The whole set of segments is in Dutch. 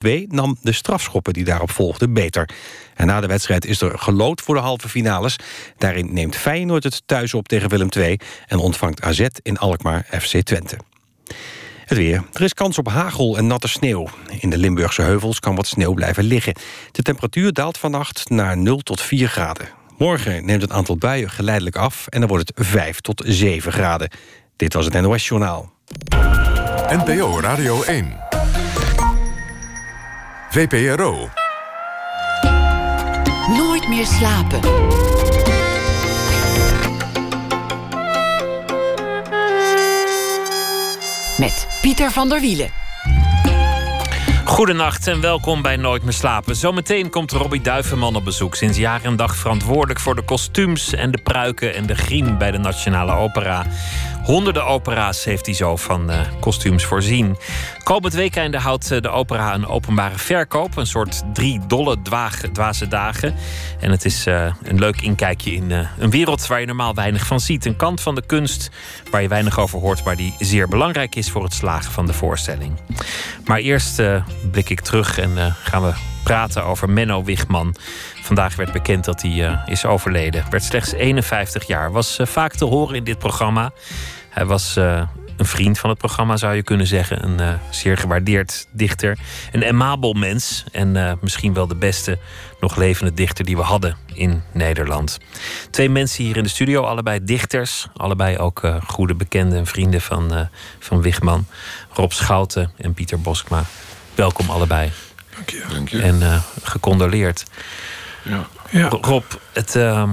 2 nam de strafschoppen die daarop volgden beter. En na de wedstrijd is er gelood voor de halve finales. Daarin neemt Feyenoord het thuis op tegen Willem II... en ontvangt AZ in Alkmaar FC Twente. Het weer. Er is kans op hagel en natte sneeuw. In de Limburgse heuvels kan wat sneeuw blijven liggen. De temperatuur daalt vannacht naar 0 tot 4 graden. Morgen neemt het aantal buien geleidelijk af... en dan wordt het 5 tot 7 graden. Dit was het NOS Journaal. NPO Radio 1. VPRO. Nooit meer slapen. Met Pieter van der Wielen. Goedenacht en welkom bij Nooit meer slapen. Zometeen komt Robbie Duivenman op bezoek. Sinds jaar en dag verantwoordelijk voor de kostuums en de pruiken en de griem bij de Nationale Opera. Honderden opera's heeft hij zo van uh, kostuums voorzien. Komend weekende houdt eh, de opera een openbare verkoop. Een soort drie dolle dwaze dagen. En het is uh, een leuk inkijkje in een wereld waar je normaal weinig van ziet. Een kant van de kunst waar je weinig over hoort, maar die zeer belangrijk is voor het slagen van de voorstelling. Maar eerst blik ik terug en gaan we praten over Menno Wigman. Vandaag werd bekend dat hij uh, is overleden. Werd slechts 51 jaar. Was uh, vaak te horen in dit programma. Hij was uh, een vriend van het programma, zou je kunnen zeggen. Een zeer gewaardeerd dichter. Een amabel mens. En misschien wel de beste nog levende dichter die we hadden in Nederland. Twee mensen hier in de studio, allebei dichters. Allebei ook goede bekenden en vrienden van, van Wigman. Rob Schouten en Pieter Boskma. Welkom allebei. Dank je. Dank je. En gecondoleerd. Ja. Ja. Rob, het, uh,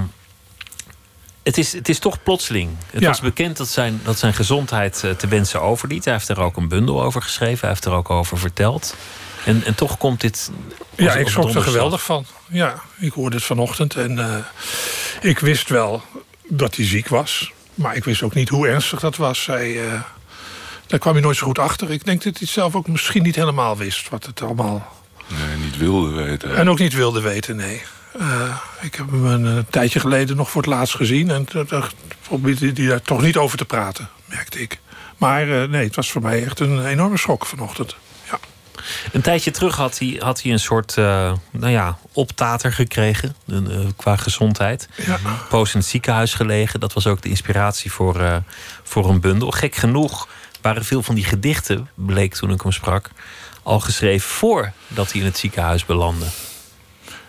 het, is, het is toch plotseling. Het Ja. was bekend dat zijn, dat zijn gezondheid eh, te wensen overliet. Hij heeft er ook een bundel over geschreven. Hij heeft er ook over verteld. En, en toch komt dit. Ja, ik schrok er geweldig van. Ja, ik hoorde het vanochtend en eh, ik wist wel dat hij ziek was. Maar ik wist ook niet hoe ernstig dat was. Hij, eh, daar kwam hij nooit zo goed achter. Ik denk dat hij het zelf ook misschien niet helemaal wist wat het allemaal. Nee, niet wilde weten. En ook niet wilde weten, nee. Eh, ik heb hem een, eh, tijdje geleden nog voor het laatst gezien. En toen probeerde hij daar toch niet over te praten, merkte ik. Maar eh, nee, het was voor mij echt een enorme schok vanochtend. Ja. Een tijdje terug had hij, had hij een soort nou ja, optater gekregen qua gezondheid. Ja. Poos in het ziekenhuis gelegen. Dat was ook de inspiratie voor, voor een bundel. Gek genoeg waren veel van die gedichten, bleek toen ik hem sprak, al geschreven voordat hij in het ziekenhuis belandde.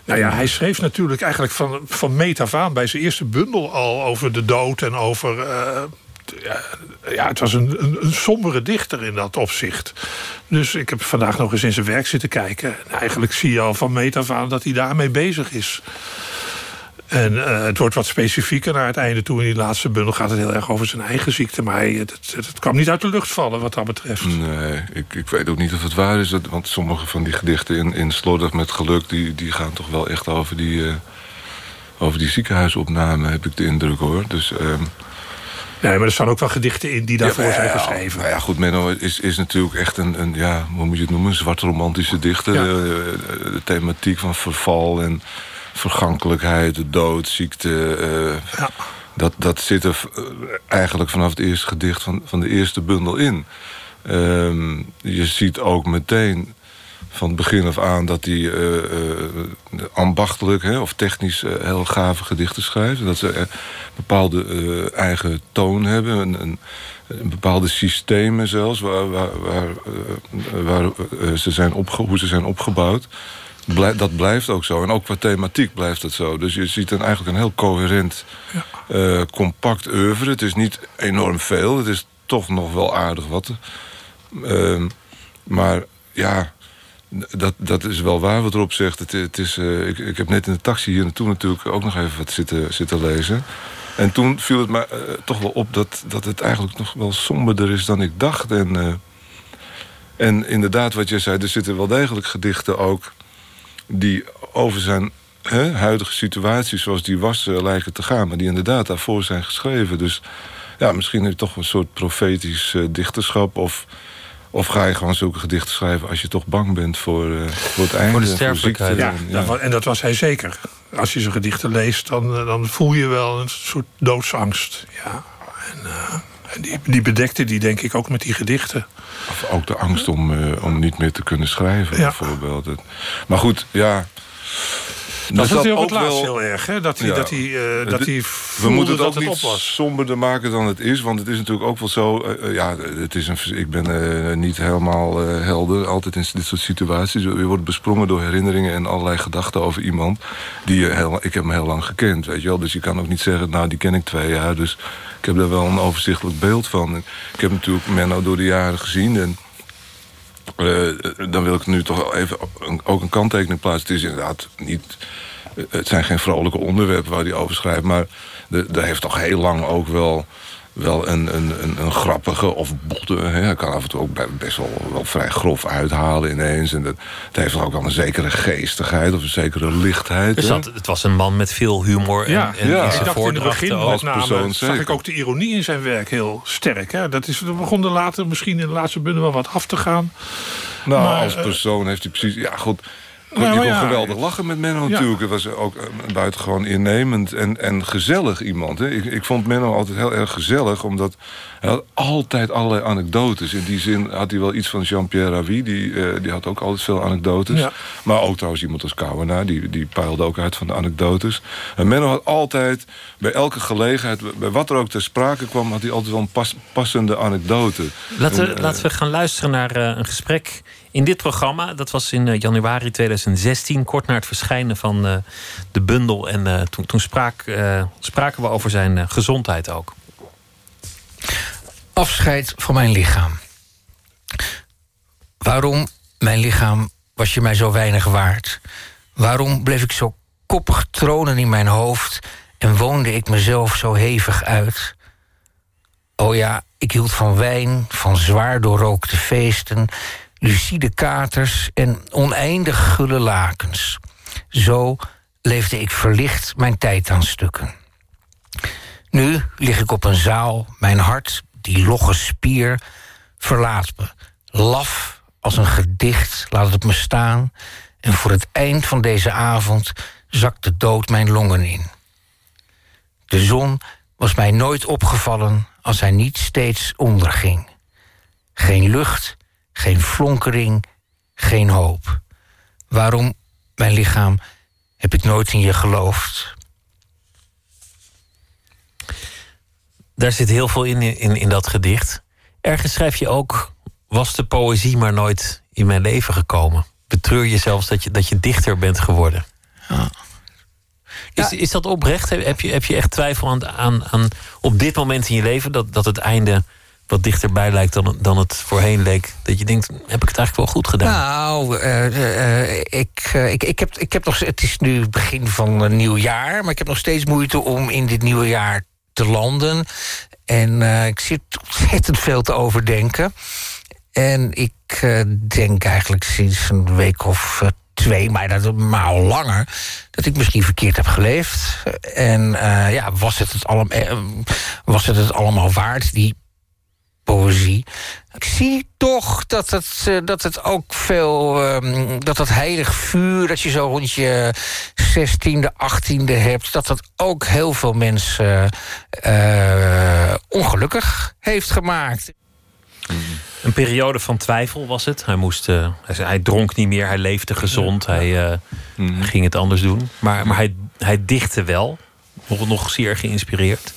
Nou ja, hij schreef natuurlijk eigenlijk van, van meet af aan bij zijn eerste bundel al over de dood en over. eh, ja, het was een, een, een sombere dichter in dat opzicht. Dus ik heb vandaag nog eens in zijn werk zitten kijken. En eigenlijk zie je al van meet af aan dat hij daarmee bezig is. En eh, het wordt wat specifieker naar het einde toe. In die laatste bundel gaat het heel erg over zijn eigen ziekte. Maar hij, het, het, het kwam niet uit de lucht vallen wat dat betreft. Nee, ik, ik weet ook niet of het waar is. Want sommige van die gedichten in, in Slordig met geluk... Die, die gaan toch wel echt over die, eh, over die ziekenhuisopname, heb ik de indruk hoor. Dus, ehm, Nee, maar er staan ook wel gedichten in die daarvoor ja, zijn geschreven. Nou ja, goed, Menno is, is natuurlijk echt een, een, ja, hoe moet je het noemen? Een zwart romantische dichter. Ja. Eh, de thematiek van verval en vergankelijkheid, de dood, ziekte. eh, Ja. dat, dat zit er eh, eigenlijk vanaf het eerste gedicht van, van de eerste bundel in. Ehm, je ziet ook meteen van het begin af aan dat hij eh, ambachtelijk hè, of technisch heel gave gedichten schrijft. Dat ze een bepaalde eigen toon hebben, een, een, een bepaalde systemen zelfs, waar, waar, waar, waar ze zijn opge hoe ze zijn opgebouwd. Blij- dat blijft ook zo. En ook qua thematiek blijft het zo. Dus je ziet dan eigenlijk een heel coherent, eh, compact oeuvre. Het is niet enorm veel. Het is toch nog wel aardig wat. Ehm, maar ja, dat, dat is wel waar wat erop zegt. Het, het is, eh, ik, ik heb net in de taxi hier naartoe natuurlijk ook nog even wat zitten, zitten lezen. En toen viel het me eh, toch wel op dat, dat het eigenlijk nog wel somberder is dan ik dacht. En, en inderdaad, wat je zei, er zitten wel degelijk gedichten ook die over zijn hè, huidige situatie zoals die was eh, lijken te gaan. Maar die inderdaad daarvoor zijn geschreven. Dus ja, misschien heb je toch een soort profetisch eh, dichterschap. Of, of ga je gewoon zulke gedichten schrijven als je toch bang bent voor, eh, voor het einde. de en sterfelijkheid. ziekte. Ja, En, dat wa- en dat was hij zeker. Als je zijn gedichten leest, dan, dan voel je wel een soort doodsangst. Ja. En, eh, En die, die bedekte die denk ik ook met die gedichten. Of ook de angst om, eh, om niet meer te kunnen schrijven, Ja. bijvoorbeeld. Maar goed, ja. Dat was heel het ook laatst wel- heel erg, hè? Dat hij, Ja. dat hij, eh, dat Het- hij We moeten het dat ook het niet op was. somberder maken dan het is. Want het is natuurlijk ook wel zo... eh, eh, ja, het is een, ik ben eh, niet helemaal eh, helder altijd in dit soort situaties. Je wordt besprongen door herinneringen en allerlei gedachten over iemand... die je heel, ik heb hem heel lang gekend, weet je wel. Dus je kan ook niet zeggen, nou, die ken ik twee jaar. Dus ik heb daar wel een overzichtelijk beeld van. Ik heb natuurlijk Menno door de jaren gezien... En, eh, dan wil ik nu toch even ook een kanttekening plaatsen. Het is inderdaad niet. Het zijn geen vrolijke onderwerpen waar hij over schrijft. Maar er heeft toch heel lang ook wel, wel een, een, een, een grappige of botte. Hè. Hij kan af en toe ook best wel, wel vrij grof uithalen ineens. En dat, het heeft toch ook wel een zekere geestigheid of een zekere lichtheid. Dus dat, het was een man met veel humor en, Ja, en ja. in Ik dacht in het begin met name, persoon zag zeker. ik ook de ironie in zijn werk heel sterk. Hè? Dat, is, dat begon er later misschien in de laatste bundel wel wat af te gaan. Nou, Maar, als eh, persoon heeft hij precies... Ja, goed. Nou, je maar kon ja. geweldig lachen met Menno Ja. natuurlijk. Het was ook eh, buitengewoon innemend en, en gezellig iemand. Hè. Ik, ik vond Menno altijd heel erg gezellig, omdat hij had altijd allerlei anekdotes. In die zin had hij wel iets van Jean-Pierre Ravi. Die, eh, die had ook altijd veel anekdotes. Ja. Maar ook trouwens iemand als Kouwenaar, die, die peilde ook uit van de anekdotes. En Menno had altijd, bij elke gelegenheid, bij wat er ook ter sprake kwam... had hij altijd wel een pas- passende anekdote. Laten En, we, eh, laten we gaan luisteren naar eh, een gesprek in dit programma. Dat was in eh, januari 2016, kort na het verschijnen van eh, de bundel. En eh, toen, toen spraken we over zijn gezondheid ook. afscheid van mijn lichaam. Waarom, mijn lichaam, was je mij zo weinig waard? Waarom bleef ik zo koppig tronen in mijn hoofd en woonde ik mezelf zo hevig uit? Oh ja, ik hield van wijn, van zwaar doorrookte feesten, lucide katers en oneindig gulle lakens. Zo leefde ik verlicht mijn tijd aan stukken. Nu lig ik op een zaal, mijn hart, die logge spier, verlaat me. Laf als een gedicht, laat het me staan. En voor het eind van deze avond zakt de dood mijn longen in. De zon was mij nooit opgevallen als hij niet steeds onderging. Geen lucht, geen flonkering, geen hoop. Waarom, mijn lichaam, heb ik nooit in je geloofd? Daar zit heel veel in, in, in dat gedicht. Ergens schrijf je ook... was de poëzie maar nooit in mijn leven gekomen. Betreur je zelfs dat je, dat je dichter bent geworden. Is, is dat oprecht? Heb heb je, heb je echt twijfel aan, aan, aan op dit moment in je leven... dat, dat het einde wat dichterbij lijkt dan, dan het voorheen leek? Dat je denkt, heb ik het eigenlijk wel goed gedaan? Nou, eh, eh, ik, eh, ik, ik, heb, ik heb nog. Het is nu begin van een nieuw jaar, maar ik heb nog steeds moeite om in dit nieuwe jaar te landen. En ik zit ontzettend veel te overdenken. En ik denk eigenlijk sinds een week of twee, maar, dat, maar al langer, dat ik misschien verkeerd heb geleefd. En ja, was het het, allemaal, was het het allemaal waard, die poëzie. Ik zie toch dat het, eh, dat het ook veel. ehm, dat dat heilig vuur dat je zo rond je 16e, 18e hebt. dat dat ook heel veel mensen eh, ongelukkig heeft gemaakt. Een periode van twijfel was het. Hij, moest, eh, hij, dronk niet meer, hij leefde gezond, hij eh, Mhm. ging het anders doen. Maar, maar hij, hij dichtte wel, nog, nog zeer geïnspireerd.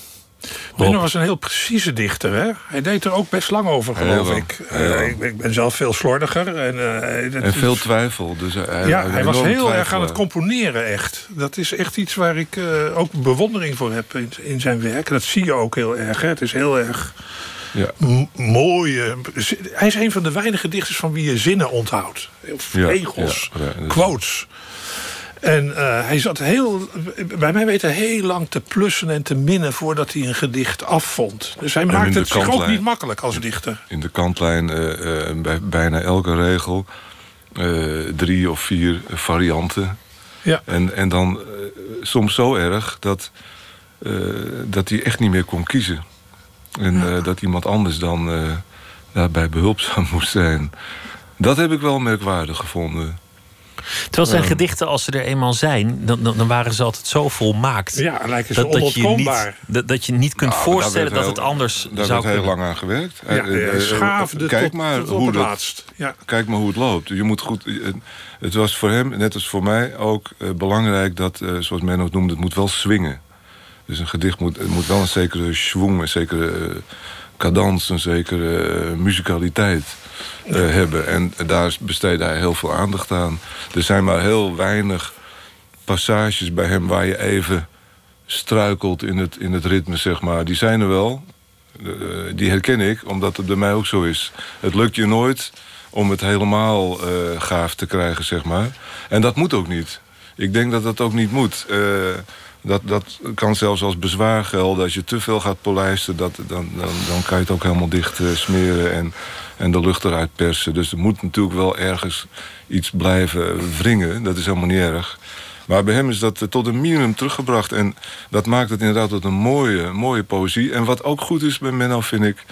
Menno was een heel precieze dichter. Hè? Hij deed er ook best lang over, geloof ik. heel. Eh, ik. Ik ben zelf veel slordiger. En, eh, dat En veel twijfel. Dus hij, ja, hij was heel erg aan het componeren, echt. Dat is echt iets waar ik eh, ook bewondering voor heb in, in zijn werk. Dat zie je ook heel erg. Hè? Het is heel erg Ja. m- mooi. zi- Hij is een van de weinige dichters van wie je zinnen onthoudt. Regels, ja, ja, quotes. En eh, hij zat heel, bij mij weten heel lang te plussen en te minnen voordat hij een gedicht afvond. Dus hij in maakt de het zich ook niet makkelijk als dichter. in de kantlijn eh, eh, bij bijna elke regel drie of vier varianten. Ja. En, en dan soms zo erg dat, dat hij echt niet meer kon kiezen. En dat iemand anders dan daarbij behulpzaam moest zijn. Dat heb ik wel merkwaardig gevonden. Terwijl zijn gedichten, als ze er eenmaal zijn, dan, dan, dan waren ze altijd zo volmaakt. Ja, lijken ze dat, dat, je niet, onontkoombaar. dat, dat je niet kunt Nou, daar voorstellen dat heel- het anders Daar zou werd heel lang aan gewerkt. Ja, Eh, eh, eh, schaafde kijk tot, maar tot hoe het laatst. Ja. Kijk maar hoe het loopt. Je moet goed, het- was voor hem, net als voor mij, ook eh, belangrijk dat, eh, zoals men het noemde, het moet wel swingen. Dus een gedicht moet, het moet wel een zekere schwung, een zekere cadans, een zekere muzikaliteit eh, hebben. En daar besteedde hij heel veel aandacht aan. Er zijn maar heel weinig passages bij hem waar je even struikelt in het, in het ritme, zeg maar. Die zijn er wel. Eh, die herken ik, omdat het bij mij ook zo is. Het lukt je nooit om het helemaal eh, gaaf te krijgen, zeg maar. En dat moet ook niet. Ik denk dat dat ook niet moet. Dat, dat kan zelfs als bezwaar gelden. Als je te veel gaat polijsten, dat, dan, dan, dan kan je het ook helemaal dicht smeren... En, en de lucht eruit persen. Dus er moet natuurlijk wel ergens iets blijven wringen. Dat is helemaal niet erg. Maar bij hem is dat eh, tot een minimum teruggebracht. En dat maakt het inderdaad tot een mooie, mooie poëzie. En wat ook goed is bij Menno, vind ik...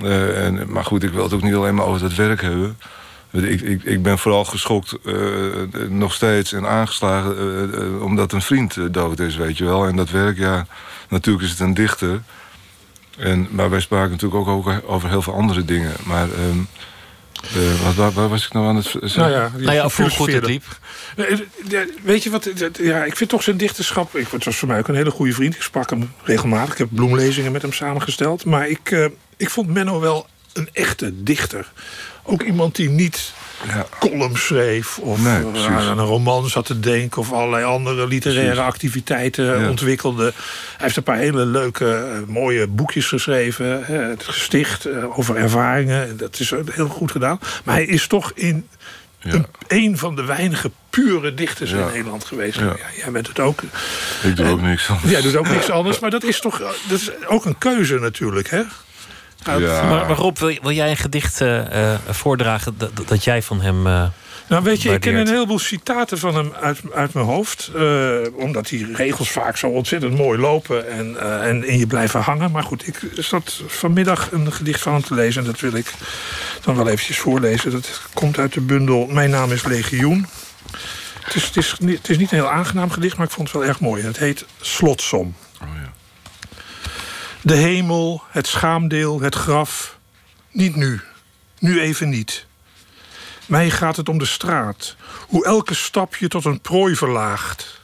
eh, en, maar goed, ik wil het ook niet alleen maar over dat werk hebben. Ik, ik, ik ben vooral geschokt, eh, nog steeds, en aangeslagen... omdat een vriend dood is, weet je wel. En dat werk, ja, natuurlijk is het een dichter. En, maar wij spraken natuurlijk ook over, heel veel andere dingen. Maar ehm, eh, wat, waar, waar was ik nou aan het zeggen? Nou ja, Nou ja, hoe goed het liep. Eh, ja, Weet je wat? Ja, ik vind toch zijn dichterschap. Ik, het was voor mij ook een hele goede vriend. Ik sprak hem regelmatig. Ik heb bloemlezingen met hem samengesteld. Maar ik, eh, ik vond Menno wel een echte dichter. Ook iemand die niet Ja. columns schreef. Of Nee, eh, aan een roman zat te denken. Of allerlei andere literaire Precies. activiteiten Ja. ontwikkelde. Hij heeft een paar hele leuke, eh, mooie boekjes geschreven. hè, het gesticht eh, over ervaringen. Dat is heel goed gedaan. Maar hij is toch in Ja. een, een van de weinige pure dichters Ja. in Nederland geweest. Ja. Ja. jij bent het ook. Ik doe ook niks anders. Jij doet ook niks anders, maar dat is toch dat is ook een keuze natuurlijk, hè? Ja. Maar, maar Rob, wil, wil jij een gedicht eh, eh, voordragen dat, jij van hem... eh, Nou, weet je, ik ken een heleboel citaten van hem uit, uit mijn hoofd. eh, omdat die regels vaak zo ontzettend mooi lopen en, eh, en in je blijven hangen. Maar goed, ik zat vanmiddag een gedicht van hem te lezen. En dat wil ik dan wel eventjes voorlezen. Dat komt uit de bundel Mijn naam is Legioen. Het is, het, is niet, het is niet een heel aangenaam gedicht, maar ik vond het wel erg mooi. En het heet Slotsom. Oh, ja. De hemel, het schaamdeel, het graf. Niet nu. Nu even niet. Mij gaat het om de straat. Hoe elke stap je tot een prooi verlaagt.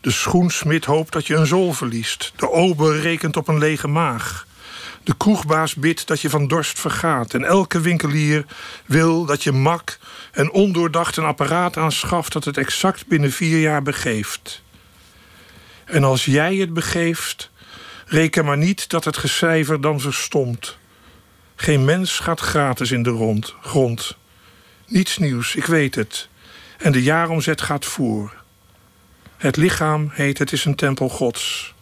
De schoensmid hoopt dat je een zool verliest. De ober rekent op een lege maag. De kroegbaas bidt dat je van dorst vergaat. En elke winkelier wil dat je mak en ondoordacht een apparaat aanschaft... dat het exact binnen vier jaar begeeft. En als jij het begeeft, reken maar niet dat het gecijfer dan verstomt. Geen mens gaat gratis in de rond, grond. Niets nieuws, ik weet het. En de jaaromzet gaat voor. Het lichaam heet het is een tempel gods.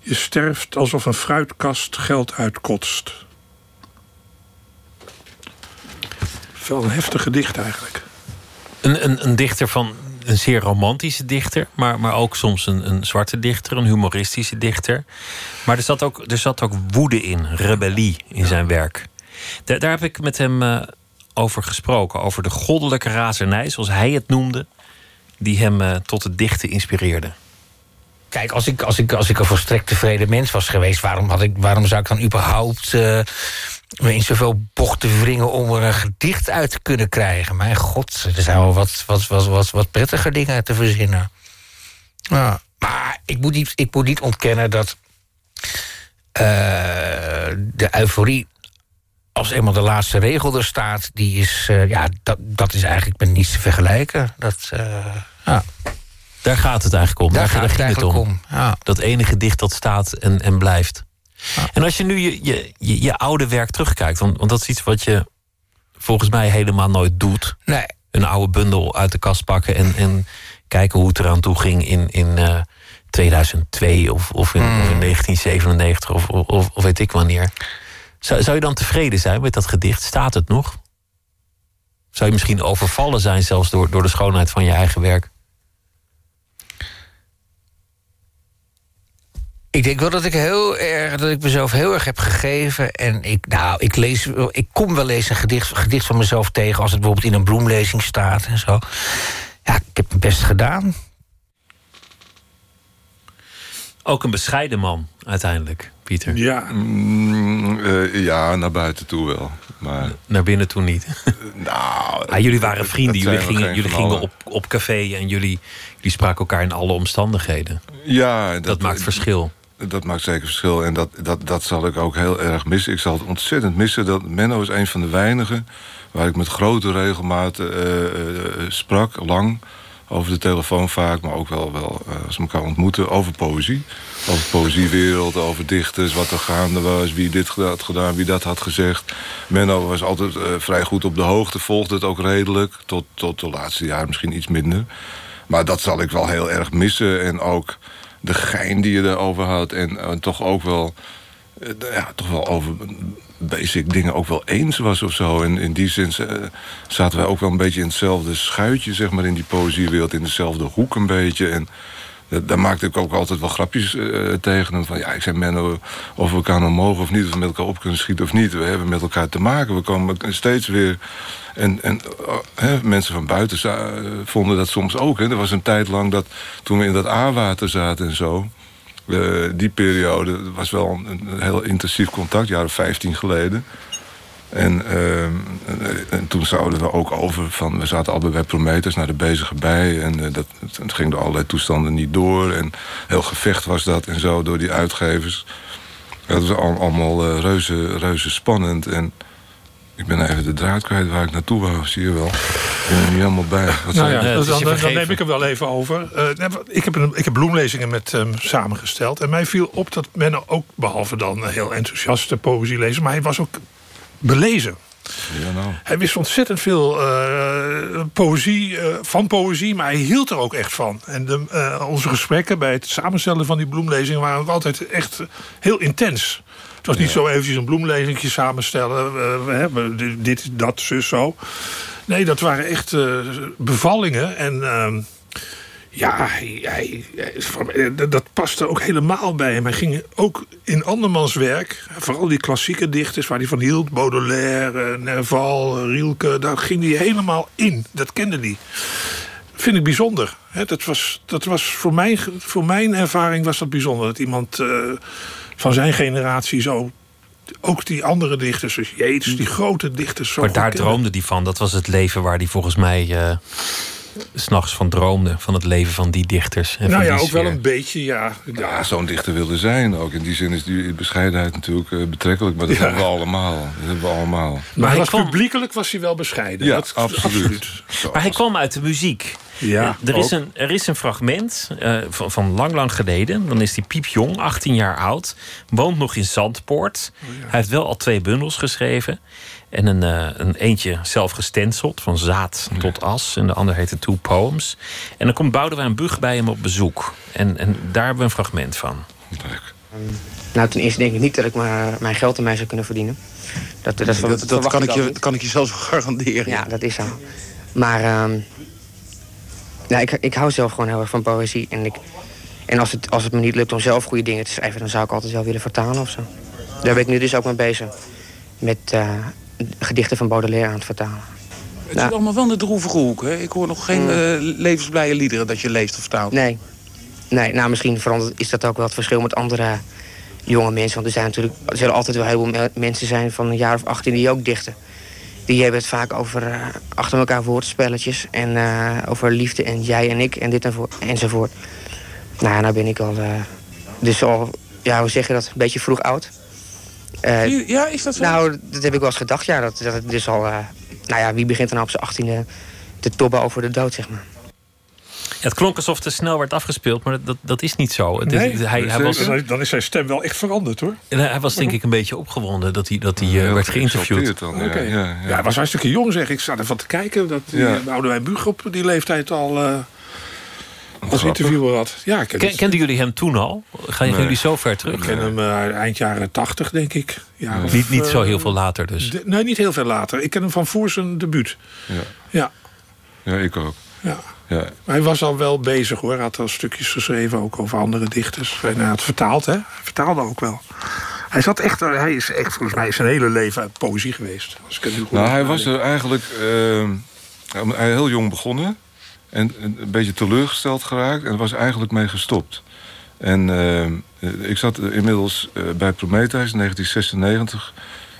Je sterft alsof een fruitkast geld uitkotst. Wel een heftig gedicht eigenlijk. een, een, een dichter van een zeer romantische dichter, maar, maar ook soms een, een zwarte dichter, een humoristische dichter. Maar er zat ook, er zat ook woede in, rebellie in zijn werk. Daar, daar heb ik met hem eh, over gesproken, over de goddelijke razernij, zoals hij het noemde, die hem eh, tot het dichten inspireerde. Kijk, als ik, als, ik, als ik een volstrekt tevreden mens was geweest, waarom, had ik, waarom zou ik dan überhaupt eh, in zoveel bochten wringen om er een gedicht uit te kunnen krijgen? Mijn god, er zijn wel wat, wat, wat, wat, wat prettiger dingen te verzinnen. Ja. Maar ik moet, niet, ik moet niet ontkennen dat eh, de euforie, als eenmaal de laatste regel er staat, die is, eh, ja, dat, dat is eigenlijk met niets te vergelijken. Dat, eh, ja, Daar gaat het eigenlijk om. daar Daar, gaat het ging het eigenlijk om. om. Ja. Dat ene gedicht dat staat en, en blijft. En als je nu je, je, je, je oude werk terugkijkt, want, want dat is iets wat je volgens mij helemaal nooit doet. Nee, Een oude bundel uit de kast pakken en, en kijken hoe het eraan toe ging in, in eh, 2002 of, of, in, Hmm. of in 1997 of, of, of weet ik wanneer. Zou, zou je dan tevreden zijn met dat gedicht? Staat het nog? Zou je misschien overvallen zijn zelfs door, door de schoonheid van je eigen werk? Ik denk wel dat ik heel erg, dat ik mezelf heel erg heb gegeven. En ik, nou, ik lees, ik kom wel eens een gedicht, gedicht van mezelf tegen als het bijvoorbeeld in een bloemlezing staat en zo. Ja, ik heb het best gedaan. Ook een bescheiden man, uiteindelijk, Pieter. Ja, Mm, eh, ja, naar buiten toe wel. Maar Naar binnen toe niet. nou, Ah, jullie waren vrienden, jullie gingen, jullie gingen op, op café en jullie, jullie spraken elkaar in alle omstandigheden. Ja, dat, Dat maakt verschil. Dat maakt zeker verschil. En dat, dat, dat zal ik ook heel erg missen. Ik zal het ontzettend missen. Dat Menno is een van de weinigen waar ik met grote regelmaat eh, eh, sprak, lang. Over de telefoon vaak, maar ook wel, wel eh, als we elkaar ontmoeten, over poëzie. Over poëziewereld, over dichters, wat er gaande was, wie dit had gedaan, wie dat had gezegd. Menno was altijd vrij goed op de hoogte, volgde het ook redelijk. Tot, tot de laatste jaren misschien iets minder. Maar dat zal ik wel heel erg missen. En ook de gein die je erover had. En eh, toch ook wel, eh, ja, toch wel over basic dingen ook wel eens was of zo. En in die zin eh, zaten wij ook wel een beetje in hetzelfde schuitje, zeg maar, in die poëziewereld. In dezelfde hoek een beetje. En daar maakte ik ook altijd wel grapjes eh, tegen hem. Van ja, ik zei Menno, of we elkaar nog mogen of niet, of we met elkaar op kunnen schieten of niet. We hebben met elkaar te maken. We komen steeds weer. En, en hè, mensen van buiten eh, vonden dat soms ook. Hè. Er was een tijd lang dat toen we in dat A-water zaten en zo. eh, die periode was wel een, een heel intensief contact, jaren 15 geleden. En, ehm, en, en toen zouden we ook over van... We zaten allebei bij Prometheus naar de bezige bij. En eh, dat, het ging door allerlei toestanden niet door. En heel gevecht was dat en zo door die uitgevers. Dat was al- allemaal eh, reuze, reuze spannend. En ik ben even de draad kwijt waar ik naartoe wou. Zie je wel. Ik ben er niet helemaal bij. Wat nou zei ja, dan, neem ik er wel even over. Eh, ik, heb een, ik heb bloemlezingen met hem samengesteld. En mij viel op dat men ook, behalve dan een heel enthousiaste poëzie lezen... maar hij was ook belezen. Ja, nou. Hij wist ontzettend veel eh, poëzie, eh, van poëzie, maar hij hield er ook echt van. En de, eh, onze gesprekken bij het samenstellen van die bloemlezingen waren ook altijd echt heel intens. Het was niet zo eventjes een bloemlezingje samenstellen. we hebben dit, dat, zus, zo. Nee, dat waren echt bevallingen. En ehm, ja, hij, hij- eh, dat- paste ook helemaal bij hem. Hij ging ook in andermans werk, vooral die klassieke dichters waar hij van hield, Baudelaire, eh, Nerval, Rielke, daar ging hij helemaal in. Dat kende hij. Vind ik bijzonder. Dat was, dat was voor, mijn, voor mijn ervaring was dat bijzonder. Dat iemand eh, van zijn generatie zo. Ook die andere dichters, dus Jeets, die grote dichters. Zo Maar daar kende. droomde hij van. Dat was het leven waar hij volgens mij s'nachts van droomde. Van het leven van die dichters. En Nou van ja, die ook wel een beetje, ja. Ja, zo'n dichter wilde zijn ook. In die zin is die bescheidenheid natuurlijk eh, betrekkelijk. Maar dat Ja. hebben we allemaal. Dat hebben we allemaal. Maar, hij hij was kwam- publiekelijk was hij wel bescheiden. Ja, Dat- absoluut. Maar hij kwam uit de muziek. Ja, er, is ook. een, er is een fragment eh, van, van lang, lang geleden. Dan is hij piepjong, 18 jaar oud. Woont nog in Zandpoort. Oh, Hij heeft wel al twee bundels geschreven. En een, eh, een eentje zelf gestenceld, van zaad tot as. En de ander heette Two Poems. En dan komt Boudewijn Bug bij hem op bezoek. En, en daar hebben we een fragment van. Leuk. Nou, ten eerste denk ik niet dat ik maar mijn geld ermee zou kunnen verdienen. Dat, dat, Dat, dat, dat, verwacht kan, ik je, kan ik je zelfs garanderen. Ja, dat is zo. Maar ehm, ja, ik, ik hou zelf gewoon heel erg van poëzie. En, ik, en als, het, als het me niet lukt om zelf goede dingen te schrijven... dan zou ik altijd wel willen vertalen of zo. Daar ben ik nu dus ook mee bezig. Met eh, gedichten van Baudelaire aan het vertalen. Het zit allemaal wel in de droevige hoek. Hè? Ik hoor nog geen eh, levensblije liederen dat je leest of vertaalt. Nee. Nee, nou misschien verandert, is dat ook wel het verschil met andere jonge mensen. Want er zijn natuurlijk, er zullen altijd wel heel veel me- mensen zijn van een jaar of 18 die ook dichten. Die hebben het vaak over eh, achter elkaar woordspelletjes. En eh, over liefde en jij en ik en dit en voor, enzovoort. Nou, nou ben ik al, dus al, ja, hoe zeg je dat, een beetje vroeg oud. Eh, Ja, is dat zo? nou, dat heb ik wel eens gedacht, ja. Dat, dat het dus al, eh, nou ja, wie begint nou op zijn achttiende te tobben over de dood, zeg maar. Het klonk alsof het te snel werd afgespeeld, maar dat, dat, is niet zo. Het Nee, hij, hij, was, dan, is- dan is zijn stem wel echt veranderd hoor. en hij was denk ik een beetje opgewonden dat hij, dat hij eh, werd geïnterviewd. Dan, ja, Oké. ja, Ja, ja. hij was hartstikke jong zeg. Ik sta ervan te kijken dat Ja. Boudewijn Buug op die leeftijd al eh, als Grappig. interviewer had. Ja, ik ken, Ken- kenden jullie hem toen al? Gaan Nee. jullie zo ver ik terug? ken hem eh, eind jaren tachtig, denk ik. Ja, of, Niet, niet zo eh, heel veel later dus. de- nee, niet heel veel later. Ik ken hem van voor zijn debuut. Ja. Ja, ja, ik ook. ja. Ja. Maar hij was al wel bezig hoor. Hij had al stukjes geschreven ook over andere dichters. En hij had vertaald, hè? Hij vertaalde ook wel. Hij, zat echt, hij is echt volgens mij zijn hele leven uit poëzie geweest. Als ik het nu goed Nou, hij was er eigenlijk ehm, hij heel jong begonnen. En een beetje teleurgesteld geraakt en was eigenlijk mee gestopt. En uh, ik zat inmiddels uh, bij Prometheus in 1996.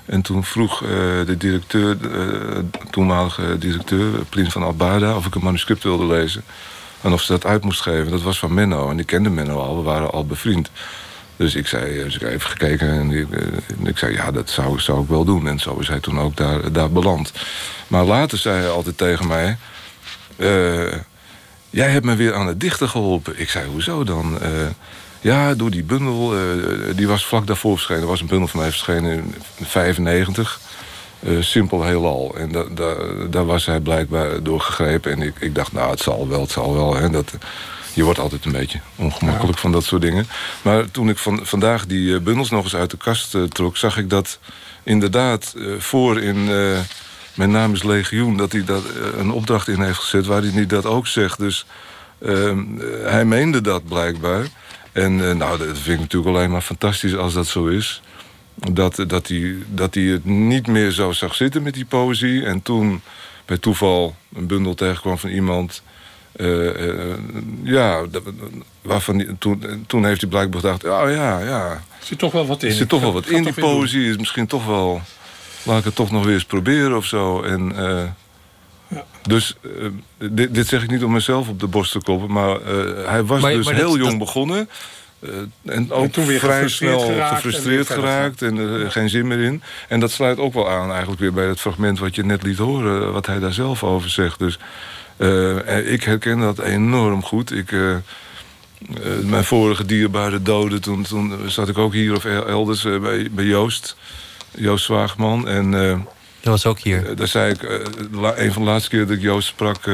En toen vroeg uh, de directeur, toenmalige directeur, Plien van Albada, of ik een manuscript wilde lezen. En of ze dat uit moest geven. Dat was van Menno. En ik kende Menno al, we waren al bevriend. Dus ik zei, dus even gekeken en ik, ik, zei, ja, dat zou, zou ik wel doen. En zo is hij toen ook daar, daar beland. Maar later zei hij altijd tegen mij... Uh, jij hebt me weer aan het dichten geholpen. Ik zei, hoezo dan? Uh, ja, door die bundel, uh, die was vlak daarvoor verschenen. Er was een bundel van mij verschenen in 95. simpel heelal. En da, da, daar was hij blijkbaar door gegrepen. En ik, ik dacht, nou, het zal wel, het zal wel. Hè, dat, je wordt altijd een beetje ongemakkelijk van dat soort dingen. Maar toen ik van, vandaag die bundels nog eens uit de kast trok... zag ik dat inderdaad voor in mijn naam is Legioen, dat hij dat een opdracht in heeft gezet waar hij niet dat ook zegt. Dus uh, hij meende dat blijkbaar. En uh, nou, dat vind ik natuurlijk alleen maar fantastisch als dat zo is. Dat, dat, hij, dat hij het niet meer zo zag zitten met die poëzie. En toen bij toeval een bundel tegenkwam van iemand. Uh, ja, waarvan die, toen, toen heeft hij blijkbaar gedacht: oh ja, ja. Er zit toch wel wat in. Er zit toch wel wat in. Die poëzie is misschien toch wel laat ik het toch nog weer eens proberen of zo. En, uh, ja. Dus uh, dit, dit, zeg ik niet om mezelf op de borst te kloppen... maar uh, hij was maar, dus maar heel dat, jong dat... begonnen... en ook en toen weer vrij snel geraakt gefrustreerd en geraakt en er geen zin meer in. En dat sluit ook wel aan eigenlijk weer bij het fragment wat je net liet horen... wat hij daar zelf over zegt. Dus ik herken dat enorm goed. Ik... mijn vorige dierbare doden, toen, toen zat ik ook hier of elders bij, bij Joost... Joost Zwaagman. En, uh, dat was ook hier. daar zei ik, uh, een van de laatste keer dat ik Joost sprak...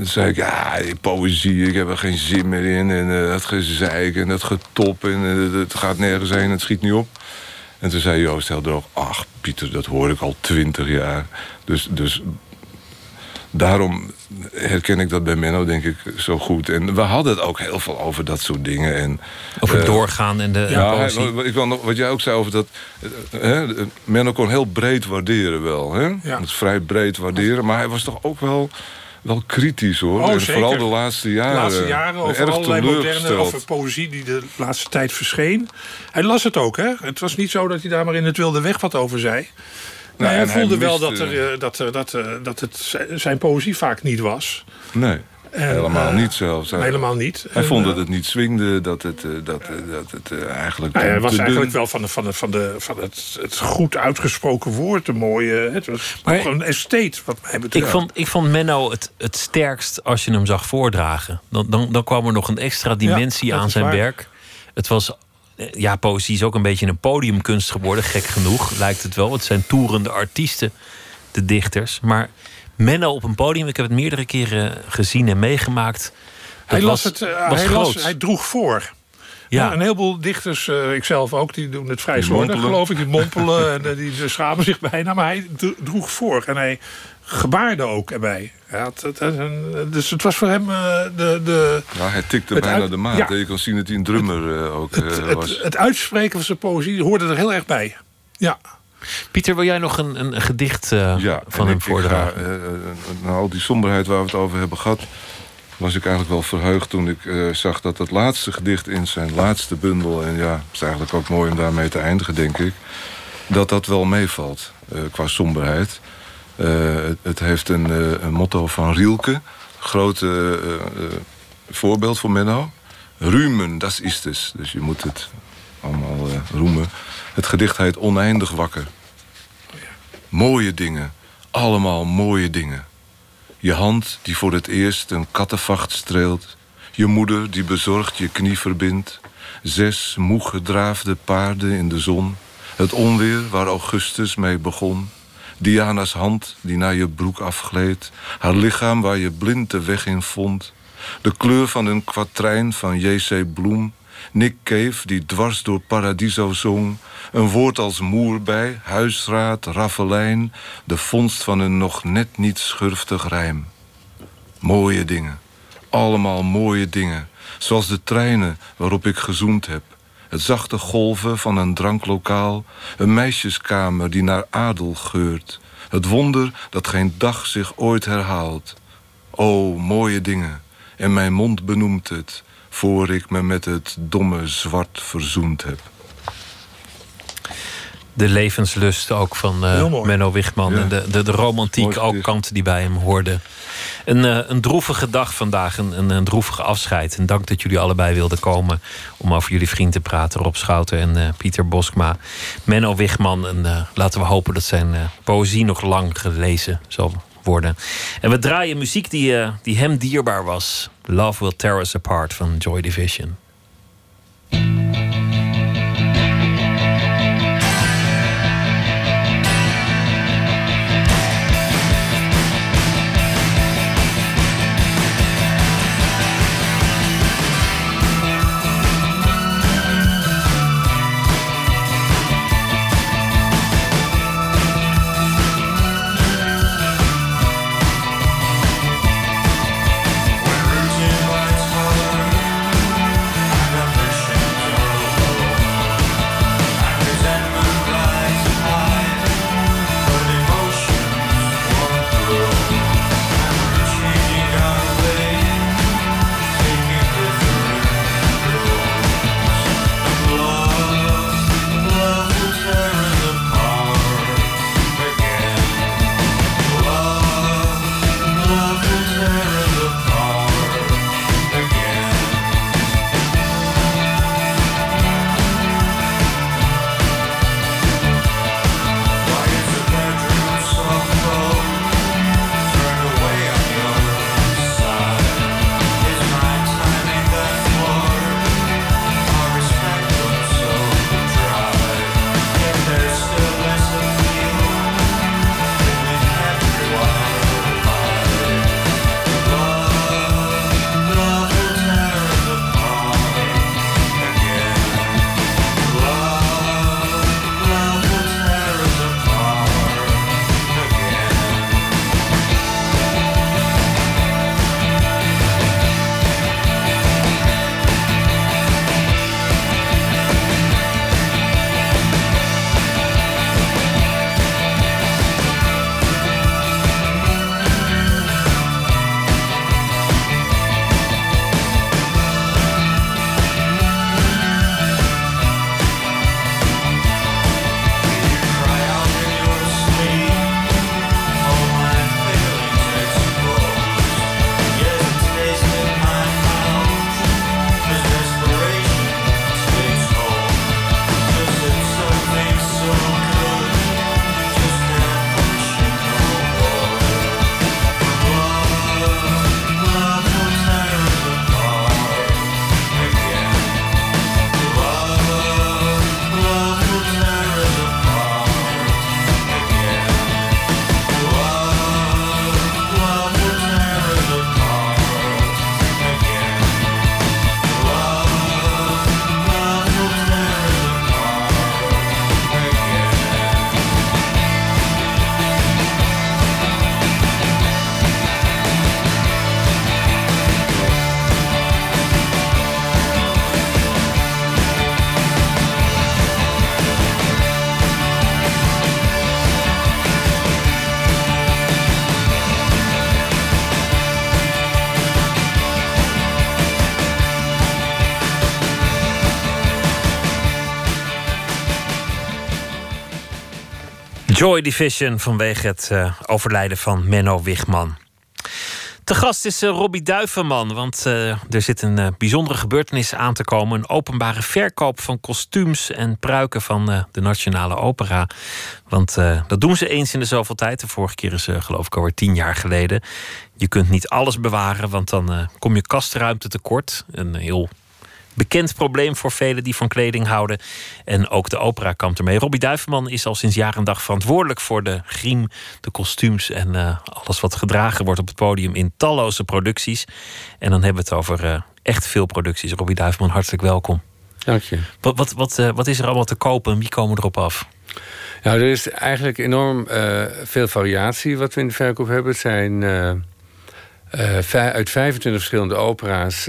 Zei ik, ja, poëzie, ik heb er geen zin meer in. En het gezeik en het getop en het gaat nergens heen, het schiet niet op. En toen zei Joost heel droog, ach Pieter, dat hoor ik al twintig jaar. Dus, dus daarom herken ik dat bij Menno, denk ik, zo goed. En we hadden het ook heel veel over dat soort dingen. En, over uh, doorgaan en de ja, ik wil nog, wat jij ook zei over dat... Uh, Menno kon heel breed waarderen wel. Hè? Ja. vrij breed waarderen. Maar hij was toch ook wel wel kritisch hoor. Oh, en vooral de laatste jaren. De laatste jaren over allerlei moderne over poëzie die de laatste tijd verscheen. Hij las het ook, hè? Het was niet zo dat hij daar maar in het wilde weg wat over zei. Nou, hij voelde hij wel dat, er, eh, dat, er, dat, dat het zijn poëzie vaak niet was. Nee. En, helemaal uh, niet zelfs. Helemaal niet. Hij en, vond dat het niet swingde, dat het, dat, dat het eigenlijk. Nou, hij was eigenlijk wel van, de, van, de, van, de, van het, het goed uitgesproken woord, de mooie. Het was maar, een estate, wat mij betreft. Ik vond, ik vond Menno het, het sterkst als je hem zag voordragen. Dan, dan, dan kwam er nog een extra dimensie ja, aan zijn waar. werk. Het was ja, poëzie is ook een beetje een podiumkunst geworden, gek genoeg, lijkt het wel. Het zijn toerende artiesten, de dichters. Maar Menno op een podium, ik heb het meerdere keren gezien en meegemaakt. Hij, las het, uh, hij, las, hij droeg voor. Ja. een heleboel dichters, uh, ikzelf ook, die doen het vrij slordig, geloof ik. Die mompelen en die schamen zich bijna. Maar hij droeg voor. En hij gebaarde ook erbij. Ja, het, het, dus het was voor hem uh, de, de... Ja, hij tikte bijna uit, de maat. Ja. Je kan zien dat hij een drummer uh, ook uh, was. Het, uitspreken van zijn poëzie hoorde er heel erg bij. Ja. Pieter, wil jij nog een, een gedicht ja, van hem voordragen? Ja, na al die somberheid waar we het over hebben gehad... was ik eigenlijk wel verheugd toen ik zag dat het laatste gedicht in zijn laatste bundel... en ja, het is eigenlijk ook mooi om daarmee te eindigen, denk ik... dat dat wel meevalt qua somberheid... Uh, het heeft een, uh, een, motto van Rielke. Grote uh, voorbeeld voor Menno. Rumen, dat is het. Dus je moet het allemaal roemen. Het gedicht heet Oneindig wakker. Mooie dingen. Allemaal mooie dingen. Je hand die voor het eerst een kattenvacht streelt. Je moeder die bezorgd je knie verbindt. Zes moe gedraafde paarden in de zon. Het onweer waar Augustus mee begon. Diana's hand die naar je broek afgleed. Haar lichaam waar je blind de weg in vond. De kleur van een kwatrijn van J.C. Bloem. Nick Cave die dwars door Paradiso zong. Een woord als moerbij, huisraad, raffelijn. De vondst van een nog net niet schurftig rijm. Mooie dingen. Allemaal mooie dingen. Zoals de treinen waarop ik gezoend heb. Het zachte golven van een dranklokaal. Een meisjeskamer die naar adel geurt. Het wonder dat geen dag zich ooit herhaalt. O, mooie dingen. En mijn mond benoemt het, voor ik me met het domme zwart verzoend heb. De levenslust ook van uh, mooi. Menno Wichman. Ja. En de, de, de romantiek ook kant die bij hem hoorde. Een, eh, een droevige dag vandaag, een, een, droevige afscheid. En dank dat jullie allebei wilden komen om over jullie vriend te praten. Rob Schouten en eh, Pieter Boskma. Menno Wichman. En eh, laten we hopen dat zijn poëzie nog lang gelezen zal worden. En we draaien muziek die, die hem dierbaar was. Love Will Tear Us Apart van Joy Division. Joy Division vanwege het eh, overlijden van Menno Wigman. Te gast is uh, Robbie Duivenman, want uh, er zit een bijzondere gebeurtenis aan te komen. Een openbare verkoop van kostuums en pruiken van de Nationale Opera. Want dat doen ze eens in de zoveel tijd. De vorige keer is geloof ik alweer tien jaar geleden. Je kunt niet alles bewaren, want dan kom je kastruimte tekort. Een heel bekend probleem voor velen die van kleding houden. En ook de opera kampt ermee. Robbie Duivenman is al sinds jaar en dag verantwoordelijk voor de griem, de kostuums en uh, alles wat gedragen wordt op het podium in talloze producties. En dan hebben we het over uh, echt veel producties. Robbie Duivenman, hartelijk welkom. Dank je. Wat, wat, wat, uh, wat is er allemaal te kopen en wie komen erop af? Nou, er is eigenlijk enorm veel variatie wat we in de verkoop hebben. Het zijn uit 25 verschillende opera's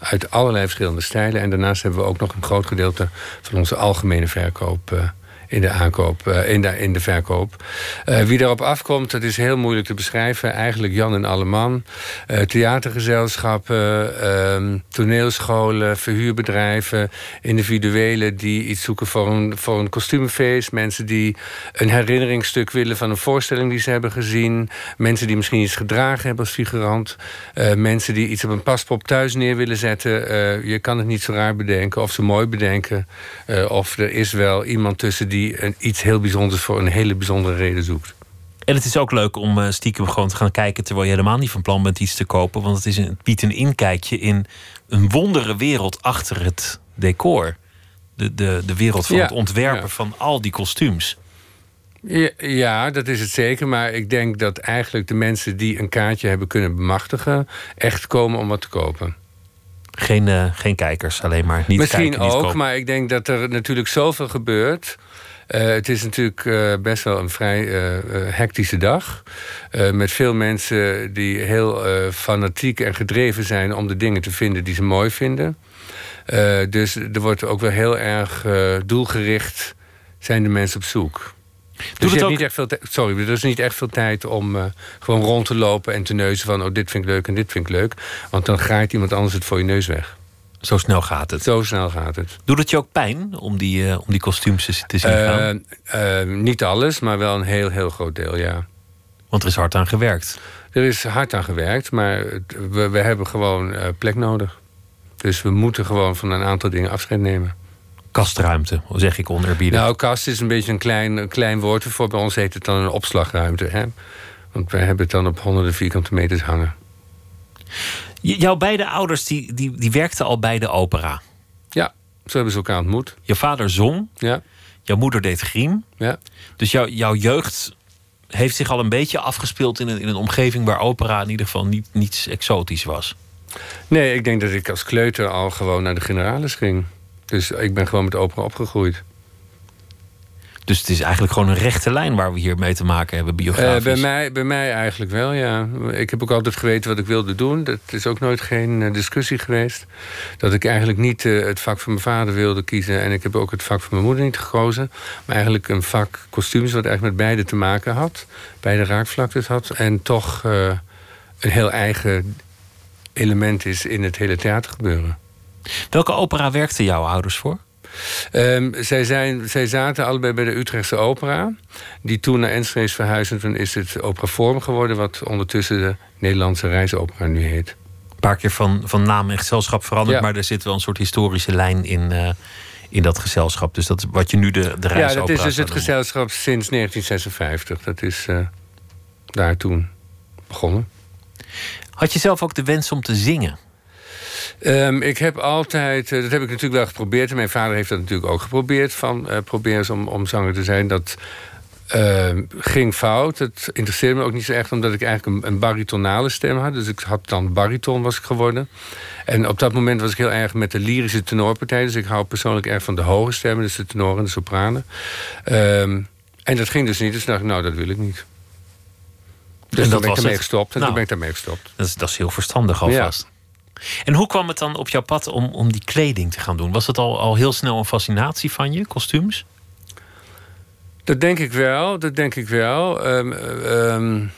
uit allerlei verschillende stijlen. En daarnaast hebben we ook nog een groot gedeelte van onze algemene verkoop uh, in de aankoop, eh, in, de, in de verkoop. Eh, wie daarop afkomt, dat is heel moeilijk te beschrijven. Eigenlijk Jan en Alleman. Uh, theatergezelschappen, ehm, toneelscholen, verhuurbedrijven, individuelen die iets zoeken voor een, voor een kostuumfeest. Mensen die een herinneringsstuk willen van een voorstelling die ze hebben gezien. Mensen die misschien iets gedragen hebben als figurant. mensen die iets op een paspop thuis neer willen zetten. je kan het niet zo raar bedenken of ze mooi bedenken. of er is wel iemand tussen die die een, iets heel bijzonders voor een hele bijzondere reden zoekt. En het is ook leuk om uh, stiekem gewoon te gaan kijken terwijl je helemaal niet van plan bent iets te kopen. Want het, is een, het biedt een inkijkje in een wondere wereld achter het decor. De, de, de wereld van het ontwerpen van al die kostuums. Ja, ja, dat is het zeker. Maar ik denk dat eigenlijk de mensen die een kaartje hebben kunnen bemachtigen, echt komen om wat te kopen. Geen, uh, geen kijkers, alleen maar niet Misschien kijken, ook, maar ik denk dat er natuurlijk zoveel gebeurt. Uh, het is natuurlijk uh, best wel een vrij hectische dag. met veel mensen die heel fanatiek en gedreven zijn om de dingen te vinden die ze mooi vinden. dus er wordt ook wel heel erg doelgericht zijn de mensen op zoek. Dus je niet echt veel sorry, er is niet echt veel tijd om uh, gewoon rond te lopen en te neuzen van oh, dit vind ik leuk en dit vind ik leuk. Want dan graait iemand anders het voor je neus weg. Zo snel gaat het. Zo snel gaat het. Doet het je ook pijn om die, uh, om die kostuums te zien gaan? Uh, niet alles, maar wel een heel, heel groot deel, ja. Want er is hard aan gewerkt. Er is hard aan gewerkt, maar we, we hebben gewoon plek nodig. Dus we moeten gewoon van een aantal dingen afscheid nemen kastruimte, zeg ik onerbiedig. Nou, kast is een beetje een klein, een klein woord ervoor. Bij ons heet het dan een opslagruimte. Hè? Want wij hebben het dan op honderden vierkante meters hangen. Jouw beide ouders die, die, die werkten al bij de opera. Ja, zo hebben ze elkaar ontmoet. Je vader zong. Ja. Jouw moeder deed griem. Ja. Dus jouw jouw jeugd heeft zich al een beetje afgespeeld in een, in een omgeving waar opera in ieder geval niet, niets exotisch was. Nee, ik denk dat ik als kleuter al gewoon naar de generalis ging. Dus ik ben gewoon met opera opgegroeid. Dus het is eigenlijk gewoon een rechte lijn waar we hier mee te maken hebben, biografisch. Uh, bij, mij, bij mij eigenlijk wel, ja. Ik heb ook altijd geweten wat ik wilde doen. Dat is ook nooit geen uh, discussie geweest. Dat ik eigenlijk niet uh, het vak van mijn vader wilde kiezen. En ik heb ook het vak van mijn moeder niet gekozen. Maar eigenlijk een vak kostuums wat eigenlijk met beide te maken had. Beide raakvlaktes had. En toch een heel eigen element is in het hele theatergebeuren. Welke opera werkten jouw ouders voor? Um, zij, zijn, zij zaten allebei bij de Utrechtse Opera. Die toen naar Enschede verhuisde. Toen is het Opera Forum geworden... wat ondertussen de Nederlandse Reisopera nu heet. Een paar keer van, van naam en gezelschap veranderd... maar er zit wel een soort historische lijn in, uh, in dat gezelschap. Dus dat is wat je nu de, de Reisopera Ja, dat is dus het gezelschap sinds 1956. Dat is uh, daar toen begonnen. Had je zelf ook de wens om te zingen? Um, ik heb altijd, uh, dat heb ik natuurlijk wel geprobeerd. En mijn vader heeft dat natuurlijk ook geprobeerd. Van uh, probeer eens om, om zanger te zijn. Dat uh, ging fout. Het interesseerde me ook niet zo echt, omdat ik eigenlijk een, een baritonale stem had. Dus ik had dan bariton was ik geworden. En op dat moment was ik heel erg met de lyrische tenorpartij. Dus ik hou persoonlijk erg van de hoge stemmen, dus de tenoren en de sopranen. Um, en dat ging dus niet. Dus dacht ik, nou, dat wil ik niet. Dus en toen ben ik ermee gestopt. En nou, toen ben ik daarmee gestopt. Dat is, dat is heel verstandig alvast. Ja. En hoe kwam het dan op jouw pad om, om die kleding te gaan doen? Was dat al, al heel snel een fascinatie van je, kostuums? Dat denk ik wel, dat denk ik wel. Um,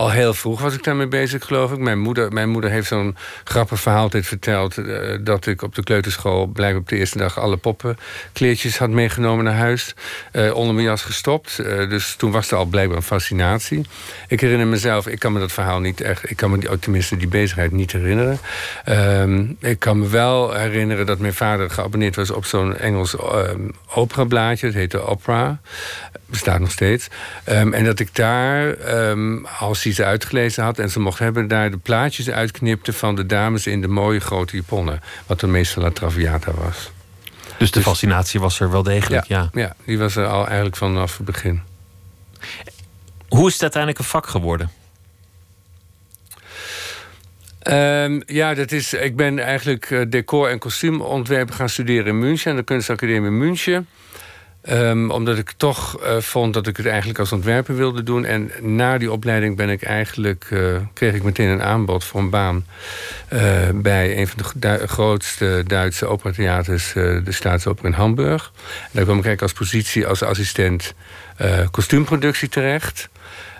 al heel vroeg was ik daarmee bezig, geloof ik. Mijn moeder, mijn moeder heeft zo'n grappig verhaal altijd verteld... Uh, dat ik op de kleuterschool blijkbaar op de eerste dag... alle poppenkleertjes had meegenomen naar huis. Uh, onder mijn jas gestopt. Uh, dus toen was er al blijkbaar een fascinatie. Ik herinner mezelf, ik kan me dat verhaal niet echt... ik kan me die, tenminste die bezigheid niet herinneren. Ehm, ik kan me wel herinneren dat mijn vader geabonneerd was... op zo'n Engels um, operablaadje. Het heette Opera. Bestaat nog steeds. Um, en dat ik daar als ze uitgelezen had. En ze mocht hebben daar de plaatjes uitknipte van de dames in de mooie grote japonnen. Wat dan meestal La Traviata was. Dus de dus- fascinatie was er wel degelijk, ja, ja. Ja, die was er al eigenlijk vanaf het begin. Hoe is het uiteindelijk een vak geworden? Um, ja, dat is, ik ben eigenlijk uh, decor- en kostuumontwerpen gaan studeren in München... aan de kunstacademie München. Ehm, omdat ik toch eh, vond dat ik het eigenlijk als ontwerper wilde doen. En na die opleiding ben ik eigenlijk, eh, kreeg ik meteen een aanbod voor een baan eh, bij een van de grootste Duitse operatheaters, de Staatsoper in Hamburg. En daar kwam ik eigenlijk als positie als assistent kostuumproductie terecht.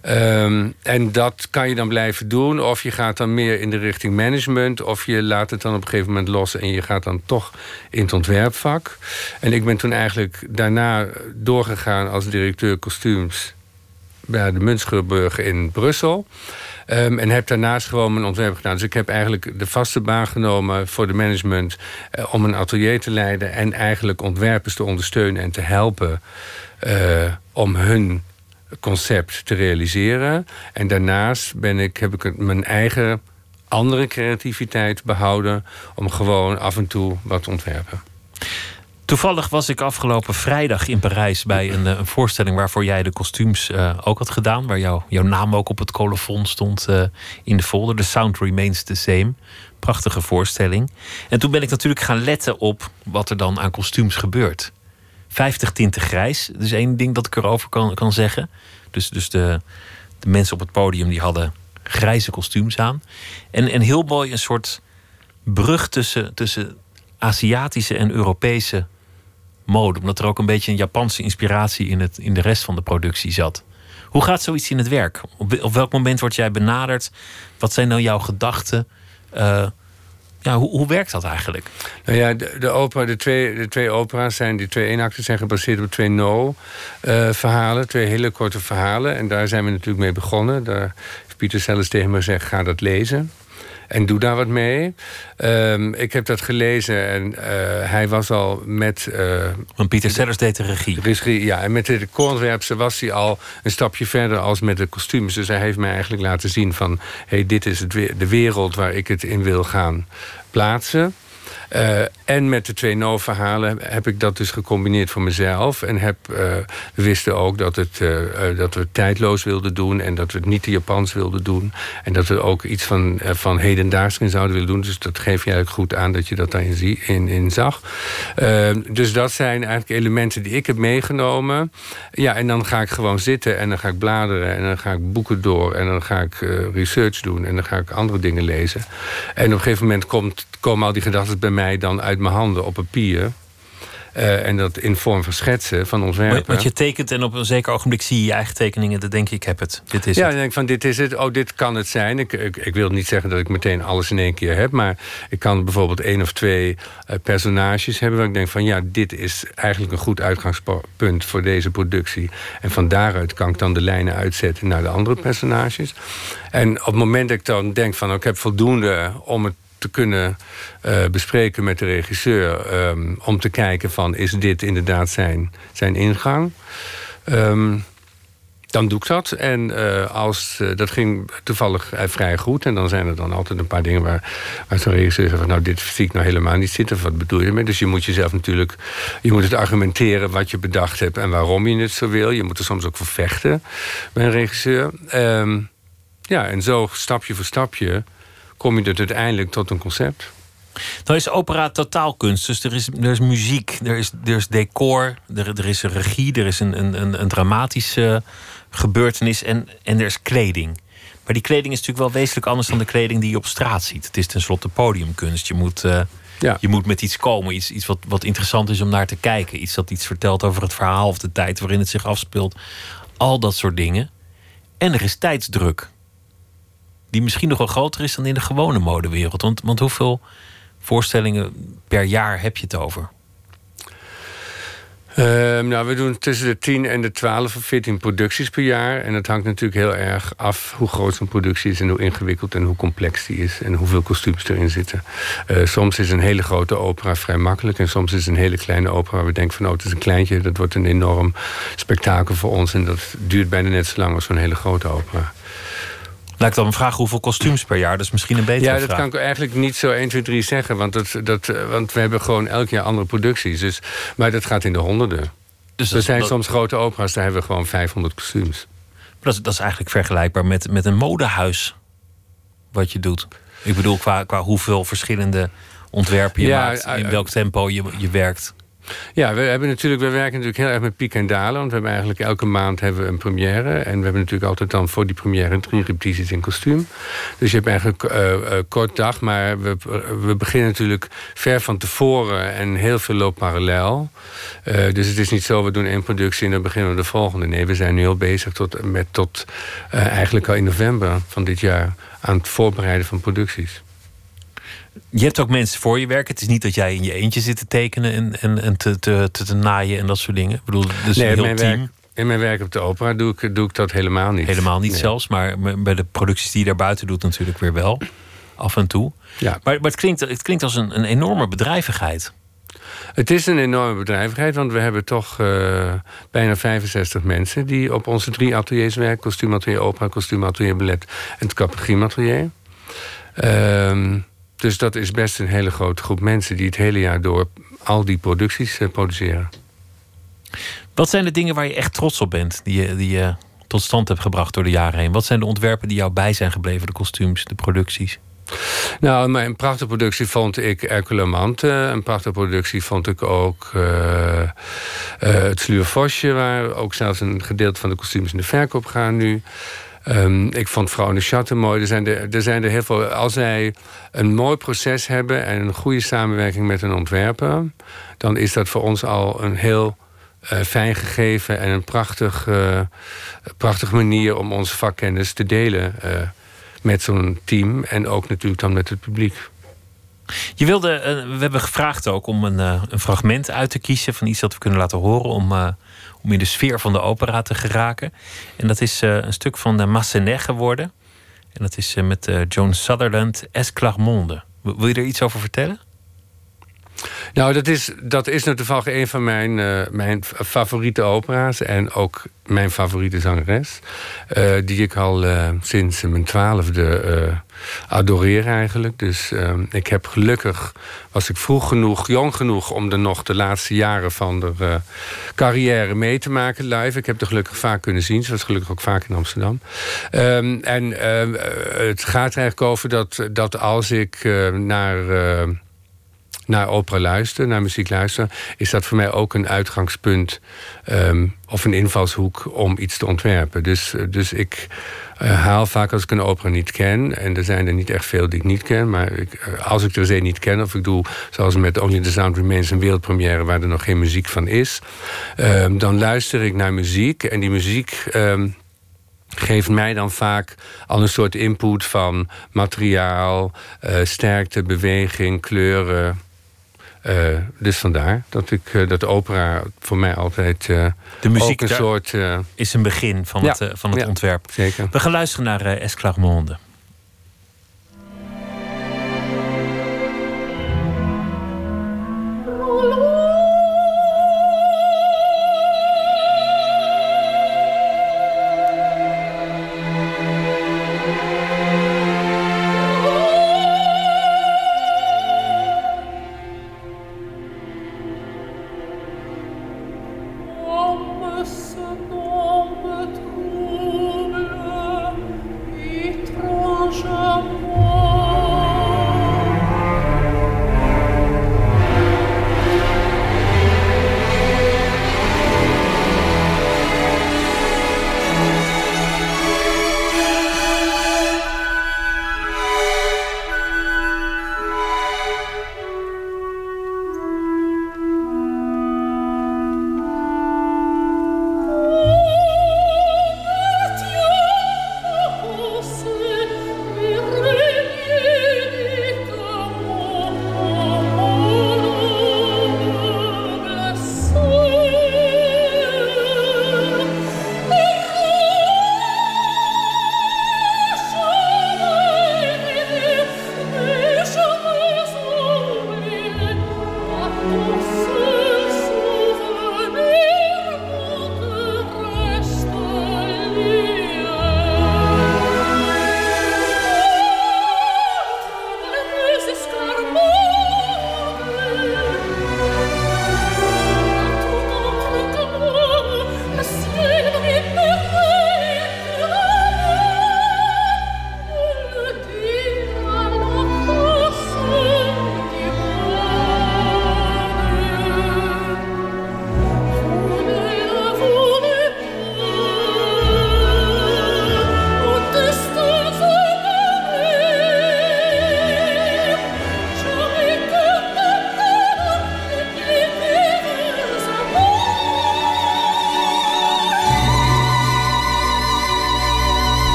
Ehm, en dat kan je dan blijven doen. Of je gaat dan meer in de richting management. Of je laat het dan op een gegeven moment los. En je gaat dan toch in het ontwerpvak. En ik ben toen eigenlijk daarna doorgegaan als directeur kostuums. Bij de Münsterburg in Brussel. Ehm, en heb daarnaast gewoon mijn ontwerp gedaan. Dus ik heb eigenlijk de vaste baan genomen voor de management. eh, om een atelier te leiden. En eigenlijk ontwerpers te ondersteunen en te helpen. eh, om hun concept te realiseren. En daarnaast ben ik, heb ik mijn eigen andere creativiteit behouden... om gewoon af en toe wat te ontwerpen. Toevallig was ik afgelopen vrijdag in Parijs bij een, eh, een voorstelling waarvoor jij de kostuums eh, ook had gedaan. Waar jou, jouw naam ook op het colofon stond eh, in de folder. The Sound Remains the Same. Prachtige voorstelling. En toen ben ik natuurlijk gaan letten op wat er dan aan kostuums gebeurt. 50 tinten grijs. Dat is één ding dat ik erover kan, kan zeggen. Dus, dus de, de mensen op het podium die hadden grijze kostuums aan. En, en heel mooi een soort brug tussen, tussen Aziatische en Europese mode. Omdat er ook een beetje een Japanse inspiratie in, het, in de rest van de productie zat. Hoe gaat zoiets in het werk? Op, op welk moment word jij benaderd? Wat zijn nou jouw gedachten? Eh, ja, hoe, hoe werkt dat eigenlijk? Nou ja, de, de, opera, de, twee, de twee opera's zijn, die twee eenacten zijn gebaseerd op twee no-verhalen. twee hele korte verhalen. En daar zijn we natuurlijk mee begonnen. Daar heeft Pieter zelfs tegen me gezegd, ga dat lezen. En doe daar wat mee. Um, ik heb dat gelezen en uh, hij was al met... Uh, Want Pieter Sellers deed de regie. regie. Ja, en met de decorontwerpse was hij al een stapje verder als met de kostuums. Dus hij heeft mij eigenlijk laten zien van... hey, dit is het, de wereld waar ik het in wil gaan plaatsen. Uh, en met de twee no-verhalen heb ik dat dus gecombineerd voor mezelf. En heb, we wisten ook dat, het, uh, dat we het tijdloos wilden doen. En dat we het niet te Japans wilden doen. En dat we ook iets van, van hedendaags in zouden willen doen. Dus dat geef je eigenlijk goed aan dat je dat daarin zie, in, in zag. dus dat zijn eigenlijk elementen die ik heb meegenomen. Ja, en dan ga ik gewoon zitten en dan ga ik bladeren. En dan ga ik boeken door. En dan ga ik research doen. En dan ga ik andere dingen lezen. En op een gegeven moment komt, komen al die gedachten bij mij dan uit mijn handen op papier. Uh, en dat in vorm van schetsen, van ontwerpen. Want je tekent en op een zeker ogenblik zie je je eigen tekeningen. Dan denk je, ik heb het. Dit is ja, het. dan denk ik van dit is het. Oh, dit kan het zijn. Ik, ik, ik, wil niet zeggen dat ik meteen alles in één keer heb. Maar ik kan bijvoorbeeld één of twee uh, personages hebben... waar ik denk van ja, dit is eigenlijk een goed uitgangspunt voor deze productie. En van daaruit kan ik dan de lijnen uitzetten naar de andere personages. En op het moment dat ik dan denk van... Oh, ik heb voldoende om het te kunnen uh, bespreken met de regisseur. Um, om te kijken van, is dit inderdaad zijn, zijn ingang? Um, dan doe ik dat. En uh, als, uh, dat ging toevallig vrij goed. En dan zijn er dan altijd een paar dingen waar, waar zo'n regisseur zegt... Nou, dit zie ik nou helemaal niet zitten. Wat bedoel je ermee? Dus je moet jezelf natuurlijk... Je moet het argumenteren wat je bedacht hebt... en waarom je het zo wil. Je moet er soms ook voor vechten bij een regisseur. Um, ja, en zo stapje voor stapje kom je er uiteindelijk tot een concept. Nou is opera totaalkunst. Dus er is, er is muziek, er is, er is decor, er, er is een regie, er is een, een, een dramatische gebeurtenis en, en er is kleding. Maar die kleding is natuurlijk wel wezenlijk anders dan de kleding die je op straat ziet. Het is tenslotte podiumkunst. Je moet, uh, ja. je moet met iets komen, iets, iets wat, wat interessant is om naar te kijken. Iets dat iets vertelt over het verhaal of de tijd waarin het zich afspeelt. Al dat soort dingen. En er is tijdsdruk die misschien nog wel groter is dan in de gewone modewereld. Want, want hoeveel voorstellingen per jaar heb je het over? Uh, nou, we doen tussen de 10 en de 12 of 14 producties per jaar. En dat hangt natuurlijk heel erg af hoe groot zo'n productie is... en hoe ingewikkeld en hoe complex die is... en hoeveel kostuums erin zitten. Uh, soms is een hele grote opera vrij makkelijk... en soms is een hele kleine opera waar we denken van... oh, het is een kleintje, dat wordt een enorm spektakel voor ons... en dat duurt bijna net zo lang als zo'n hele grote opera. Ik dan vragen hoeveel kostuums per jaar? Dat is misschien een betere Ja, vraag. dat kan ik eigenlijk niet zo 1, 2, 3 zeggen. Want, dat, dat, want we hebben gewoon elk jaar andere producties. Dus, maar dat gaat in de honderden. Dus er zijn dat, soms grote opera's, daar hebben we gewoon 500 kostuums. Dat is, dat is eigenlijk vergelijkbaar met, met een modehuis. Wat je doet. Ik bedoel, qua, qua hoeveel verschillende ontwerpen je Ja, maakt. In uh, welk tempo je, je werkt. Ja, we hebben natuurlijk, we werken natuurlijk heel erg met piek en dalen. Want we hebben eigenlijk elke maand hebben we een première. En we hebben natuurlijk altijd dan voor die première drie repetities in kostuum. Dus je hebt eigenlijk uh, kort dag, maar we, we beginnen natuurlijk ver van tevoren en heel veel loopt parallel. Uh, dus het is niet zo, we doen één productie en dan beginnen we de volgende. Nee, we zijn nu al bezig tot, met tot eigenlijk al in november van dit jaar aan het voorbereiden van producties. Je hebt ook mensen voor je werken. Het is niet dat jij in je eentje zit te tekenen en, en, en te, te, te, te naaien en dat soort dingen. Ik bedoel, dus nee, heel mijn team. Werk, in mijn werk op de opera doe ik, doe ik dat helemaal niet. Helemaal niet Nee. zelfs, maar bij de producties die je daarbuiten doet natuurlijk weer wel. Af en toe. Ja. Maar, maar het, klinkt, het klinkt als een, een enorme bedrijvigheid. Het is een enorme bedrijvigheid, want we hebben toch eh, bijna 65 mensen die op onze drie ateliers werken: kostuumatelier opera, kostuumatelier ballet en het capuchimatelier. Ehm dus dat is best een hele grote groep mensen die het hele jaar door al die producties eh, produceren. Wat zijn de dingen waar je echt trots op bent, die je, die je tot stand hebt gebracht door de jaren heen? Wat zijn de ontwerpen die jou bij zijn gebleven, de kostuums, de producties? Nou, een prachtige productie vond ik Hercule Mante. Een prachtige productie vond ik ook eh, eh, het waar ook zelfs een gedeelte van de kostuums in de verkoop gaan nu. Ehm, ik vond Vrouw in de mooi. Er zijn er, zijn heel veel. Als zij een mooi proces hebben en een goede samenwerking met een ontwerper, dan is dat voor ons al een heel eh, fijn gegeven en een prachtig, eh, prachtige manier om onze vakkennis te delen eh, met zo'n team en ook natuurlijk dan met het publiek. Je wilde, we hebben gevraagd ook om een, een fragment uit te kiezen van iets dat we kunnen laten horen om, om in de sfeer van de opera te geraken. En dat is eh, een stuk van de Massenet geworden. En dat is eh, met eh, Joan Sutherland, Esclarmonde. Wil wil je er iets over vertellen? Nou, dat is, dat is nou toevallig een van mijn, eh, mijn favoriete opera's. En ook mijn favoriete zangeres. eh, die ik al eh, sinds mijn twaalfde adoreer eigenlijk. Dus ik heb gelukkig, was ik vroeg genoeg, jong genoeg... om er nog de laatste jaren van de carrière mee te maken live. Ik heb er gelukkig vaak kunnen zien. Ze was gelukkig ook vaak in Amsterdam. Ehm, en ehm, eh, het gaat eigenlijk over dat, dat als ik naar... naar opera luister, naar muziek luister, is dat voor mij ook een uitgangspunt ehm, of een invalshoek om iets te ontwerpen. Dus, dus ik eh, haal vaak als ik een opera niet ken, en er zijn er niet echt veel die ik niet ken, maar ik, eh, als ik er een niet ken, of ik doe zoals met Only the Sound Remains een wereldpremière waar er nog geen muziek van is, ehm, dan luister ik naar muziek en die muziek. ehm, geeft mij dan vaak al een soort input van materiaal, eh, sterkte, beweging, kleuren. Eh, dus vandaar dat ik eh, dat opera voor mij altijd eh, De muziek ook een soort Is een begin van Ja, het, van het ja, ontwerp. zeker. We gaan luisteren naar Esclarmonde.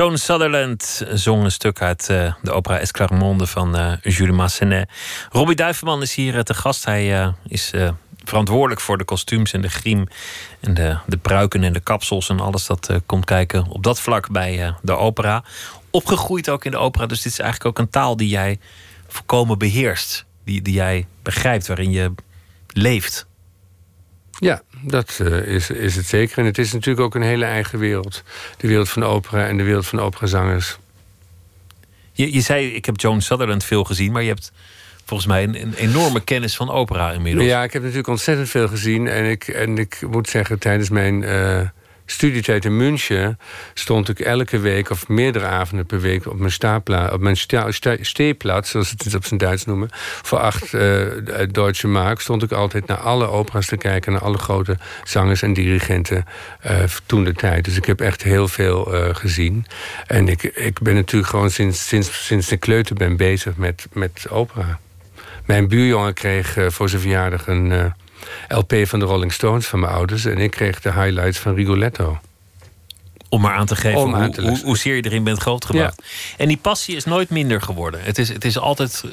Joan Sutherland zong een stuk uit uh, de opera Esclarmonde van uh, Jules Massenet. Robbie Duivenman is hier te gast. Hij is verantwoordelijk voor de kostuums en de griem en de, de pruiken en de kapsels en alles dat komt kijken op dat vlak bij de opera. Opgegroeid ook in de opera, dus dit is eigenlijk ook een taal die jij volkomen beheerst. Die, die jij begrijpt, waarin je leeft. Ja, dat uh, is, is het zeker. En het is natuurlijk ook een hele eigen wereld. De wereld van de opera en de wereld van de operazangers. Je, je zei, ik heb Joan Sutherland veel gezien, maar je hebt volgens mij een, een, enorme kennis van opera inmiddels. Ja, ik heb natuurlijk ontzettend veel gezien. En ik, en ik moet zeggen, tijdens mijn uh, studietijd in München stond ik elke week of meerdere avonden per week op mijn, stapla, op mijn sta, sta, steeplaats, zoals het op zijn Duits noemen, voor acht uh, Duitse mark, stond ik altijd naar alle opera's te kijken, naar alle grote zangers en dirigenten uh, toen de tijd. Dus ik heb echt heel veel gezien. En ik, ik ben natuurlijk gewoon sinds, sinds, sinds de kleuter ben bezig met, met opera. Mijn buurjongen kreeg voor zijn verjaardag een LP van de Rolling Stones van mijn ouders. En ik kreeg de highlights van Rigoletto. Om maar aan te geven hoe, aan te hoe, hoezeer je erin bent grootgebracht. En die passie is nooit minder geworden. Het is, het is altijd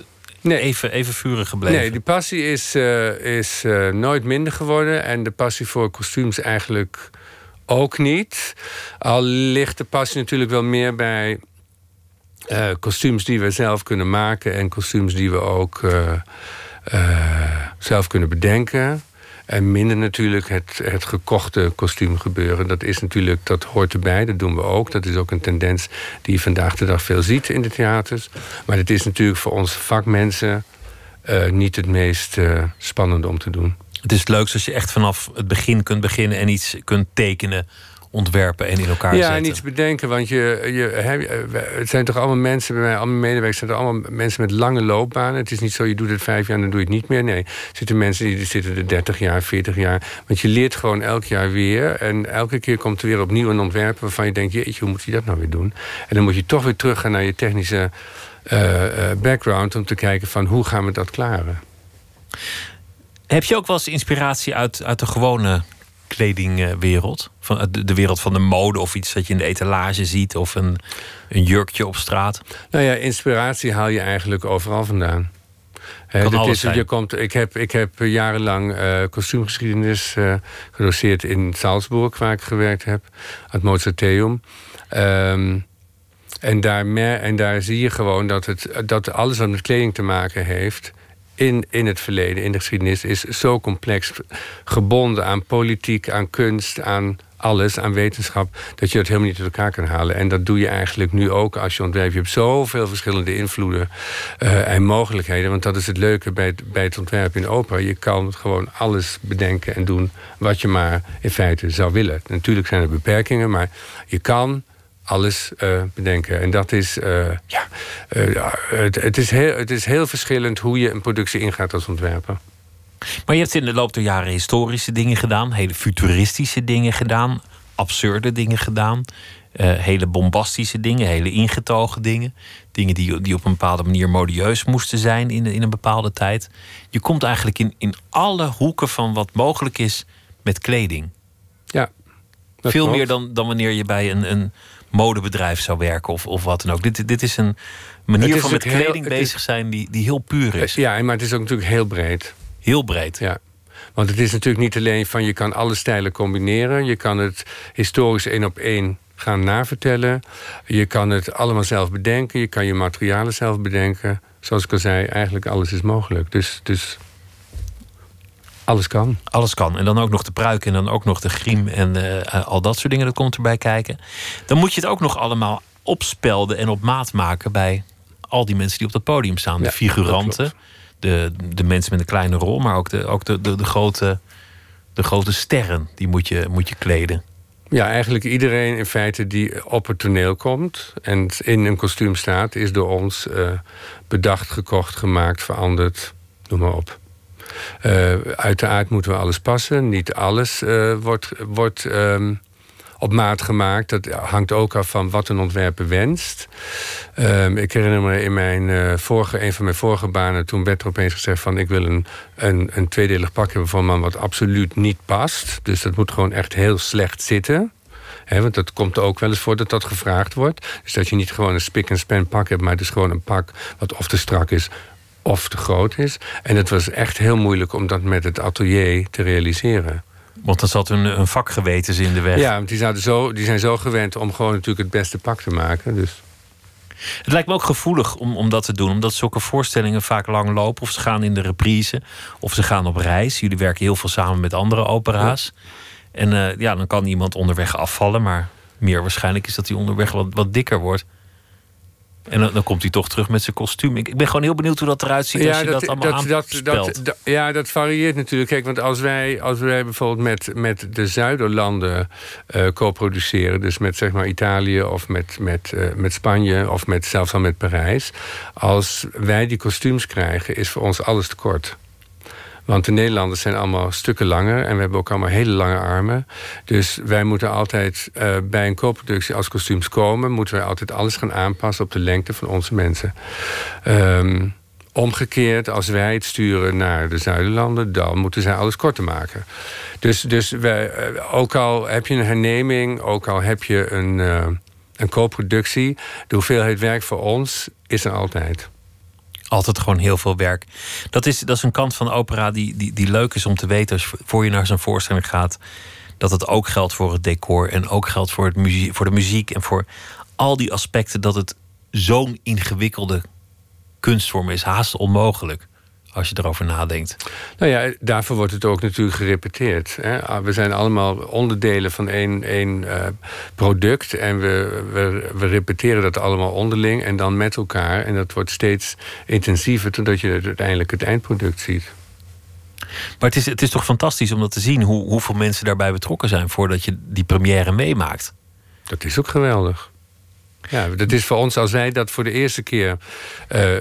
nee. even, even vurig gebleven. Nee, die passie is, uh, is uh, nooit minder geworden. En de passie voor kostuums eigenlijk ook niet. Al ligt de passie natuurlijk wel meer bij uh, kostuums die we zelf kunnen maken. En kostuums die we ook zelf kunnen bedenken. En minder natuurlijk het, het gekochte kostuum gebeuren. Dat is natuurlijk, dat hoort erbij, dat doen we ook. Dat is ook een tendens die je vandaag de dag veel ziet in de theaters. Maar het is natuurlijk voor ons vakmensen uh, niet het meest uh, spannende om te doen. Het is het leukste als je echt vanaf het begin kunt beginnen en iets kunt tekenen ontwerpen en in elkaar ja, zetten. Ja, en iets bedenken. Want je, je, het zijn toch allemaal mensen, bij mij, allemaal medewerkers, zijn allemaal mensen met lange loopbanen. Het is niet zo, je doet het vijf jaar en dan doe je het niet meer. Nee, er zitten mensen die zitten er 30 jaar, 40 jaar. Want je leert gewoon elk jaar weer. En elke keer komt er weer opnieuw een ontwerp waarvan je denkt, jeetje, hoe moet je dat nou weer doen? En dan moet je toch weer teruggaan naar je technische uh, uh, background om te kijken van hoe gaan we dat klaren. Heb je ook wel eens inspiratie uit, uit de gewone kledingwereld? Van de, wereld van de mode of iets dat je in de etalage ziet of een, een jurkje op straat? Nou ja, inspiratie haal je eigenlijk overal vandaan. Kan dat is, je komt, ik, heb, ik heb jarenlang uh, kostuumgeschiedenis uh, gedoseerd in Salzburg, waar ik gewerkt heb, aan het Mozarteum. Um, en, daar, en daar zie je gewoon dat, het, dat alles wat met kleding te maken heeft, in, in het verleden, in de geschiedenis, is zo complex gebonden aan politiek, aan kunst, aan alles, aan wetenschap, dat je dat helemaal niet uit elkaar kan halen. En dat doe je eigenlijk nu ook als je ontwerpt. Je hebt zoveel verschillende invloeden uh, en mogelijkheden. Want dat is het leuke bij het, bij het ontwerpen in opera. Je kan gewoon alles bedenken en doen wat je maar in feite zou willen. Natuurlijk zijn er beperkingen, maar je kan alles uh, bedenken. En dat is, uh, ja, uh, het, het, is heel, het is heel verschillend hoe je een productie ingaat als ontwerper. Maar je hebt in de loop der jaren historische dingen gedaan, hele futuristische dingen gedaan, absurde dingen gedaan, hele bombastische dingen, hele ingetogen dingen. Dingen die, die op een bepaalde manier modieus moesten zijn in, in een bepaalde tijd. Je komt eigenlijk in, in alle hoeken van wat mogelijk is met kleding. Ja. Veel klopt. meer dan, dan wanneer je bij een, een modebedrijf zou werken of, of wat dan ook. Dit, dit is een manier is van met kleding heel, bezig is, zijn die, die heel puur is. Ja, maar het is ook natuurlijk heel breed. Heel breed. Ja. Want het is natuurlijk niet alleen van je kan alle stijlen combineren. Je kan het historisch één op één gaan navertellen. Je kan het allemaal zelf bedenken. Je kan je materialen zelf bedenken. Zoals ik al zei, eigenlijk alles is mogelijk. Dus, dus alles kan. Alles kan. En dan ook nog de pruik en dan ook nog de griem en uh, al dat soort dingen. Dat komt erbij kijken. Dan moet je het ook nog allemaal opspelden en op maat maken bij al die mensen die op dat podium staan. De figuranten, de, de mensen met een kleine rol, maar ook de, ook de, de, de, grote, de grote sterren. Die moet je, moet je kleden. Ja, eigenlijk iedereen in feite die op het toneel komt en in een kostuum staat, is door ons uh, bedacht, gekocht, gemaakt, veranderd, noem maar op. Uh, uiteraard moeten we alles passen. Niet alles uh, wordt, wordt um, op maat gemaakt. Dat hangt ook af van wat een ontwerper wenst. Um, ik herinner me in mijn, uh, vorige, een van mijn vorige banen... toen werd er opeens gezegd van... ik wil een, een, een tweedelig pak hebben voor een man wat absoluut niet past. Dus dat moet gewoon echt heel slecht zitten. Want dat komt er ook wel eens voor dat dat gevraagd wordt. Dus dat je niet gewoon een spik en span pak hebt, maar het is gewoon een pak wat of te strak is of te groot is. En het was echt heel moeilijk om dat met het atelier te realiseren. Want dan zat een, een vakgewetens in de weg. Ja, want die, zouden zo, die zijn zo gewend om gewoon natuurlijk het beste pak te maken. Dus. Het lijkt me ook gevoelig om, om dat te doen, omdat zulke voorstellingen vaak lang lopen. Of ze gaan in de reprise, of ze gaan op reis. Jullie werken heel veel samen met andere opera's. En eh, ja, dan kan iemand onderweg afvallen, maar meer waarschijnlijk is dat hij onderweg wat, wat dikker wordt. En dan, dan komt hij toch terug met zijn kostuum. Ik, ik ben gewoon heel benieuwd hoe dat eruit ziet als je dat, allemaal dat, dat, dat, Ja, dat varieert natuurlijk. Kijk, want als wij, als wij bijvoorbeeld met, met de zuiderlanden uh, co-produceren... dus met zeg maar Italië of met, met, uh, met Spanje of met, zelfs al met Parijs... als wij die kostuums krijgen, is voor ons alles tekort. Want de Nederlanders zijn allemaal stukken langer en we hebben ook allemaal hele lange armen. Dus wij moeten altijd uh, bij een co-productie als kostuums komen, moeten wij altijd alles gaan aanpassen op de lengte van onze mensen. Um, omgekeerd, als wij het sturen naar de Zuiderlanden, dan moeten zij alles korter maken. Dus, dus wij, ook al heb je een herneming, ook al heb je een, uh, een co-productie, de hoeveelheid werk voor ons is er altijd altijd gewoon heel veel werk. Dat is, dat is een kant van opera die, die, die leuk is om te weten als voor je naar zo'n voorstelling gaat. Dat het ook geldt voor het decor en ook geldt voor, het muziek, voor de muziek en voor al die aspecten. Dat het zo'n ingewikkelde kunstvorm is, haast onmogelijk als je erover nadenkt. Nou ja, daarvoor wordt het ook natuurlijk gerepeteerd. Hè? Ah, we zijn allemaal onderdelen van één, één uh, product en we, we, we, repeteren dat allemaal onderling en dan met elkaar. En dat wordt steeds intensiever totdat je uiteindelijk het eindproduct ziet. Maar het is, het is toch fantastisch om dat te zien, hoe, hoeveel mensen daarbij betrokken zijn voordat je die première meemaakt. Dat is ook geweldig. Ja, dat is voor ons, als wij dat voor de eerste keer uh,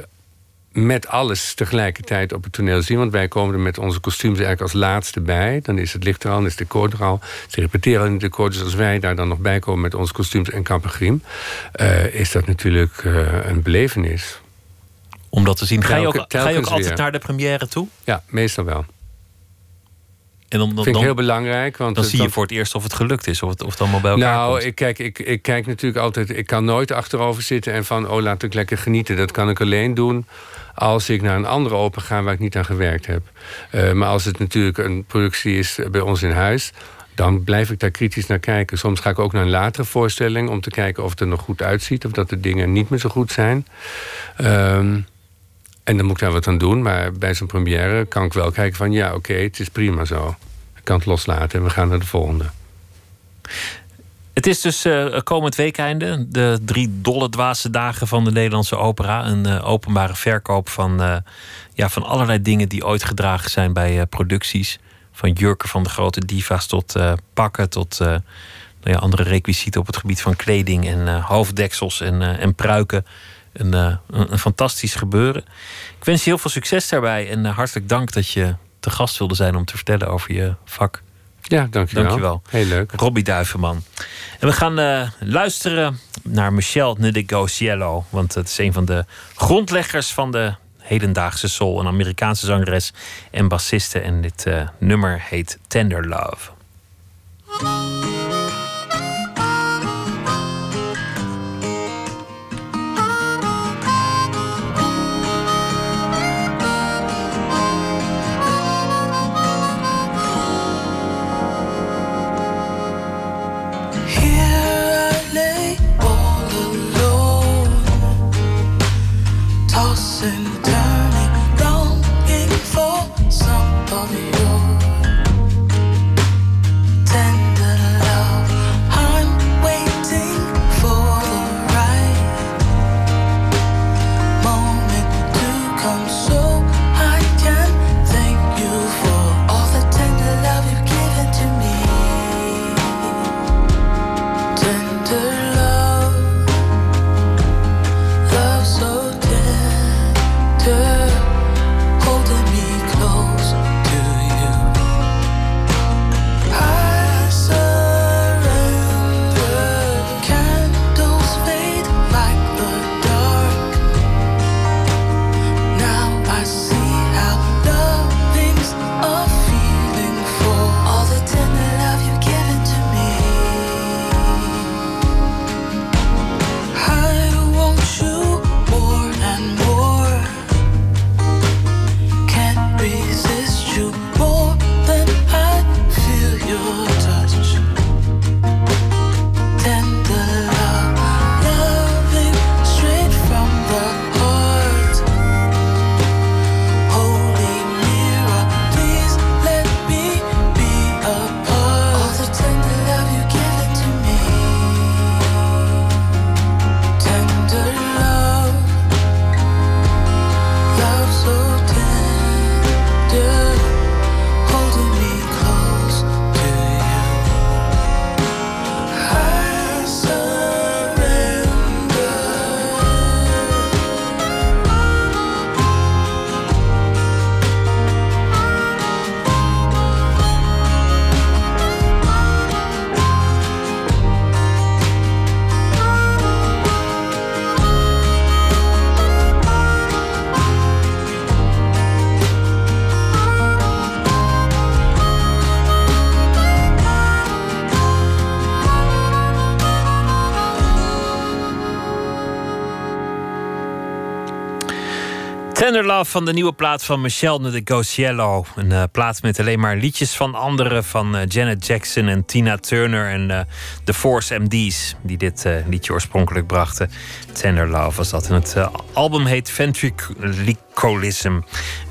met alles tegelijkertijd op het toneel zien. Want wij komen er met onze kostuums eigenlijk als laatste bij. Dan is het licht er al, dan is de decor er al. Ze repeteren in het decor. Dus als wij daar dan nog bij komen met onze kostuums en kampergriem... Uh, is dat natuurlijk uh, een belevenis. Om dat te zien. Ga je ook, ga je ook altijd weer. naar de première toe? Ja, meestal wel. En dan, dan, vind ik heel belangrijk. Want dan zie je voor het eerst of het gelukt is, of het, of het allemaal bij elkaar nou, komt. ik kijk, ik, ik kijk natuurlijk altijd... Ik kan nooit achterover zitten en van... oh, laat ik lekker genieten. Dat kan ik alleen doen als ik naar een andere open ga waar ik niet aan gewerkt heb. Uh, maar als het natuurlijk een productie is bij ons in huis dan blijf ik daar kritisch naar kijken. Soms ga ik ook naar een latere voorstelling om te kijken of het er nog goed uitziet, of dat de dingen niet meer zo goed zijn. Um, en dan moet ik daar wat aan doen, maar bij zo'n première kan ik wel kijken van ja, oké, okay, het is prima zo. Ik kan het loslaten en we gaan naar de volgende. Het is dus uh, komend weekende, de drie dolle dwaze dagen van de Nederlandse opera. Een uh, openbare verkoop van, uh, ja, van allerlei dingen die ooit gedragen zijn bij producties. Van jurken van de grote diva's tot pakken, tot nou ja, andere requisieten op het gebied van kleding en hoofddeksels en, en pruiken. Een, een, een, fantastisch gebeuren. Ik wens je heel veel succes daarbij en hartelijk dank dat je te gast wilde zijn om te vertellen over je vak. Ja, dankjewel. dankjewel. Heel leuk. Robbie Duivenman. En we gaan uh, luisteren naar Michelle Negociello. Want het is een van de grondleggers van de hedendaagse soul. Een Amerikaanse zangeres en bassiste. En dit uh, nummer heet Tender Love. Tender Love van de nieuwe plaat van Michelle Negociello. Een uh, plaat met alleen maar liedjes van anderen... van uh, Janet Jackson en Tina Turner en uh, The Force MD's... die dit liedje oorspronkelijk brachten. Tender Love was dat. En het album heet Ventriculism.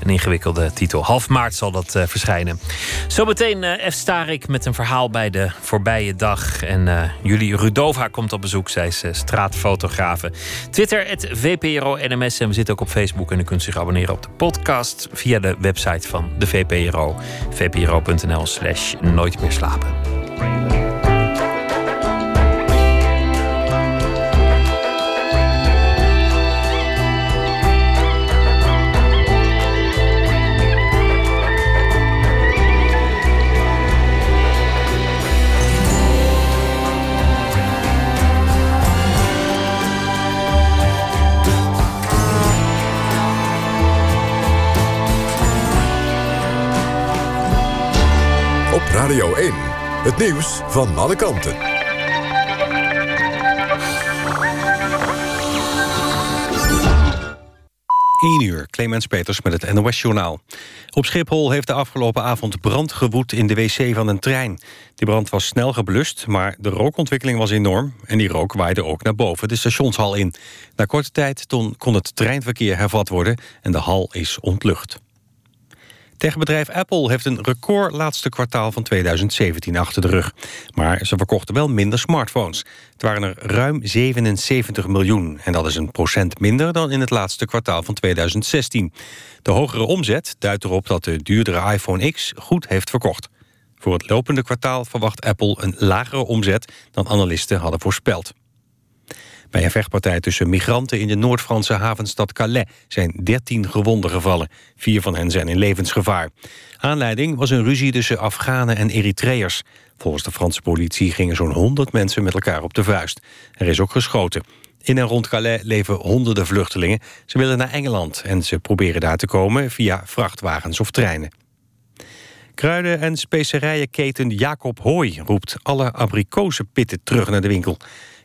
Een ingewikkelde titel. Half maart zal dat verschijnen. Zometeen F. Starik met een verhaal bij de voorbije dag. En Julie Rudova komt op bezoek. Zij is straatfotografe. Twitter, het VPRO NMS. En we zitten ook op Facebook en u kunt zich abonneren op de podcast via de website van de VPRO. vpro.nl slash nooit meer slapen. Radio 1. Het nieuws van alle kanten. 1 uur, Clemens Peters met het NOS-journaal. Op Schiphol heeft de afgelopen avond brand gewoed in de wc van een trein. Die brand was snel geblust, maar de rookontwikkeling was enorm... en die rook waaide ook naar boven de stationshal in. Na korte tijd kon het treinverkeer hervat worden en de hal is ontlucht. Techbedrijf Apple heeft een record laatste kwartaal van 2017 achter de rug. Maar ze verkochten wel minder smartphones. Het waren er ruim 77 miljoen. En dat is een procent minder dan in het laatste kwartaal van 2016. De hogere omzet duidt erop dat de duurdere iPhone X goed heeft verkocht. Voor het lopende kwartaal verwacht Apple een lagere omzet... dan analisten hadden voorspeld. Bij een vechtpartij tussen migranten in de Noord-Franse havenstad Calais zijn 13 gewonden gevallen. Vier van hen zijn in levensgevaar. Aanleiding was een ruzie tussen Afghanen en Eritreërs. Volgens de Franse politie gingen zo'n 100 mensen met elkaar op de vuist. Er is ook geschoten. In en rond Calais leven honderden vluchtelingen. Ze willen naar Engeland en ze proberen daar te komen via vrachtwagens of treinen. Kruiden- en specerijenketen Jacob Hooi roept alle abrikozenpitten terug naar de winkel.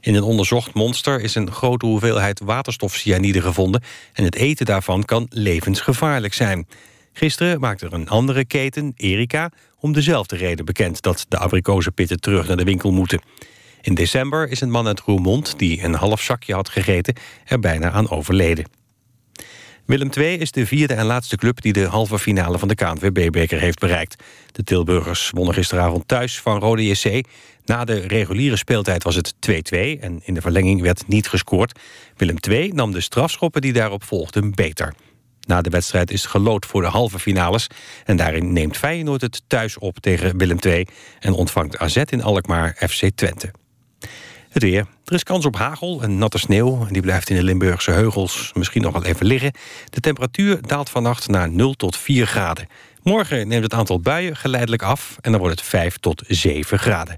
In een onderzocht monster is een grote hoeveelheid waterstofcyanide gevonden... en het eten daarvan kan levensgevaarlijk zijn. Gisteren maakte er een andere keten, Erika, om dezelfde reden bekend... dat de abrikozenpitten terug naar de winkel moeten. In december is een man uit Roermond, die een half zakje had gegeten... er bijna aan overleden. Willem II is de vierde en laatste club die de halve finale van de KNVB-beker heeft bereikt. De Tilburgers wonnen gisteravond thuis van Rode JC. Na de reguliere speeltijd was het 2-2 en in de verlenging werd niet gescoord. Willem II nam de strafschoppen die daarop volgden beter. Na de wedstrijd is gelood voor de halve finales... en daarin neemt Feyenoord het thuis op tegen Willem II... en ontvangt AZ in Alkmaar FC Twente. Het weer. Er is kans op hagel en natte sneeuw. Die blijft in de Limburgse heugels misschien nog wel even liggen. De temperatuur daalt vannacht naar 0 tot 4 graden. Morgen neemt het aantal buien geleidelijk af... en dan wordt het 5 tot 7 graden.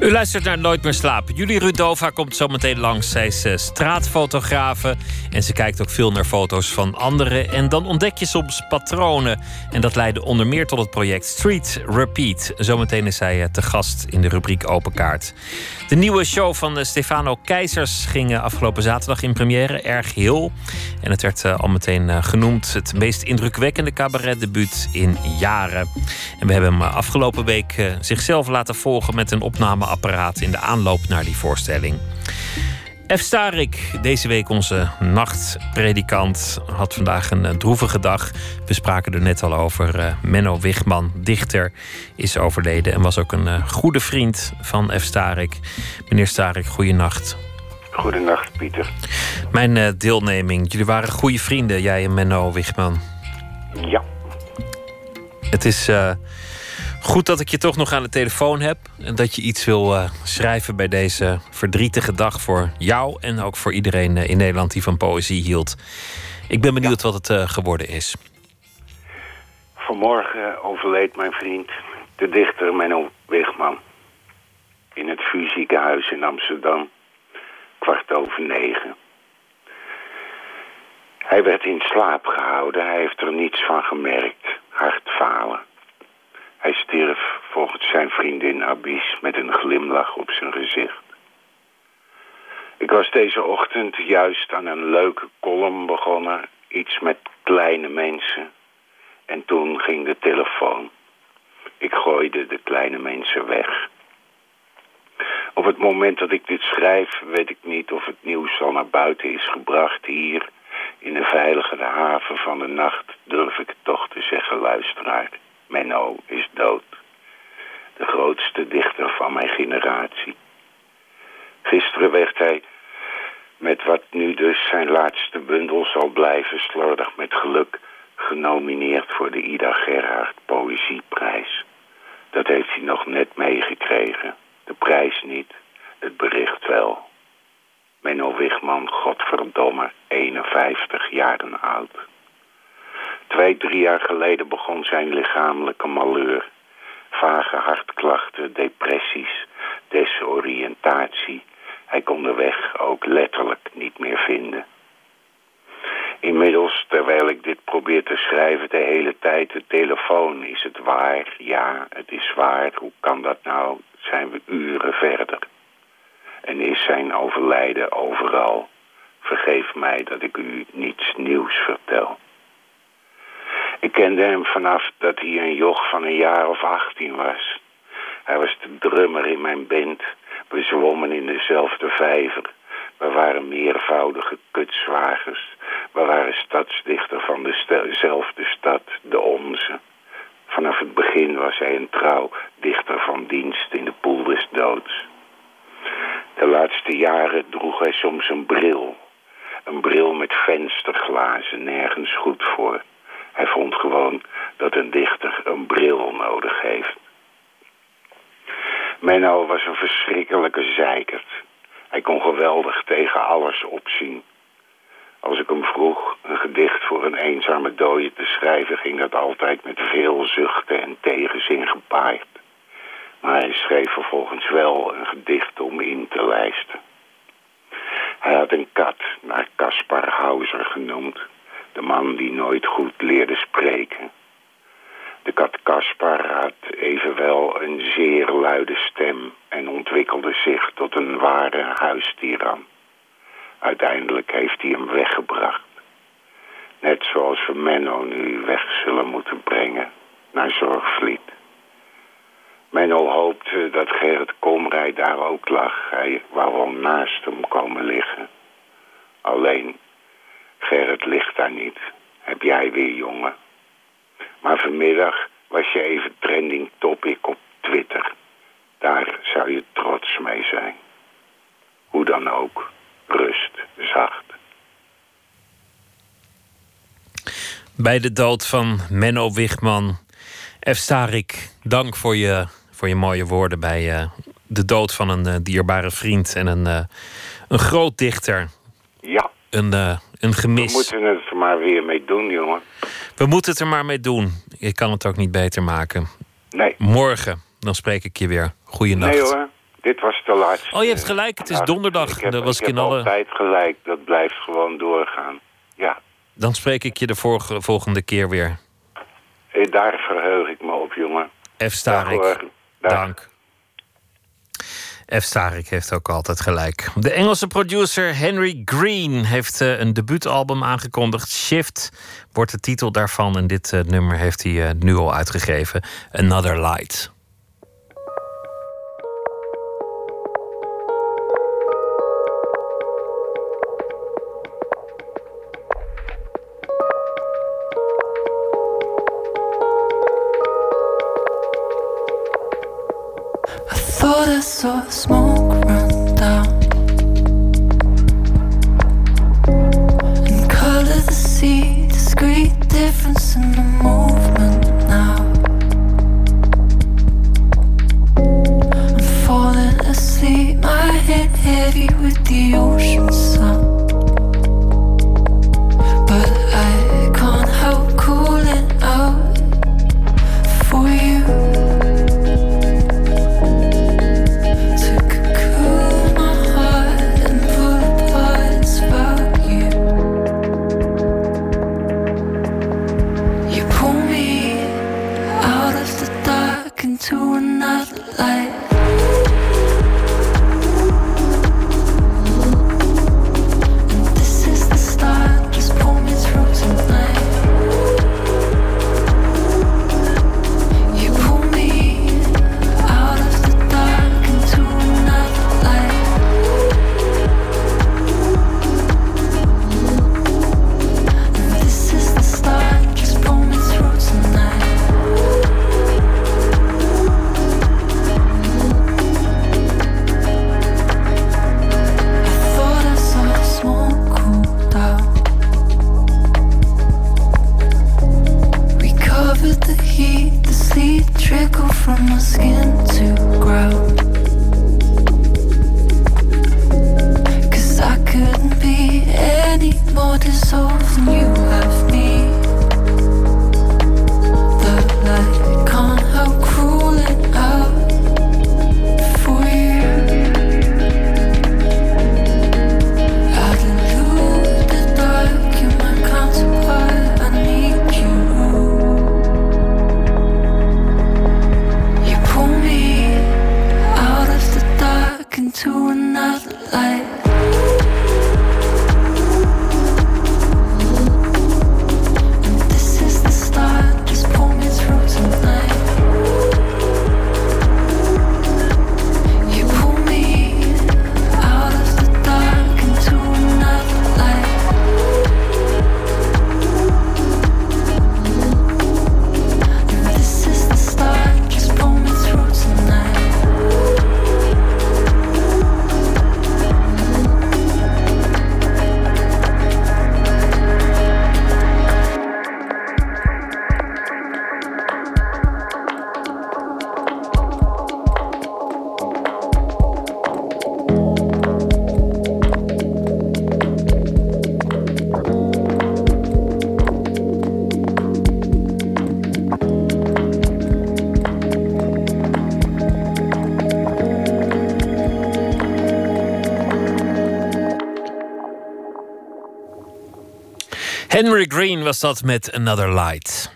U luistert naar Nooit meer slapen. Julie Rudova komt zo meteen langs. Zij is uh, straatfotografe en ze kijkt ook veel naar foto's van anderen. En dan ontdek je soms patronen. En dat leidde onder meer tot het project Street Repeat. Zometeen is zij uh, te gast in de rubriek Open Kaart. De nieuwe show van uh, Stefano Keizers ging afgelopen zaterdag in première. Erg heel. En het werd al meteen genoemd het meest indrukwekkende cabaretdebuut in jaren. En we hebben hem afgelopen week zichzelf laten volgen met een opname apparaat in de aanloop naar die voorstelling. F. Starik, deze week onze nachtpredikant, had vandaag een droevige dag. We spraken er net al over. Uh, Menno Wigman, dichter, is overleden en was ook een uh, goede vriend van F. Starik. Meneer Starik, goeienacht. Goedenacht, Pieter. Mijn deelneming, jullie waren goede vrienden, jij en Menno Wigman. Ja. Het is Goed dat ik je toch nog aan de telefoon heb. En dat je iets wil uh, schrijven bij deze verdrietige dag voor jou. En ook voor iedereen uh, in Nederland die van poëzie hield. Ik ben benieuwd ja. wat het uh, geworden is. Vanmorgen overleed mijn vriend, de dichter Menno Wigman. In het VU ziekenhuis in Amsterdam. kwart over negen. Hij werd in slaap gehouden. Hij heeft er niets van gemerkt. Hartfalen. Hij stierf volgens zijn vriendin Abis met een glimlach op zijn gezicht. Ik was deze ochtend juist aan een leuke column begonnen. Iets met kleine mensen. En toen ging de telefoon. Ik gooide de kleine mensen weg. Op het moment dat ik dit schrijf weet ik niet of het nieuws al naar buiten is gebracht hier in de veilige haven van de nacht durf ik toch te zeggen, luisteraar. Menno is dood. De grootste dichter van mijn generatie. Gisteren werd hij met wat nu dus zijn laatste bundel zal blijven slordig met geluk genomineerd voor de Ida Gerhard Poëzieprijs. Dat heeft hij nog net meegekregen. De prijs niet, het bericht wel. Menno Wigman, godverdomme, 51 jaren oud. Twee, drie jaar geleden begon zijn lichamelijke malheur. Vage hartklachten, depressies, desoriëntatie. Hij kon de weg ook letterlijk niet meer vinden. Inmiddels, terwijl ik dit probeer te schrijven, de hele tijd de telefoon. Is het waar? Ja, het is waar. Hoe kan dat nou? Zijn we uren verder? En is zijn overlijden overal? Vergeef mij dat ik u niets nieuws vertel. Ik kende hem vanaf dat hij een joch van een jaar of 18 was. Hij was de drummer in mijn band. We zwommen in dezelfde vijver. We waren meervoudige kutzwagers. We waren stadsdichter van dezelfde stad, de onze. Vanaf het begin was hij een trouw dichter van dienst in de poel des doods. De laatste jaren droeg hij soms een bril. Een bril met vensterglazen, nergens goed voor. Hij vond gewoon dat een dichter een bril nodig heeft. Menno was een verschrikkelijke zeikert. Hij kon geweldig tegen alles opzien. Als ik hem vroeg een gedicht voor een eenzame dooie te schrijven... ging dat altijd met veel zuchten en tegenzin gepaard. Maar hij schreef vervolgens wel een gedicht om in te lijsten. Hij had een kat naar Caspar Hauser genoemd. De man die nooit goed leerde spreken. De kat Caspar had evenwel een zeer luide stem en ontwikkelde zich tot een ware huistiran. Uiteindelijk heeft hij hem weggebracht. Net zoals we Menno nu weg zullen moeten brengen naar Zorgvliet. Menno hoopte dat Gerrit Komrij daar ook lag. Hij wou wel naast hem komen liggen. Alleen, Gerrit ligt daar niet. Heb jij weer, jongen. Maar vanmiddag was je even trending topic op Twitter. Daar zou je trots mee zijn. Hoe dan ook, rust, zacht. Bij de dood van Menno Wigman. F. Starik, dank voor je, voor je mooie woorden bij uh, de dood van een uh, dierbare vriend en een, uh, een groot dichter. Ja. Een, een gemis. We moeten het er maar weer mee doen, jongen. We moeten het er maar mee doen. Ik kan het ook niet beter maken. Nee. Morgen, dan spreek ik je weer. Goeienacht. Nee hoor, dit was de laatste. Oh, je hebt gelijk, het is donderdag. Ik heb, dat was ik heb alle... altijd gelijk, dat blijft gewoon doorgaan. Ja, Dan spreek ik je de vorige, volgende keer weer. Eh, daar verheug ik me op, jongen. F. Starik. Dag. dank. F. Starik heeft ook altijd gelijk. De Engelse producer Henry Green heeft eh, een debuutalbum aangekondigd. Shift wordt de titel daarvan. En dit eh, nummer heeft hij eh, nu al uitgegeven. Another Light. Discreet difference in the Henry Green was dat met Another Light.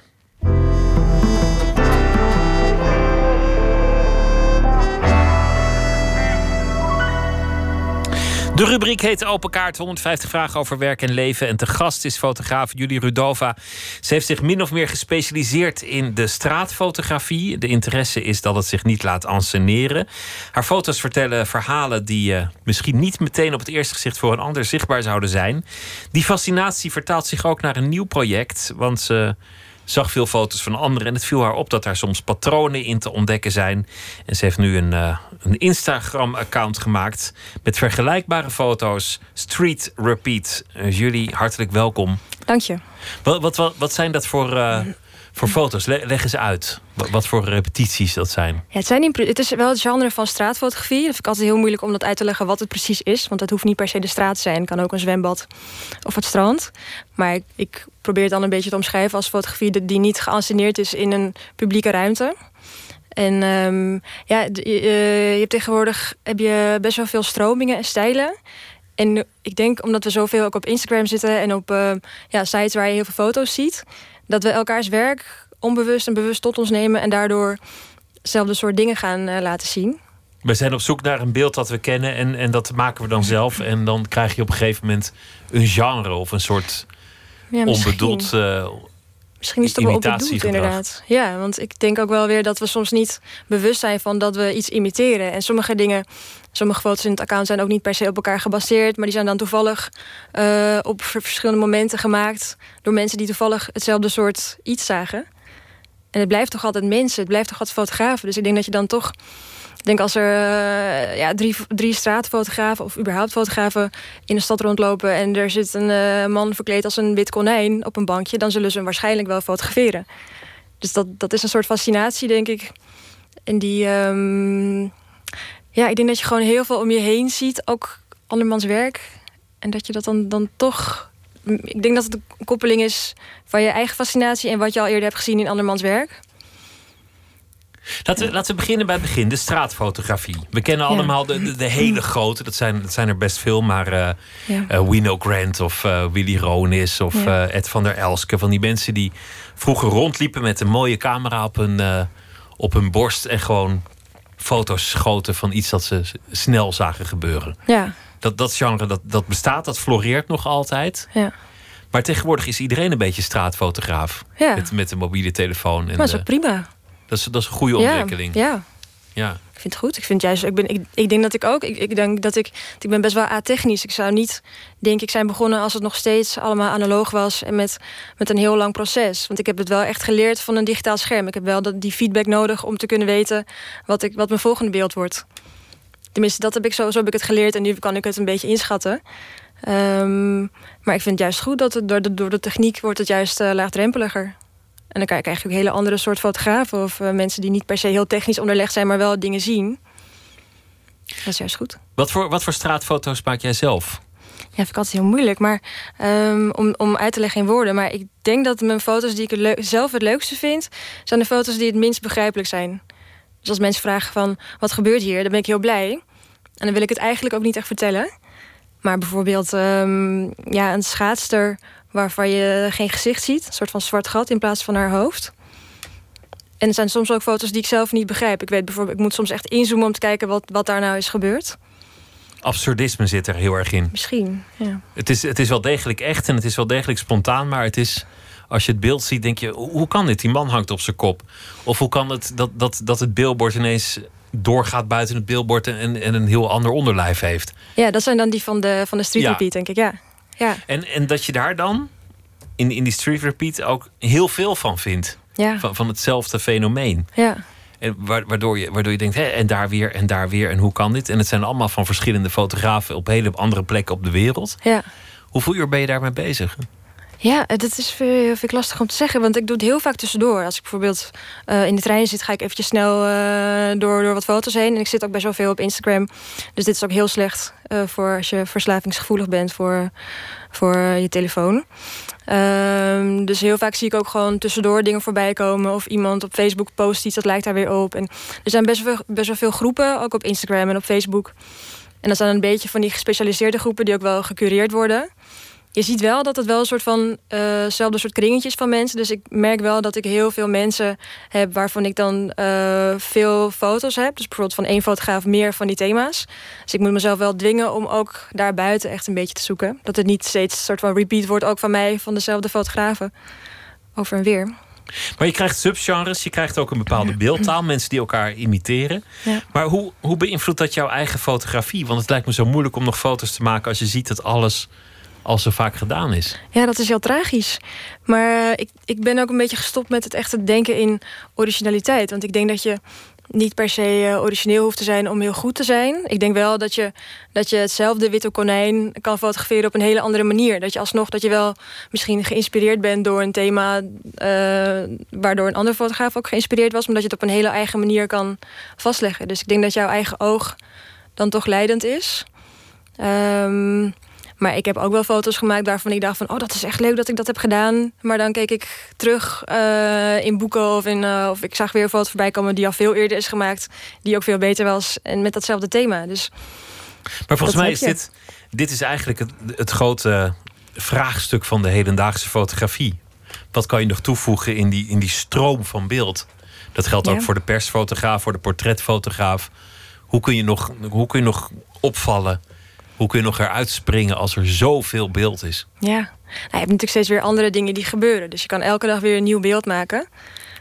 De rubriek heet Open Kaart. 150 vragen over werk en leven. En te gast is fotograaf Julie Rudova. Ze heeft zich min of meer gespecialiseerd in de straatfotografie. De interesse is dat het zich niet laat anseneren. Haar foto's vertellen verhalen die eh, misschien niet meteen op het eerste gezicht voor een ander zichtbaar zouden zijn. Die fascinatie vertaalt zich ook naar een nieuw project. Want ze zag veel foto's van anderen en het viel haar op dat daar soms patronen in te ontdekken zijn. En ze heeft nu een, eh, een Instagram-account gemaakt met vergelijkbare foto's. Street Repeat. Eh, Julie, hartelijk welkom. Dank je. Wat, wat, wat, wat zijn dat voor, eh, voor foto's? Le- leg eens uit. Wat, voor repetities dat zijn. Ja, het, zijn niet, het is wel het genre van straatfotografie. Dat vind ik altijd heel moeilijk om dat uit te leggen wat het precies is. Want het hoeft niet per se de straat te zijn. Het kan ook een zwembad of het strand. Maar ik, probeer het dan een beetje te omschrijven als fotografie die- niet geanceneerd is in een publieke ruimte. En ehm, ja, eh, je hebt tegenwoordig heb je best wel veel stromingen en stijlen. En ik denk omdat we zoveel ook op Instagram zitten en op eh, ja, sites waar je heel veel foto's ziet, dat we elkaars werk onbewust en bewust tot ons nemen en daardoor hetzelfde soort dingen gaan eh, laten zien. We zijn op zoek naar een beeld dat we kennen en, en dat maken we dan zelf. En dan krijg je op een gegeven moment een genre of een soort Ja, onbedoeld. eh, Misschien is ook wel inderdaad. Ja, want ik denk ook wel weer dat we soms niet bewust zijn van dat we iets imiteren. En sommige dingen, sommige foto's in het account zijn ook niet per se op elkaar gebaseerd, maar die zijn dan toevallig eh, op ver- verschillende momenten gemaakt door mensen die toevallig hetzelfde soort iets zagen. En het blijft toch altijd mensen, het blijft toch altijd fotografen. Dus ik denk dat je dan toch. Ik denk als er eh, ja, drie, drie straatfotografen of überhaupt fotografen in de stad rondlopen en er zit een eh, man verkleed als een wit konijn op een bankje, dan zullen ze hem waarschijnlijk wel fotograferen. Dus dat, dat is een soort fascinatie, denk ik. En die. ehm, ja, ik denk dat je gewoon heel veel om je heen ziet, ook andermans werk. En dat je dat dan, dan toch. Ik denk dat het een koppeling is van je eigen fascinatie en wat je al eerder hebt gezien in andermans werk. Laten we, laten we beginnen bij het begin, de straatfotografie. We kennen allemaal de, de, de hele grote, dat zijn, dat zijn er best veel, maar Ja. eh, Wino Grant of eh, Willy Ronis of Ja. Ed van der Elske. Van die mensen die vroeger rondliepen met een mooie camera op hun, op hun borst en gewoon foto's schoten van iets dat ze snel zagen gebeuren. Ja, Dat, dat genre dat, dat bestaat, dat floreert nog altijd. ja. Maar tegenwoordig is iedereen een beetje straatfotograaf. Ja. Met, met een mobiele telefoon. En maar dat is de- ook prima. dat, is, dat is een goede Ja, ontwikkeling. ja. ja. Ik vind het goed. Ik vind juist, ik, ben, ik, ik denk dat ik ook, ik, ik denk dat ik, ik ben best wel atechnisch. Ik zou niet, denk ik, zijn begonnen als het nog steeds allemaal analoog was en met, met een heel lang proces. Want ik heb het wel echt geleerd van een digitaal scherm. Ik heb wel dat, die feedback nodig om te kunnen weten wat, ik, wat mijn volgende beeld wordt. Tenminste, dat heb ik zo, zo heb ik het geleerd en nu kan ik het een beetje inschatten. Ehm, maar ik vind het juist goed dat het door de, door de techniek wordt het juist eh, laagdrempeliger. En dan krijg je ook hele andere soort fotografen of eh, mensen die niet per se heel technisch onderlegd zijn, maar wel dingen zien. Dat is juist goed. Wat voor, wat voor straatfoto's maak jij zelf? Ja, vind ik altijd heel moeilijk. Maar ehm, om, om uit te leggen in woorden. Maar ik denk dat mijn foto's die ik het zelf het leukste vind, zijn de foto's die het minst begrijpelijk zijn. Dus als mensen vragen van wat gebeurt hier, dan ben ik heel blij. En dan wil ik het eigenlijk ook niet echt vertellen. Maar bijvoorbeeld ehm, ja, een schaatster waarvan je geen gezicht ziet, een soort van zwart gat in plaats van haar hoofd. En er zijn soms ook foto's die ik zelf niet begrijp. Ik weet bijvoorbeeld, ik moet soms echt inzoomen om te kijken wat, wat daar nou is gebeurd. Absurdisme zit er heel erg in. Misschien, ja. Het is, het is wel degelijk echt en het is wel degelijk spontaan, maar het is. Als je het beeld ziet, denk je: hoe hoe kan dit? Die man hangt op zijn kop. Of hoe kan het dat, dat, dat het billboard ineens doorgaat buiten het billboard en, en een heel ander onderlijf heeft? Ja, dat zijn dan die van de, van de street Ja. repeat, denk ik. Ja. ja. En, en dat je daar dan in, in die street repeat ook heel veel van vindt. Ja. Van, van hetzelfde fenomeen. Ja. En wa- waardoor, je, waardoor je denkt, hè, en daar weer, en daar weer, en hoe kan dit? En het zijn allemaal van verschillende fotografen op hele andere plekken op de wereld. Ja. Hoeveel uur ben je daarmee bezig? Ja, dat is vind ik lastig om te zeggen. Want ik doe het heel vaak tussendoor. Als ik bijvoorbeeld eh, in de trein zit, ga ik eventjes snel eh, door, door wat foto's heen. En ik zit ook best wel veel op Instagram. Dus dit is ook heel slecht eh, voor als je verslavingsgevoelig bent voor, voor je telefoon. Ehm, dus heel vaak zie ik ook gewoon tussendoor dingen voorbij komen. Of iemand op Facebook post iets, dat lijkt daar weer op. En er zijn best wel, best wel veel groepen, ook op Instagram en op Facebook. En dat zijn een beetje van die gespecialiseerde groepen die ook wel gecureerd worden. Je ziet wel dat het wel een soort van hetzelfde soort kringetjes van mensen. Dus ik merk wel dat ik heel veel mensen heb waarvan ik dan eh, veel foto's heb. Dus bijvoorbeeld van één fotograaf meer van die thema's. Dus ik moet mezelf wel dwingen om ook daarbuiten echt een beetje te zoeken. Dat het niet steeds een soort van repeat wordt, ook van mij, van dezelfde fotografen. Over en weer. Maar je krijgt subgenres, je krijgt ook een bepaalde beeldtaal, mensen die elkaar imiteren. Ja. Maar hoe, hoe beïnvloedt dat jouw eigen fotografie? Want het lijkt me zo moeilijk om nog foto's te maken als je ziet dat alles al zo vaak gedaan is. Ja, dat is heel tragisch. Maar eh, ik, ik ben ook een beetje gestopt met het echte denken in originaliteit. Want ik denk dat je niet per se eh, origineel hoeft te zijn om heel goed te zijn. Ik denk wel dat je, dat je hetzelfde witte konijn kan fotograferen op een hele andere manier. Dat je alsnog dat je wel misschien geïnspireerd bent door een thema eh, waardoor een andere fotograaf ook geïnspireerd was, maar dat je het op een hele eigen manier kan vastleggen. Dus ik denk dat jouw eigen oog dan toch leidend is. Ehm, maar ik heb ook wel foto's gemaakt waarvan ik dacht van... oh, dat is echt leuk dat ik dat heb gedaan. Maar dan keek ik terug eh, in boeken of, in, eh, of ik zag weer een foto voorbij komen... die al veel eerder is gemaakt, die ook veel beter was. En met datzelfde thema. Dus Maar volgens mij is dit, dit is eigenlijk het, het grote vraagstuk van de hedendaagse fotografie. Wat kan je nog toevoegen in die, in die stroom van beeld? Dat geldt Ja. ook voor de persfotograaf, voor de portretfotograaf. Hoe kun je nog, hoe kun je nog opvallen? Hoe kun je nog eruit springen als er zoveel beeld is? ja, nou, je hebt natuurlijk steeds weer andere dingen die gebeuren. Dus je kan elke dag weer een nieuw beeld maken.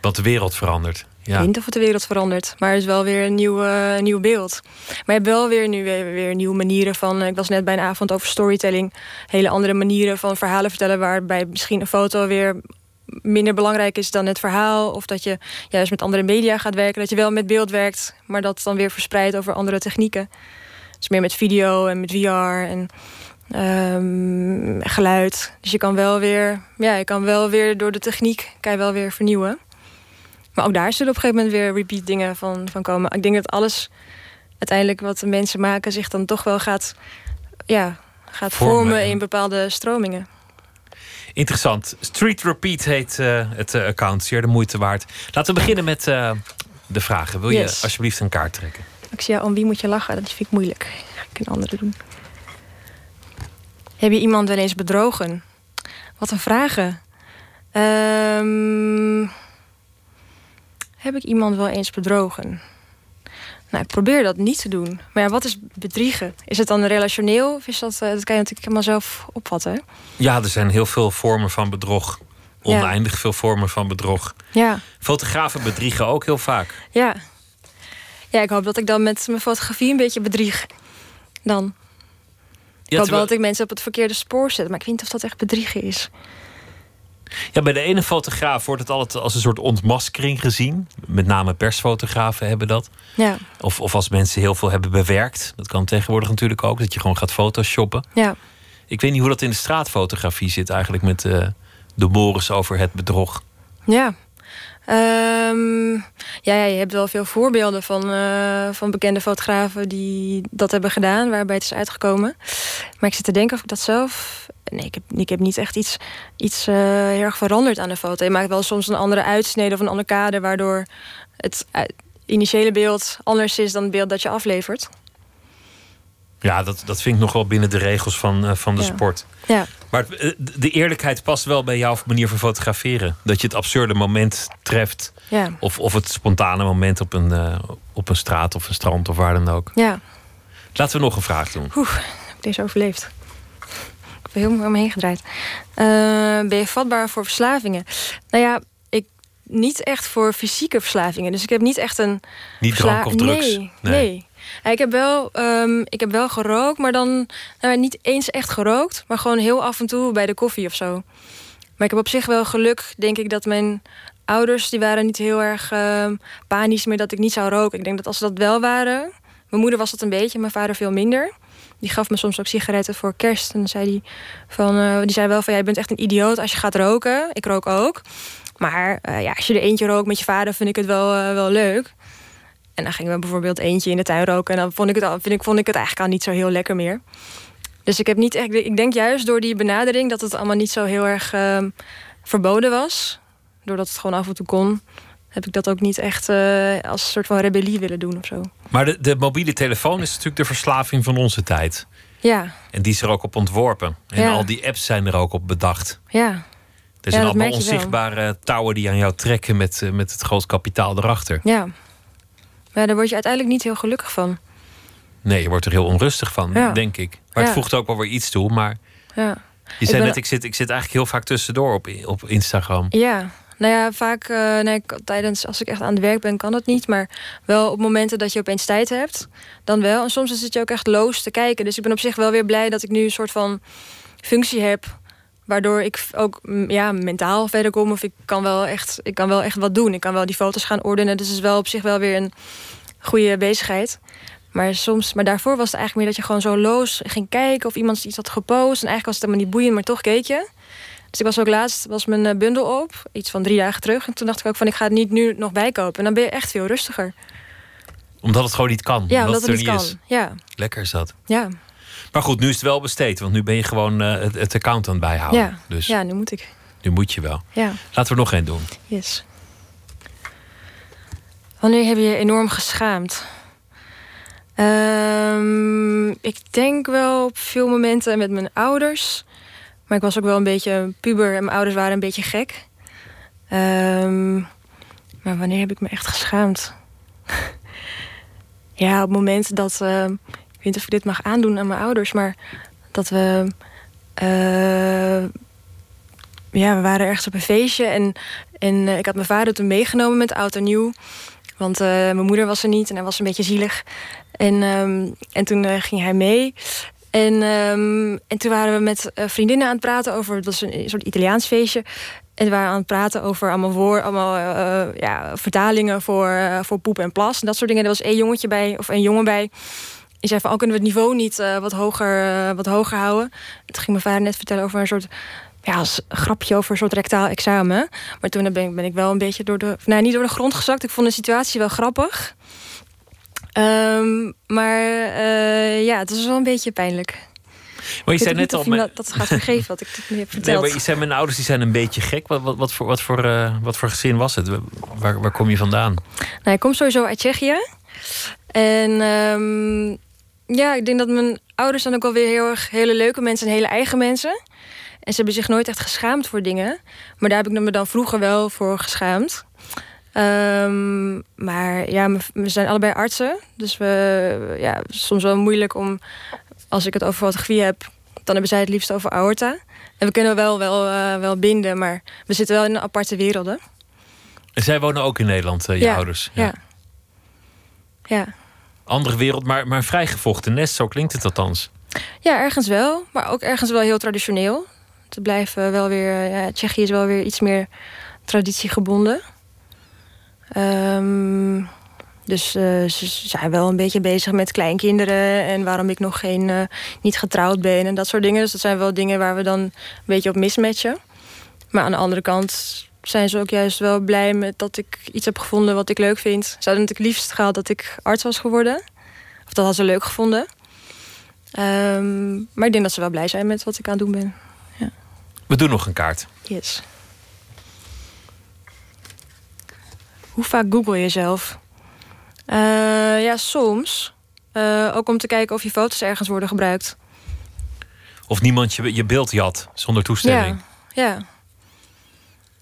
Wat de wereld verandert. Ik Ja. weet niet of het de wereld verandert, maar het is wel weer een nieuw, eh, nieuw beeld. Maar je hebt wel weer nu weer, weer nieuwe manieren van. eh, Ik was net bij een avond over storytelling. Hele andere manieren van verhalen vertellen, waarbij misschien een foto weer minder belangrijk is dan het verhaal. Of dat je juist met andere media gaat werken. Dat je wel met beeld werkt, maar dat dan weer verspreidt over andere technieken. Dus meer met video en met VR en ehm, geluid. Dus je kan wel weer, ja, je kan wel weer door de techniek kan je wel weer vernieuwen. Maar ook daar zullen op een gegeven moment weer repeat dingen van, van komen. Ik denk dat alles uiteindelijk wat de mensen maken zich dan toch wel gaat, ja, gaat Vormen vormen, en- in bepaalde stromingen. Interessant. Street Repeat heet eh, het eh, account. Zeer de moeite waard. Laten we beginnen met eh, de vragen. Wil je alsjeblieft een kaart trekken? Ik zie ja, om wie moet je lachen? Dat vind ik moeilijk. Ga ik een andere doen. Heb je iemand wel eens bedrogen? Wat een vragen. Ehm, heb ik iemand wel eens bedrogen? Nou, ik probeer dat niet te doen. Maar ja, wat is bedriegen? Is het dan relationeel? Of is dat, eh, dat kan je natuurlijk helemaal zelf opvatten. Ja, er zijn heel veel vormen van bedrog. Oneindig veel vormen van bedrog. Ja, Fotografen bedriegen ook heel vaak. ja. Ja, ik hoop dat ik dan met mijn fotografie een beetje bedrieg. Dan. Ik Ja, hoop wel dat ik mensen op het verkeerde spoor zet. Maar ik weet niet of dat echt bedriegen is. ja, bij de ene fotograaf wordt het altijd als een soort ontmaskering gezien. Met name persfotografen hebben dat. Ja, Of, of als mensen heel veel hebben bewerkt. Dat kan tegenwoordig natuurlijk ook. Dat je gewoon gaat photoshoppen. ja. Ik weet niet hoe dat in de straatfotografie zit eigenlijk met eh, de mores over het bedrog. Ja. Ehm, ja, ja, je hebt wel veel voorbeelden van, eh, van bekende fotografen die dat hebben gedaan, waarbij het is uitgekomen. Maar ik zit te denken of ik dat zelf. Nee, ik heb, niet echt iets, iets eh, heel erg veranderd aan de foto. Je maakt wel soms een andere uitsnede of een ander kader, waardoor het eh, initiële beeld anders is dan het beeld dat je aflevert. Ja, dat, dat vind ik nog wel binnen de regels van, eh, van de Ja. sport. Ja. Maar eh, de eerlijkheid past wel bij jouw manier van fotograferen. Dat je het absurde moment treft. Ja. Of, of het spontane moment op een, eh, op een straat of een strand of waar dan ook. Ja. Laten we nog een vraag doen. Oeh, heb ik deze overleefd? Ik ben heel om me heen gedraaid. Eh, ben je vatbaar voor verslavingen? Nou ja, ik niet echt voor fysieke verslavingen. Dus ik heb niet echt een. Niet drank of drugs? Nee, nee. Ik, heb wel, ehm, ik heb wel gerookt, maar dan nou, niet eens echt gerookt. Maar gewoon heel af en toe bij de koffie of zo. Maar ik heb op zich wel geluk, denk ik, dat mijn ouders... die waren niet heel erg ehm, panisch meer dat ik niet zou roken. Ik denk dat als ze dat wel waren... Mijn moeder was dat een beetje, mijn vader veel minder. Die gaf me soms ook sigaretten voor kerst. En dan zei die, van, eh, die zei wel van... jij bent echt een idioot als je gaat roken. Ik rook ook. Maar eh, ja, als je er eentje rookt met je vader, vind ik het wel, eh, wel leuk. En dan gingen we bijvoorbeeld eentje in de tuin roken. En dan vond ik het, al, vind ik, vond ik het eigenlijk al niet zo heel lekker meer. Dus ik heb niet echt. Ik denk juist door die benadering dat het allemaal niet zo heel erg ehm, verboden was. Doordat het gewoon af en toe kon. Heb ik dat ook niet echt eh, als een soort van rebellie willen doen of zo. Maar de, de mobiele telefoon is natuurlijk de verslaving van onze tijd. Ja, En die is er ook op ontworpen. En Ja. al die apps zijn er ook op bedacht. ja. Er zijn allemaal onzichtbare touwen die aan jou trekken met, eh, met het groot kapitaal erachter. Ja. Maar daar word je uiteindelijk niet heel gelukkig van. Nee, je wordt er heel onrustig van, Ja. denk ik. Maar het Ja. voegt ook wel weer iets toe. Maar Ja. je zei ben- net, ik zit, ik zit eigenlijk heel vaak tussendoor op, op Instagram. Ja, nou ja, vaak eh, nee, ik- tijdens als ik echt aan het werk ben, kan dat niet. Maar wel op momenten dat je opeens tijd hebt, dan wel. En soms zit je ook echt loos te kijken. Dus ik ben op zich wel weer blij dat ik nu een soort van functie heb. Waardoor ik ook ja, mentaal verder kom. Of ik kan, wel echt, ik kan wel echt wat doen. Ik kan wel die foto's gaan ordenen. Dus het is wel op zich wel weer een goede bezigheid. Maar soms, maar daarvoor was het eigenlijk meer dat je gewoon zo loos ging kijken of iemand iets had gepost. En eigenlijk was het helemaal niet boeiend, maar toch keek je. Dus ik was ook laatst, was mijn eh, bundel op, iets van drie dagen terug. En toen dacht ik ook van, ik ga het niet nu nog bijkopen. En dan ben je echt veel rustiger. Omdat het gewoon niet kan. Ja, omdat het het er niet kan. is. Ja, Lekker is dat. ja, Maar goed, nu is het wel besteed. Want nu ben je gewoon eh, het, het account aan het bijhouden. ja. Dus ja, nu moet ik. nu moet je wel. Ja, Laten we er nog één doen. yes. Wanneer heb je je enorm geschaamd? Ehm, ik denk wel op veel momenten met mijn ouders. Maar ik was ook wel een beetje een puber en mijn ouders waren een beetje gek. Ehm, maar wanneer heb ik me echt geschaamd? ja, op het moment dat... ehm, weet niet of ik dit mag aandoen aan mijn ouders, maar dat we... eh, ja, we waren ergens op een feestje en, en eh, ik had mijn vader toen meegenomen met oud en nieuw. Want eh, mijn moeder was er niet en hij was een beetje zielig. En, ehm, en toen ging hij mee. En, ehm, en toen waren we met vriendinnen aan het praten over... Het was een soort Italiaans feestje. En we waren aan het praten over allemaal, woor, allemaal ja, vertalingen voor, voor poep en plas. En dat soort dingen. Er was één jongetje bij, of een jongen bij. Die zei van, oh, kunnen we het niveau niet eh, wat, hoger, eh, wat hoger houden? En toen ging mijn vader net vertellen over een soort ja, als grapje over een soort rectaal examen. Maar toen ben ik, ben ik wel een beetje door de... Nou, niet door de grond gezakt. Ik vond de situatie wel grappig. Ehm, maar eh, ja, het was wel een beetje pijnlijk. Maar je zei net al... mijn- dat, dat gaat vergeven wat ik nu heb Nee, verteld. maar je zei mijn ouders die zijn een beetje gek. Wat, wat, wat, voor, wat, voor, wat voor gezin was het? Waar, waar kom je vandaan? Nou, ik kom sowieso uit Tsjechië. En ehm, ja, ik denk dat mijn ouders zijn ook alweer heel erg hele leuke mensen en hele eigen mensen. En ze hebben zich nooit echt geschaamd voor dingen. Maar daar heb ik me dan vroeger wel voor geschaamd. Ehm, maar ja, we zijn allebei artsen. Dus we, ja, soms wel moeilijk om, als ik het over fotografie heb, dan hebben zij het liefst over aorta. En we kunnen wel, wel, eh, wel binden, maar we zitten wel in aparte werelden. En zij wonen ook in Nederland, eh, je ja, ouders. Ja. ja. Andere wereld, maar, maar vrijgevochten nest, zo klinkt het althans. Ja, ergens wel, maar ook ergens wel heel traditioneel. Te blijven wel weer, Tsjechië is wel weer iets meer traditiegebonden. Ehm, dus eh, ze zijn wel een beetje bezig met kleinkinderen en waarom ik nog geen, eh, niet getrouwd ben en dat soort dingen. Dus dat zijn wel dingen waar we dan een beetje op mismatchen. Maar aan de andere kant zijn ze ook juist wel blij met dat ik iets heb gevonden wat ik leuk vind. Ze hadden natuurlijk liefst gehad dat ik arts was geworden. Of dat hadden ze leuk gevonden. Ehm, maar ik denk dat ze wel blij zijn met wat ik aan het doen ben. We doen nog een kaart. Yes. Hoe vaak google je jezelf? Eh, ja, soms. Eh, ook om te kijken of je foto's ergens worden gebruikt. Of niemand je, je beeld jat zonder toestemming. Ja, ja.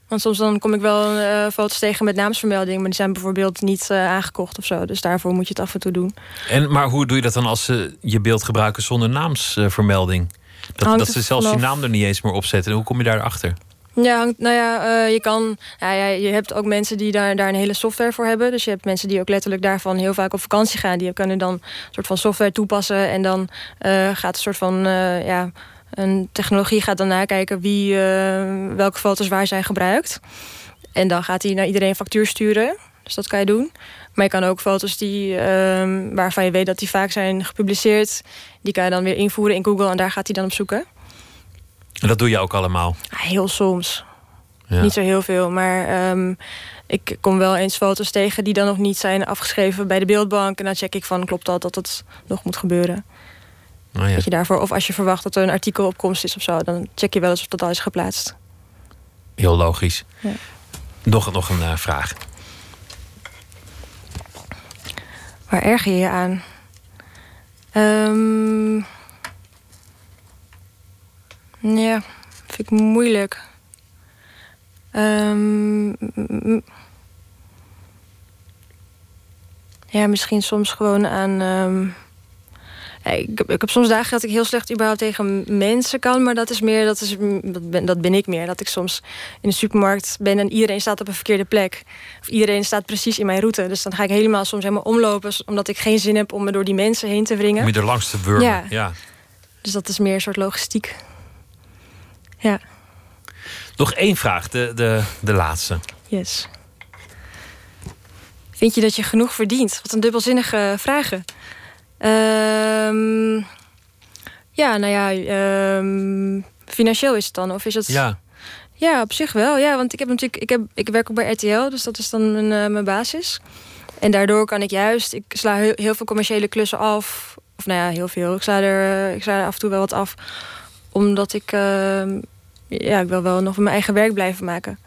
Want soms dan kom ik wel eh, foto's tegen met naamsvermelding... maar die zijn bijvoorbeeld niet eh, aangekocht of zo. Dus daarvoor moet je het af en toe doen. En, maar hoe doe je dat dan als ze je beeld gebruiken zonder naamsvermelding? Dat, dat ze zelfs je naam er niet eens meer op zetten. Hoe kom je daarachter? Ja, hangt- nou ja, eh, je kan. Ja, ja, je hebt ook mensen die daar, daar een hele software voor hebben. Dus je hebt mensen die ook letterlijk daarvan heel vaak op vakantie gaan. Die kunnen dan een soort van software toepassen. En dan gaat een soort van. ja, een technologie gaat dan nakijken wie, eh, welke foto's waar zijn gebruikt. En dan gaat hij naar iedereen een factuur sturen. Dus dat kan je doen. Maar je kan ook foto's die, ehm, waarvan je weet dat die vaak zijn gepubliceerd. Die kan je dan weer invoeren in Google en daar gaat hij dan op zoeken. En dat doe je ook allemaal. Heel soms. Ja. Niet zo heel veel, maar ehm, ik kom wel eens foto's tegen die dan nog niet zijn afgeschreven bij de beeldbank. En dan check ik van klopt dat dat het nog moet gebeuren. Nou ja. Dat je daarvoor, of als je verwacht dat er een artikel op komst is of zo, dan check je wel eens of dat al is geplaatst. Heel logisch. Ja. Nog, nog een eh, vraag. Waar erger je je aan? Ehm, ja, vind ik moeilijk. Ehm, ja, misschien soms gewoon aan. ehm, ik, heb, ik heb soms dagen dat ik heel slecht überhaupt tegen mensen kan, maar dat is meer, dat, is, dat, ben, dat ben ik meer. Dat ik soms in de supermarkt ben en iedereen staat op een verkeerde plek. Of iedereen staat precies in mijn route. Dus dan ga ik helemaal soms helemaal omlopen, omdat ik geen zin heb om me door die mensen heen te wringen. Om je er langs te wurmen. Ja. ja. Dus dat is meer een soort logistiek. Ja, Nog één vraag, de, de, de laatste. yes. Vind je dat je genoeg verdient? Wat een dubbelzinnige vragen. Ehm, ja, nou ja, ehm, financieel is het dan? Of is het... Ja. Ja, op zich wel. Ja, want ik heb natuurlijk, ik, heb, ik werk ook bij RTL, dus dat is dan mijn, eh, mijn basis. En daardoor kan ik juist, ik sla heel, heel veel commerciële klussen af. Of nou ja, heel veel. Ik sla er, ik sla er af en toe wel wat af. Omdat ik, ehm, ja, ik wil wel nog mijn eigen werk blijven maken.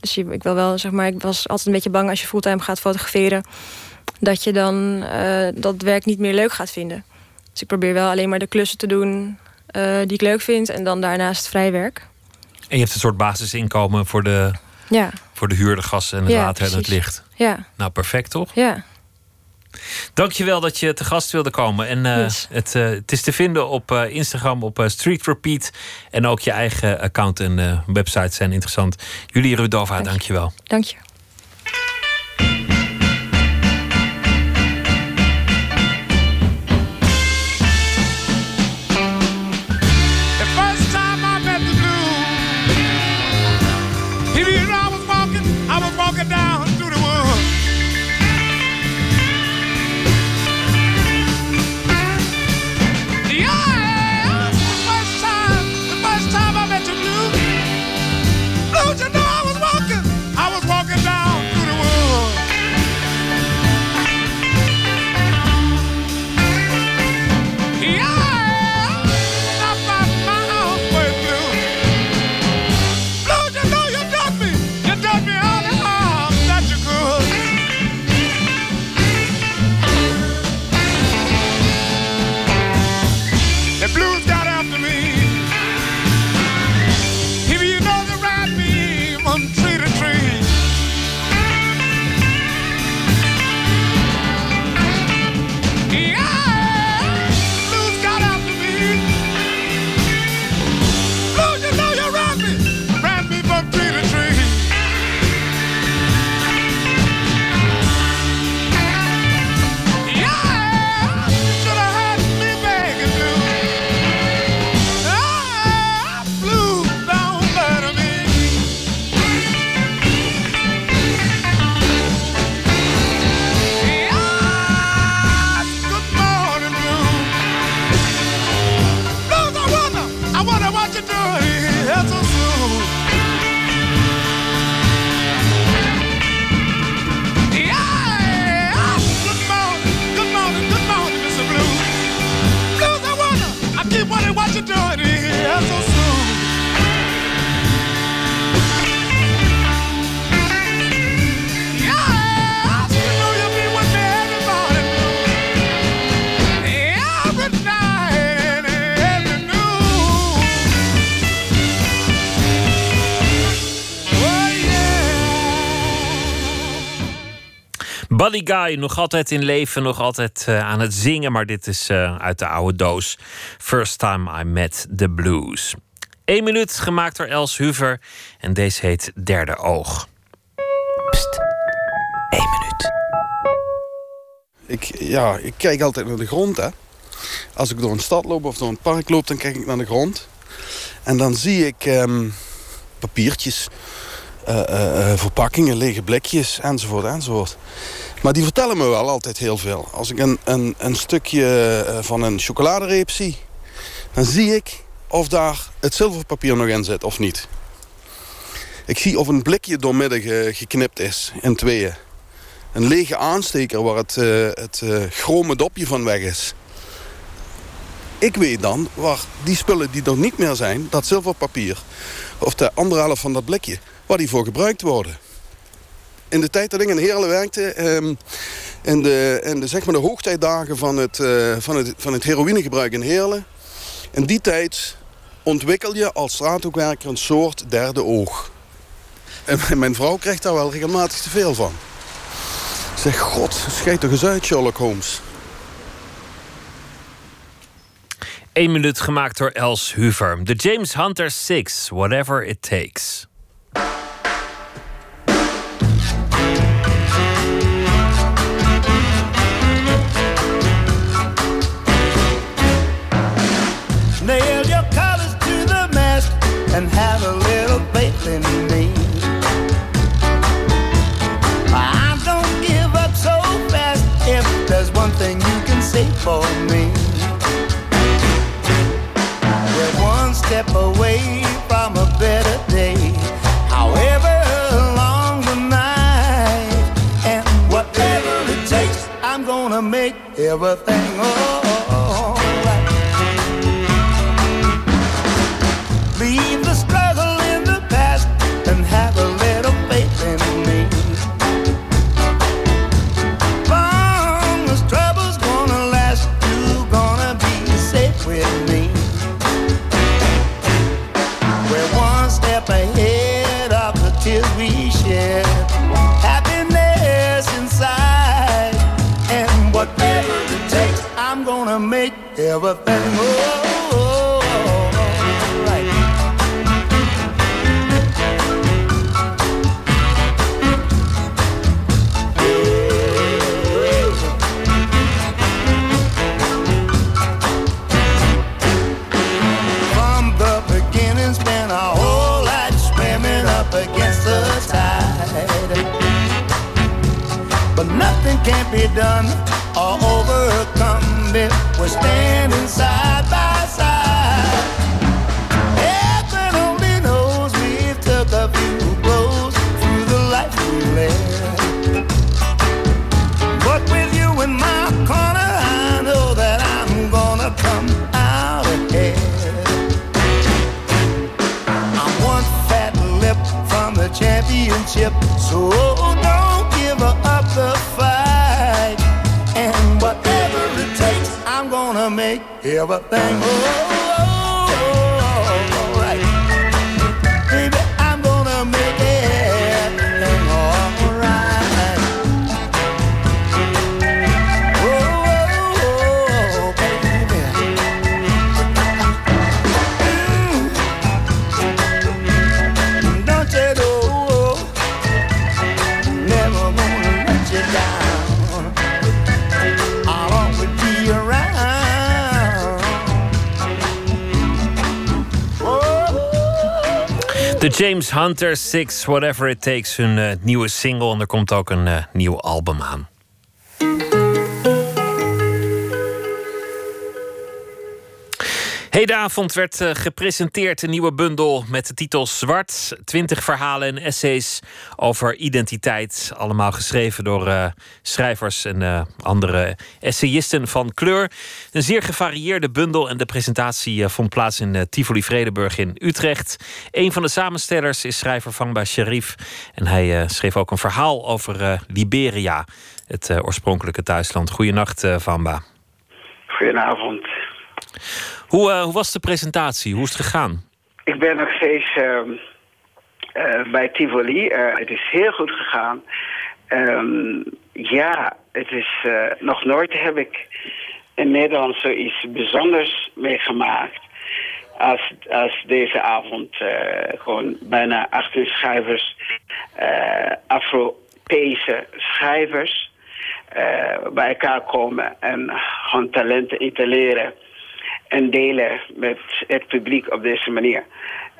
Dus ik wil wel, zeg maar, ik was altijd een beetje bang als je fulltime gaat fotograferen. Dat je dan eh, dat werk niet meer leuk gaat vinden. Dus ik probeer wel alleen maar de klussen te doen eh, die ik leuk vind. En dan daarnaast vrij werk. En je hebt een soort basisinkomen voor de, Ja, voor de huur, de gas en het Ja, water en het licht. ja, Nou, perfect toch? ja. Dankjewel dat je te gast wilde komen. En eh, Yes. het, het is te vinden op Instagram op Street Repeat. En ook je eigen account en website zijn interessant. Jullie Rudova, dankjewel. Dank je. Buddy Guy, nog altijd in leven, nog altijd eh, aan het zingen, maar dit is eh, uit de oude doos. First time I met the blues. Eén minuut gemaakt door Els Huver en deze heet Derde Oog. Eén minuut. Ik, ja, ik kijk altijd naar de grond. Hè. Als ik door een stad loop of door een park loop, dan kijk ik naar de grond. En dan zie ik ehm, papiertjes, eh, verpakkingen, lege blikjes, enzovoort, enzovoort. Maar die vertellen me wel altijd heel veel. Als ik een, een, een stukje eh, van een chocoladereep zie... dan zie ik of daar het zilverpapier nog in zit of niet. Ik zie of een blikje doormidden ge- geknipt is in tweeën. Een lege aansteker waar het, eh, het eh, chrome dopje van weg is. Ik weet dan waar die spullen die er niet meer zijn, dat zilverpapier... of de andere helft van dat blikje, waar die voor gebruikt worden. In de tijd dat ik in Heerlen werkte... ehm, in de, in de, zeg maar de hoogtijdagen van het, eh, van, het, van het heroïnegebruik in Heerlen... in die tijd ontwikkel je als straathoekwerker een soort derde oog. En mijn vrouw krijgt daar wel regelmatig te veel van. Zeg, god, schijt toch eens uit, Sherlock Holmes. Eén minuut gemaakt door Els Huver. De James Hunter 6, Whatever It Takes. And have a little faith in me. I don't give up so fast if there's one thing you can say for me. We're one step away from a better day. However long the night and whatever it takes, I'm gonna make everything alright. everything. Oh. oh, oh, oh From the beginning's a whole swimming up against the tide, but nothing can be done we're standing side by side. Heaven only knows we took a few blows through the life we led. But with you in my corner, I know that I'm gonna come out ahead. I'm from the championship, so don't give up the everything. Oh, oh. oh. De James Hunter 6, Whatever It Takes, hun eh, nieuwe single. En er komt ook een eh, nieuw album aan. Hedenavond werd eh, gepresenteerd een nieuwe bundel met de titel Zwart. Twintig verhalen en essays over identiteit. Allemaal geschreven door eh, schrijvers en eh, andere essayisten van kleur. Een zeer gevarieerde bundel en de presentatie vond plaats in Tivoli Vredenburg in Utrecht. Een van de samenstellers is schrijver Vangba Sharif. En hij schreef ook een verhaal over Liberia, het oorspronkelijke thuisland. Goedenacht, Vamba. Goedenavond. Hoe, eh, hoe was de presentatie? Hoe is het gegaan? Ik ben nog steeds ehm, eh, bij Tivoli. Eh, het is heel goed gegaan. Ehm, ja, het is nog nooit heb ik in Nederland zoiets bijzonders meegemaakt. Als, als deze avond gewoon bijna 18 schrijvers, Afro-Peese schrijvers, bij elkaar komen en gewoon talenten etaleren en delen met het publiek op deze manier.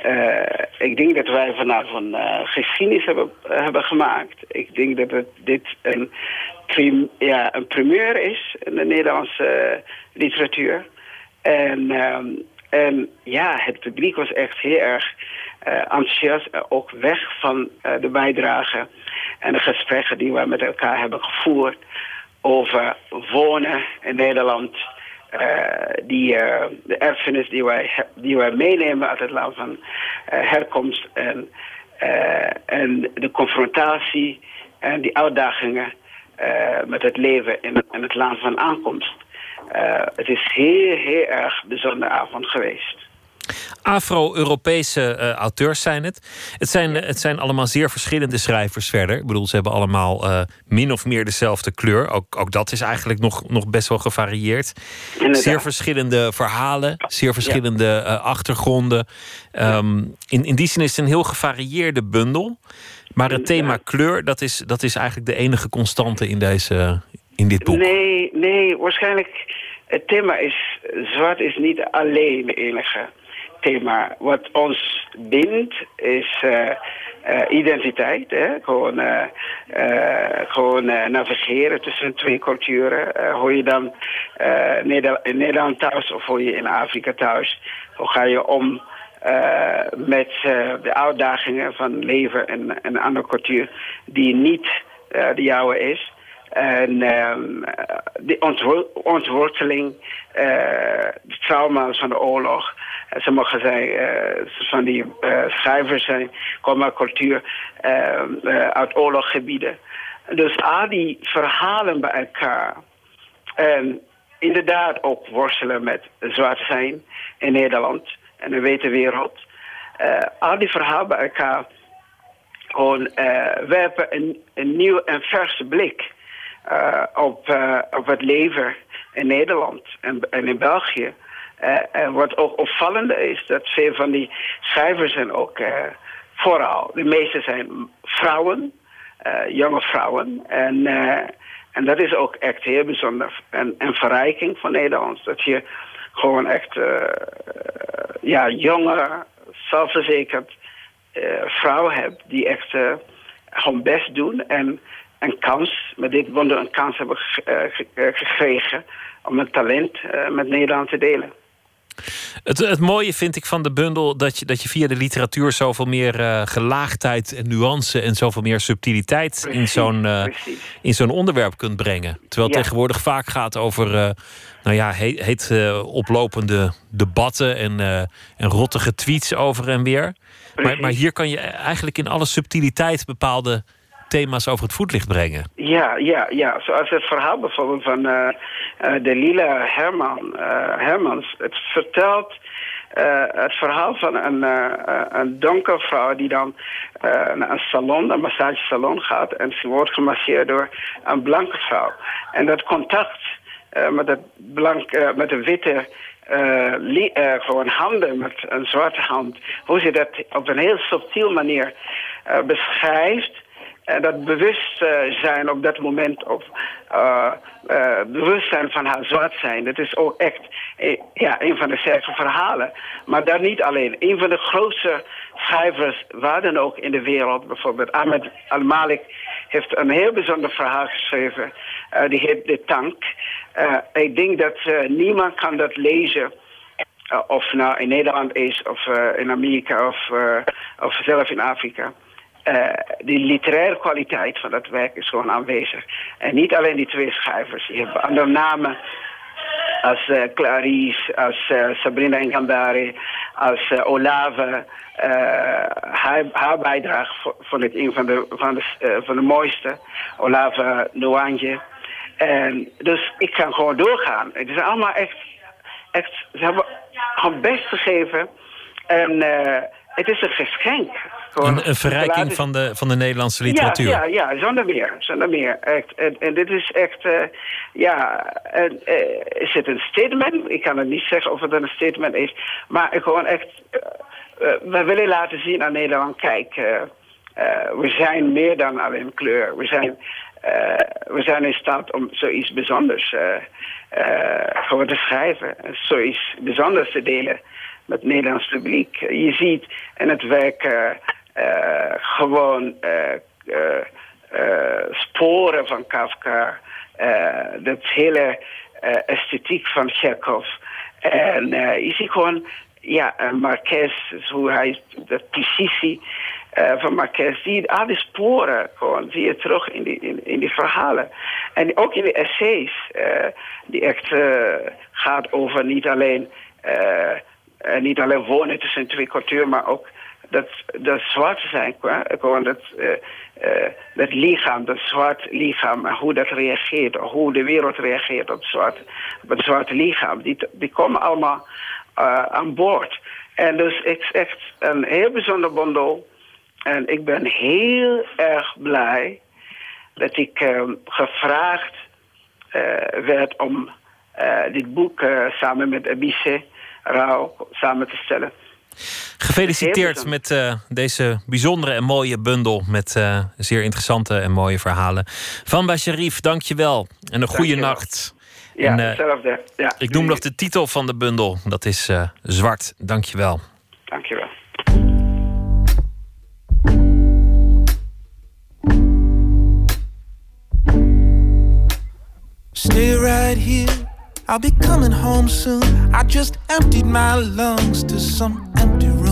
Eh, ik denk dat wij vanavond eh, geschiedenis hebben, hebben gemaakt. Ik denk dat dit een, prim, ja, een primeur is in de Nederlandse eh, literatuur. En, ehm, en ja, het publiek was echt heel erg enthousiast. ook weg van de bijdrage en de gesprekken die wij met elkaar hebben gevoerd over wonen in Nederland. Eh, die, eh, de erfenis die wij, die wij meenemen uit het land van eh, herkomst en, en de confrontatie en die uitdagingen met het leven in, het land van aankomst. Het is heel, heel erg bijzondere avond geweest. Afro-Europese eh, auteurs zijn het. Het zijn, het zijn allemaal zeer verschillende schrijvers verder. Ik bedoel, ze hebben allemaal eh, min of meer dezelfde kleur. Ook, ook dat is eigenlijk nog, nog best wel gevarieerd. Inderdaad. Zeer verschillende verhalen, zeer verschillende eh, achtergronden. Ehm, in, in die zin is het een heel gevarieerde bundel. Maar het thema kleur, dat is, dat is eigenlijk de enige constante in, deze, in dit boek. Nee, nee, waarschijnlijk het thema is, zwart is niet alleen het enige thema. Wat ons bindt is eh, eh, identiteit. Hè? Gewoon, eh, gewoon navigeren tussen twee culturen. Hoor je dan in Nederland thuis of hoor je in Afrika thuis? Hoe ga je om met de uitdagingen van leven in een andere cultuur die niet de jouwe is? En ehm, eh, ontwo- ontworteling, de trauma's van de oorlog. Eh, Sommige zijn eh, van die eh, schrijvers zijn, komen cultuur ehm, eh, uit oorlogsgebieden. Dus al die verhalen bij elkaar. En inderdaad ook worstelen met zwart zijn in Nederland en de witte wereld. Eh, al die verhalen bij elkaar gewoon eh, werpen een, een nieuw en verse blik eh, op, eh, op het leven in Nederland en, en in België. Eh, en wat ook opvallende is, dat veel van die schrijvers zijn ook eh, vooral, de meeste zijn vrouwen, eh, jonge vrouwen. En, en dat is ook echt heel bijzonder. En een verrijking van Nederlands. Dat je gewoon echt ja, jonge, zelfverzekerd vrouwen hebt die echt gewoon best doen en een kans, met dit wonder een kans hebben ge- ge- gekregen om het talent met Nederland te delen. Het, het mooie vind ik van de bundel dat je, dat je via de literatuur zoveel meer eh, gelaagdheid en nuance en zoveel meer subtiliteit in zo'n eh, in zo'n onderwerp kunt brengen. Terwijl het Ja. tegenwoordig vaak gaat over eh, nou ja, heet, heet oplopende debatten en, en rottige tweets over en weer. Maar, maar hier kan je eigenlijk in alle subtiliteit bepaalde thema's over het voetlicht brengen. Ja, ja, ja. Zoals het verhaal bijvoorbeeld van eh, eh, de Lila Herman, eh, Hermans. Het vertelt het verhaal van een, eh, een donkere vrouw die dan naar een salon, een massagesalon gaat. En ze wordt gemasseerd door een blanke vrouw. En dat contact met, het blank, met de witte gewoon handen met een zwarte hand. Hoe ze dat op een heel subtiel manier beschrijft. En dat bewustzijn op dat moment, of eh, bewustzijn van haar zwart zijn, dat is ook echt eh, ja, een van de sterke verhalen. Maar daar niet alleen. Een van de grootste schrijvers, waar dan ook in de wereld, bijvoorbeeld Ahmed Al-Malik, heeft een heel bijzonder verhaal geschreven. Die heet De Tank. Ik denk dat niemand kan dat lezen. Uh, of nou in Nederland is, of uh, in Amerika, of, uh, of zelf in Afrika. Uh, die literaire kwaliteit van dat werk is gewoon aanwezig. En niet alleen die twee schrijvers. Je hebt andere namen als uh, Clarice, als uh, Sabrina Ngandari, als Olave. haar, haar bijdrage vond ik een van de, van de, van de mooiste. Olave Nwanje. En dus ik kan gewoon doorgaan. Het is allemaal echt, echt ze hebben gewoon best gegeven. En het is een geschenk Een, verrijking van de, van de Nederlandse literatuur. Ja, ja, ja, zonder meer. Zonder meer. Echt. En, en dit is echt, eh, ja, en, eh, is het een statement? Ik kan het niet zeggen of het een statement is. Maar gewoon echt, eh, we willen laten zien aan Nederland, kijk, we zijn meer dan alleen kleur. We zijn, we zijn in staat om zoiets bijzonders gewoon te schrijven. En Zoiets bijzonders te delen met het Nederlands publiek. Je ziet in het werk gewoon eh, eh, eh, sporen van Kafka. eh, dat hele eh, esthetiek van Chekhov. En eh, je ziet gewoon, ja, uh, Marquez, hoe hij, de precisie eh, van Marquez, die, al die sporen gewoon zie je terug in die, in, in die verhalen. En ook in de essays, eh, die echt eh, gaat over niet alleen, eh, eh, niet alleen wonen tussen twee culturen, maar ook dat, dat zwart zijn, gewoon dat, eh, dat lichaam, dat zwart lichaam, hoe dat reageert, hoe de wereld reageert op, zwart, op het zwarte lichaam, die, die komen allemaal eh, aan boord. En dus het is echt een heel bijzonder bundel. En ik ben heel erg blij dat ik eh, gevraagd werd om dit boek samen met Abise Rauw samen te stellen. Gefeliciteerd met eh, deze bijzondere en mooie bundel. Met eh, zeer interessante en mooie verhalen. Van Basharif, dank je wel. En een goede nacht. Ja, En, eh, hetzelfde. Ja, ik noem nog de titel van de bundel. Dat is eh, Zwart. Dank je wel. Dankjewel. Stay right here. I'll be coming home soon. I just emptied my lungs to some empty room.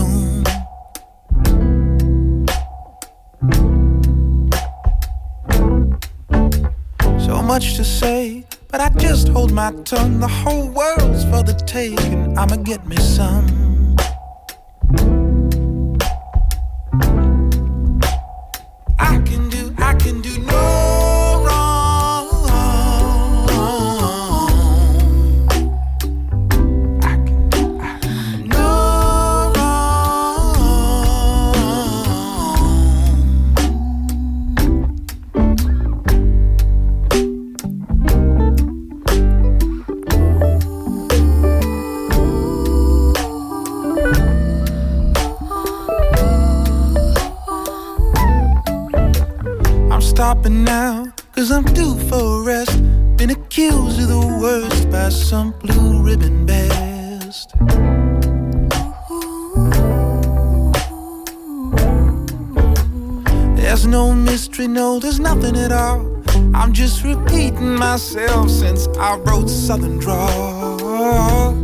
Much to say, but I just hold my tongue. The whole world's for the taking. I'ma get me some. Mystery, no, there's nothing at all. I'm just repeating myself since I wrote Southern Drawl.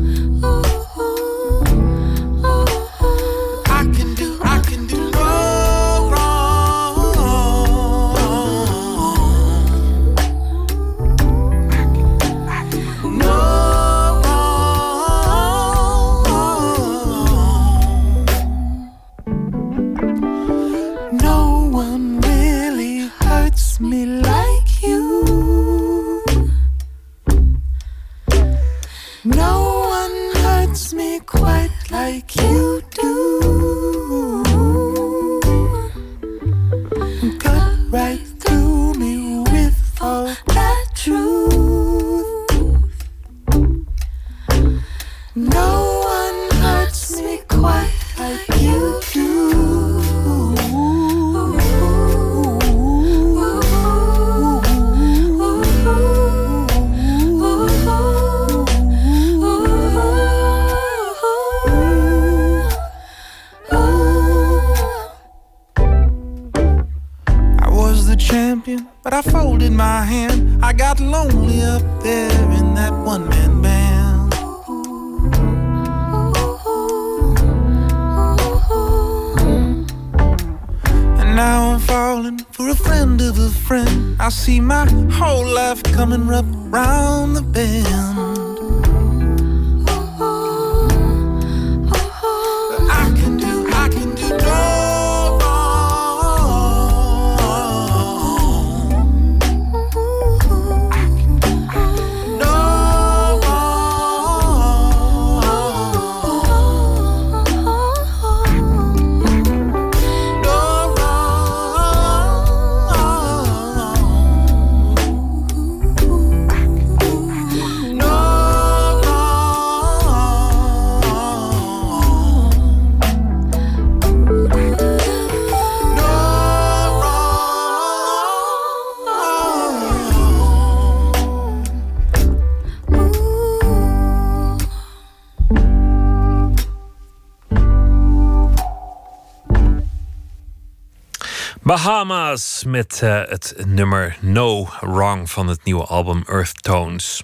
Bahamas met eh, het nummer No Wrong van het nieuwe album Earth Tones.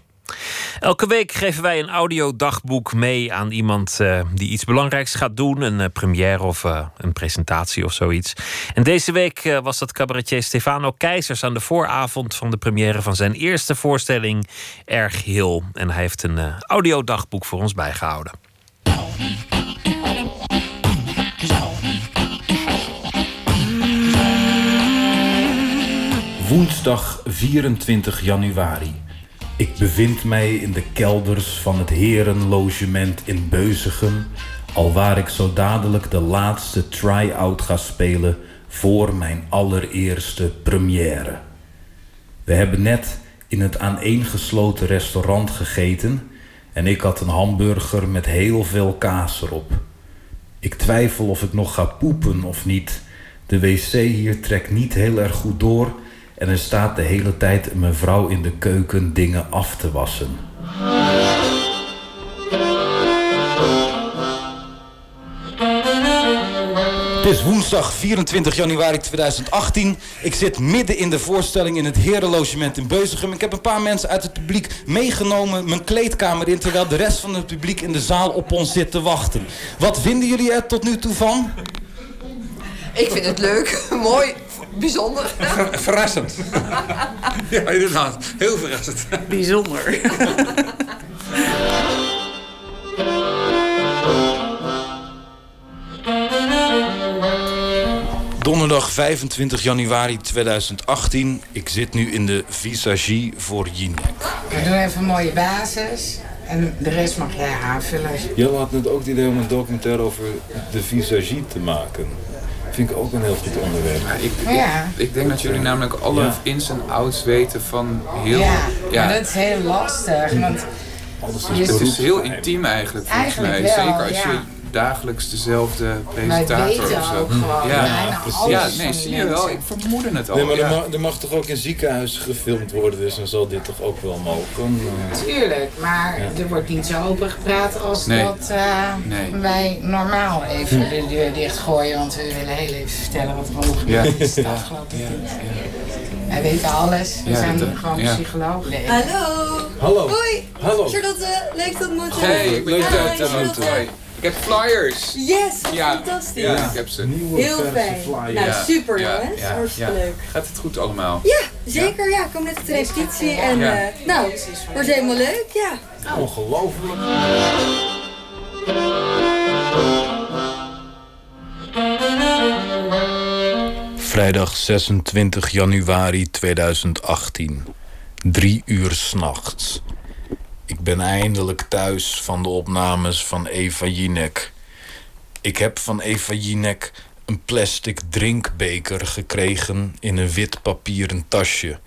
Elke week geven wij een audiodagboek mee aan iemand eh, die iets belangrijks gaat doen. Een uh, première of een presentatie of zoiets. En deze week was dat cabaretier Stefano Keizers aan de vooravond van de première van zijn eerste voorstelling Erg Heel. En hij heeft een audiodagboek voor ons bijgehouden. Woensdag 24 januari. Ik bevind mij in de kelders van het Herenlogement in Beuzegem, alwaar ik zo dadelijk de laatste try-out ga spelen voor mijn allereerste première. We hebben net in het aaneengesloten restaurant gegeten en ik had een hamburger met heel veel kaas erop. Ik twijfel of ik nog ga poepen of niet. De wc hier trekt niet heel erg goed door en er staat de hele tijd een mevrouw in de keuken dingen af te wassen. Het is woensdag 24 januari 2018. Ik zit midden in de voorstelling in het Herenlogement in Beuzegem. Ik heb een paar mensen uit het publiek meegenomen mijn kleedkamer in... terwijl de rest van het publiek in de zaal op ons zit te wachten. Wat vinden jullie er tot nu toe van? Ik vind het leuk, mooi, bijzonder. Ver- verrassend. ja, inderdaad. Heel verrassend. Bijzonder. Donderdag 25 januari 2018. Ik zit nu in de visagie voor Jinek. We doen even een mooie basis. En de rest mag jij aanvullen. Jan had net ook het idee om een documentaire over de visagie te maken. Vind ik ook een heel goed onderwerp. ik, Ja. ik, ik denk dat jullie namelijk alle Ja. ins en outs weten van heel... Ja, maar dat is heel lastig. Want je- het is heel intiem eigenlijk, volgens Eigenlijk mij. wel, Zeker als ja. je dagelijks dezelfde presentator weten of zo. ook gewoon ja. bijna alles ja, nee, zie je wel. Ik vermoedde het al. Nee, maar ja. er, mag, er mag toch ook in ziekenhuis gefilmd worden, dus dan zal dit toch ook wel mogen? Eh, Tuurlijk, maar Ja. er wordt niet zo open gepraat als Nee. dat eh, Nee. wij normaal even de deur dichtgooien. Want we willen heel even vertellen wat er allemaal Ja. gebeurd is de Ja. tijd. Wij weten alles. We Ja, zijn dat- gewoon ja. psychologen. Hallo. Hallo. Hoi. Hallo. Charlotte, leuk te ontmoeten. Hey, ik ben Hi, Ik heb flyers. Yes, Ja. fantastisch. Ja, ik heb ze. Heel fijn. Nou, super jongens. Hartstikke leuk. Gaat het goed allemaal? Ja, zeker. Ja, ik kom net op de repetitie en eh, nou, wordt helemaal leuk, ja. Ongelooflijk. Vrijdag 26 januari 2018. Drie uur s'nachts. Ik ben eindelijk thuis van de opnames van Eva Jinek. Ik heb van Eva Jinek een plastic drinkbeker gekregen in een wit papieren tasje.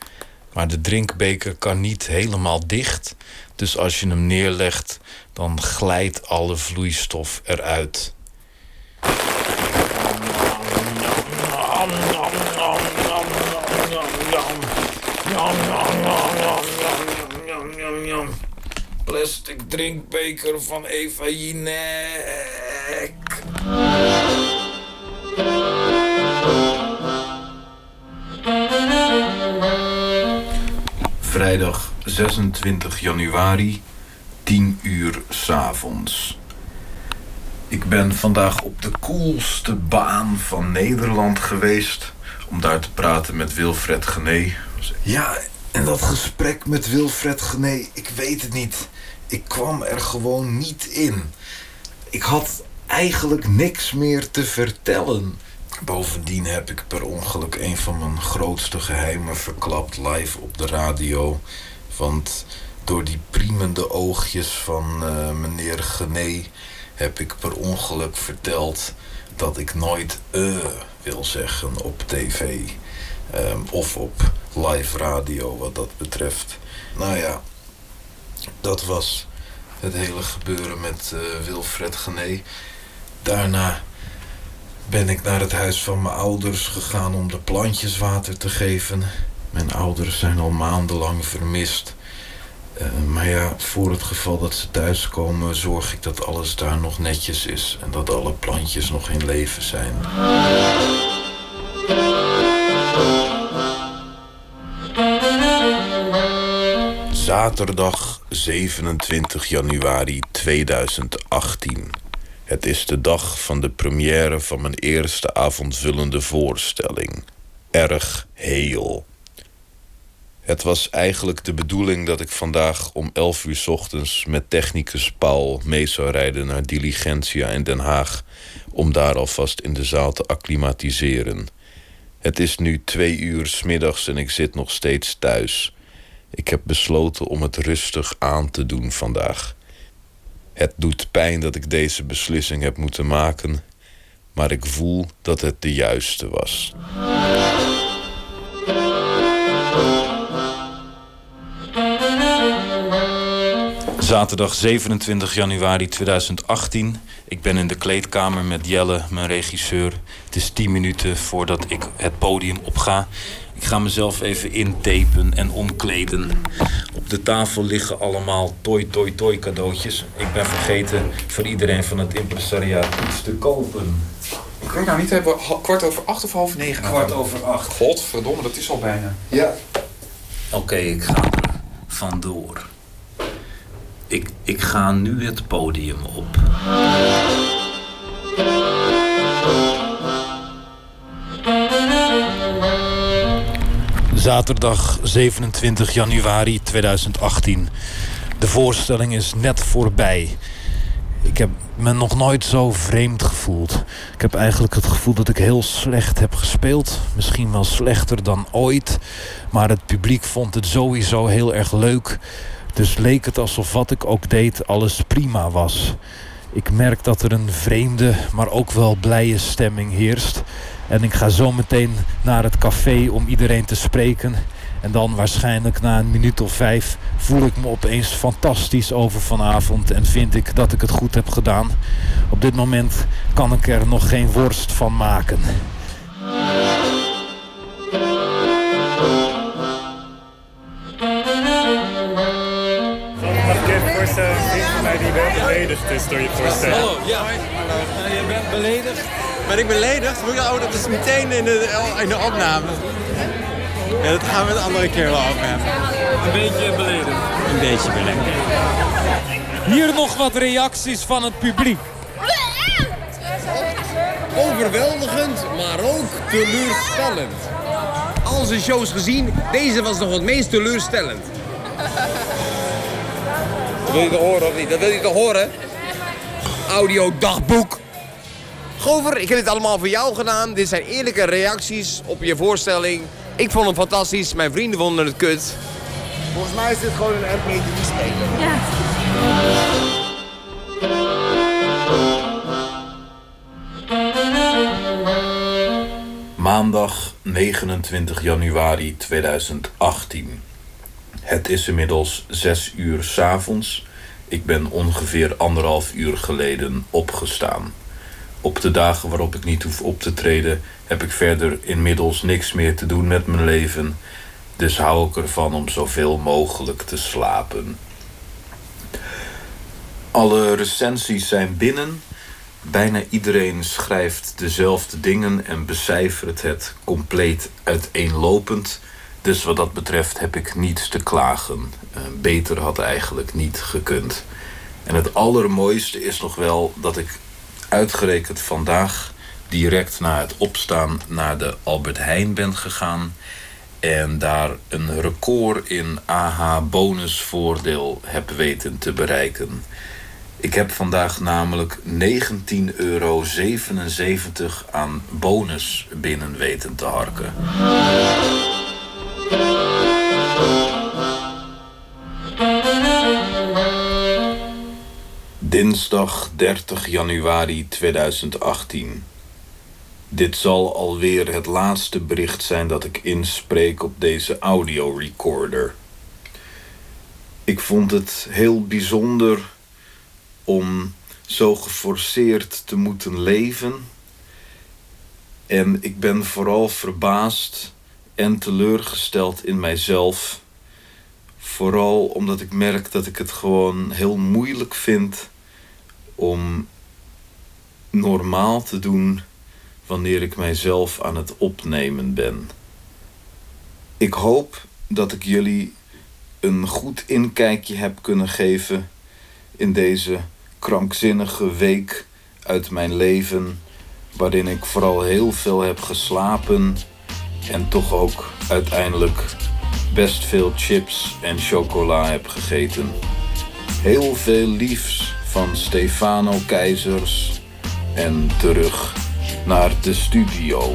Maar de drinkbeker kan niet helemaal dicht. Dus als je hem neerlegt, dan glijdt alle vloeistof eruit. Plastic drinkbeker van Eva Jinek. Vrijdag 26 januari, 10 uur s'avonds. Ik ben vandaag op de coolste baan van Nederland geweest om daar te praten met Wilfred Gené. Ja, en dat gesprek met Wilfred Gené, ik weet het niet. Ik kwam er gewoon niet in. Ik had eigenlijk niks meer te vertellen. Bovendien heb ik per ongeluk een van mijn grootste geheimen verklapt live op de radio. Want door die priemende oogjes van eh, meneer Gené heb ik per ongeluk verteld dat ik nooit eh wil zeggen op tv. Ehm, of op live radio wat dat betreft. Nou ja, dat was het hele gebeuren met eh, Wilfred Gené. Daarna ben ik naar het huis van mijn ouders gegaan om de plantjes water te geven. Mijn ouders zijn al maandenlang vermist. Eh, maar ja, voor het geval dat ze thuiskomen, zorg ik dat alles daar nog netjes is en dat alle plantjes nog in leven zijn. Zaterdag 27 januari 2018. Het is de dag van de première van mijn eerste avondvullende voorstelling. Erg heel. Het was eigenlijk de bedoeling dat ik vandaag om 11 uur ochtends met technicus Paul mee zou rijden naar Diligentia in Den Haag om daar alvast in de zaal te acclimatiseren. Het is nu twee uur 's middags en ik zit nog steeds thuis. Ik heb besloten om het rustig aan te doen vandaag. Het doet pijn dat ik deze beslissing heb moeten maken, maar ik voel dat het de juiste was. Zaterdag 27 januari 2018. Ik ben in de kleedkamer met Jelle, mijn regisseur. Het is 10 minuten voordat ik het podium opga. Ik ga mezelf even intapen en omkleden. Op de tafel liggen allemaal toi toi toi cadeautjes. Ik ben vergeten voor iedereen van het impresariaat iets te kopen. Ik weet nou niet, hebben we kwart over acht of half negen? Kwart over acht. Godverdomme, dat is al bijna. Ja. Oké, ik ga er vandoor. Ik, ik ga nu het podium op. Zaterdag 27 januari 2018. De voorstelling is net voorbij. Ik heb me nog nooit zo vreemd gevoeld. Ik heb eigenlijk het gevoel dat ik heel slecht heb gespeeld. Misschien wel slechter dan ooit. Maar het publiek vond het sowieso heel erg leuk. Dus leek het alsof wat ik ook deed alles prima was. Ik merk dat er een vreemde, maar ook wel blije stemming heerst. En ik ga zo meteen naar het café om iedereen te spreken. En dan waarschijnlijk na een minuut of vijf voel ik me opeens fantastisch over vanavond en vind ik dat ik het goed heb gedaan. Op dit moment kan ik er nog geen worst van maken. Ik voorstellen, een vriend van mij die beledigd is door je voorstelling. Hallo, ja. je bent beledigd? Ben ik beledigd? Moet Oh, dat is meteen in de, in de opname. Ja, dat gaan we het andere keer wel over hebben. Een beetje beledigd? Een beetje beledigd. Hier nog wat reacties van het publiek. Overweldigend, maar ook teleurstellend. Al zijn shows gezien, deze was nog het meest teleurstellend. Dat wil je toch horen of niet? Dat wil je toch horen? Audiodagboek. Gover, ik heb dit allemaal voor jou gedaan. Dit zijn eerlijke reacties op je voorstelling. Ik vond hem fantastisch, mijn vrienden vonden het kut. Volgens mij is dit gewoon een RPG-speler. Ja. Maandag 29 januari 2018. Het is inmiddels 6 uur 's avonds. Ik ben ongeveer anderhalf uur geleden opgestaan. Op de dagen waarop ik niet hoef op te treden, heb ik verder inmiddels niks meer te doen met mijn leven. Dus hou ik ervan om zoveel mogelijk te slapen. Alle recensies zijn binnen. Bijna iedereen schrijft dezelfde dingen en becijfert het compleet uiteenlopend. Dus wat dat betreft heb ik niets te klagen. Eh, beter had eigenlijk niet gekund. En het allermooiste is nog wel dat ik uitgerekend vandaag direct na het opstaan naar de Albert Heijn ben gegaan. En daar een record in AH bonusvoordeel heb weten te bereiken. Ik heb vandaag namelijk 19,77 euro aan bonus binnen weten te harken. Dinsdag 30 januari 2018. Dit zal alweer het laatste bericht zijn dat ik inspreek op deze audiorecorder. Ik vond het heel bijzonder om zo geforceerd te moeten leven. En ik ben vooral verbaasd en teleurgesteld in mijzelf. Vooral omdat ik merk dat ik het gewoon heel moeilijk vind om normaal te doen wanneer ik mijzelf aan het opnemen ben. Ik hoop dat ik jullie een goed inkijkje heb kunnen geven in deze krankzinnige week uit mijn leven, waarin ik vooral heel veel heb geslapen en toch ook uiteindelijk best veel chips en chocola heb gegeten. Heel veel liefs van Stefano Keizers en terug naar de studio.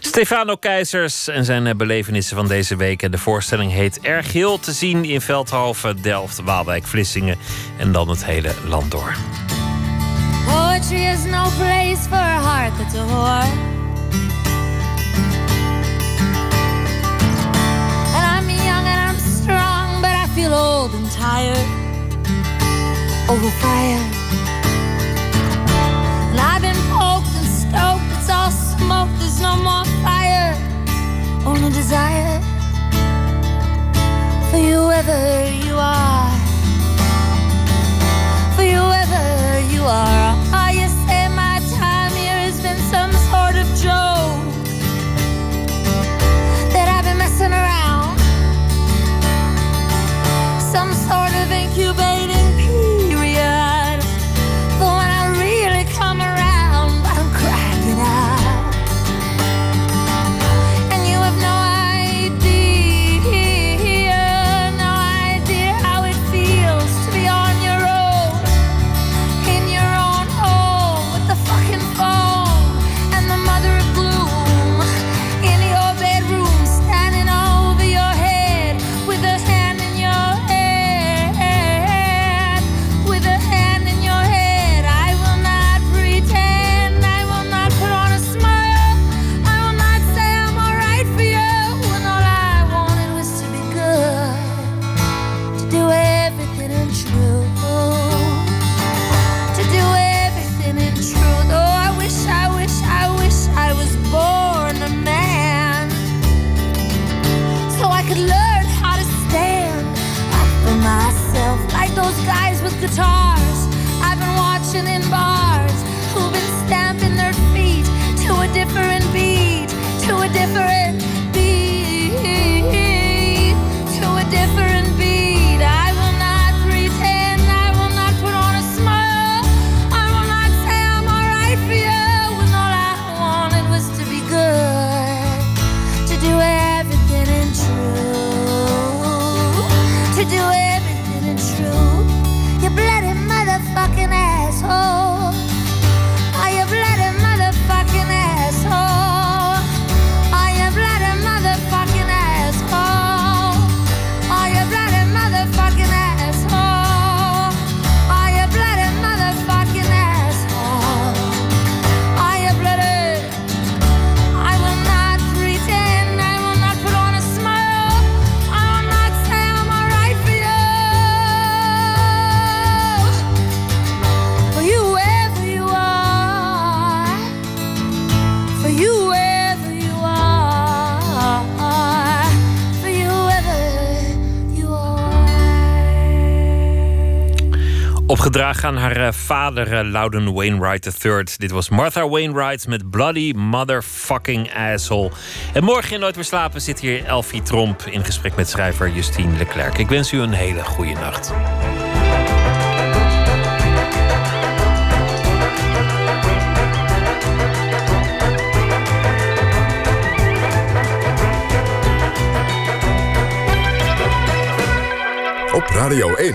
Stefano Keizers en zijn eh, belevenissen van deze week. De voorstelling heet Erg Heel te zien in Veldhoven, Delft, Waalwijk, Vlissingen en dan het hele land door. Poetry is no place for a heart that's a whore. Feel old and tired. Overfired. And I've been poked and stoked, it's all smoke, there's no more fire. Only desire for you wherever you are. For you wherever you are. Opgedragen aan haar eh, vader eh, Loudon Wainwright III. Dit was Martha Wainwright met Bloody Motherfucking Asshole. En morgen in Nooit meer slapen zit hier Elfie Tromp in gesprek met schrijver Justine Leclerc. Ik wens u een hele goede nacht. Op Radio 1,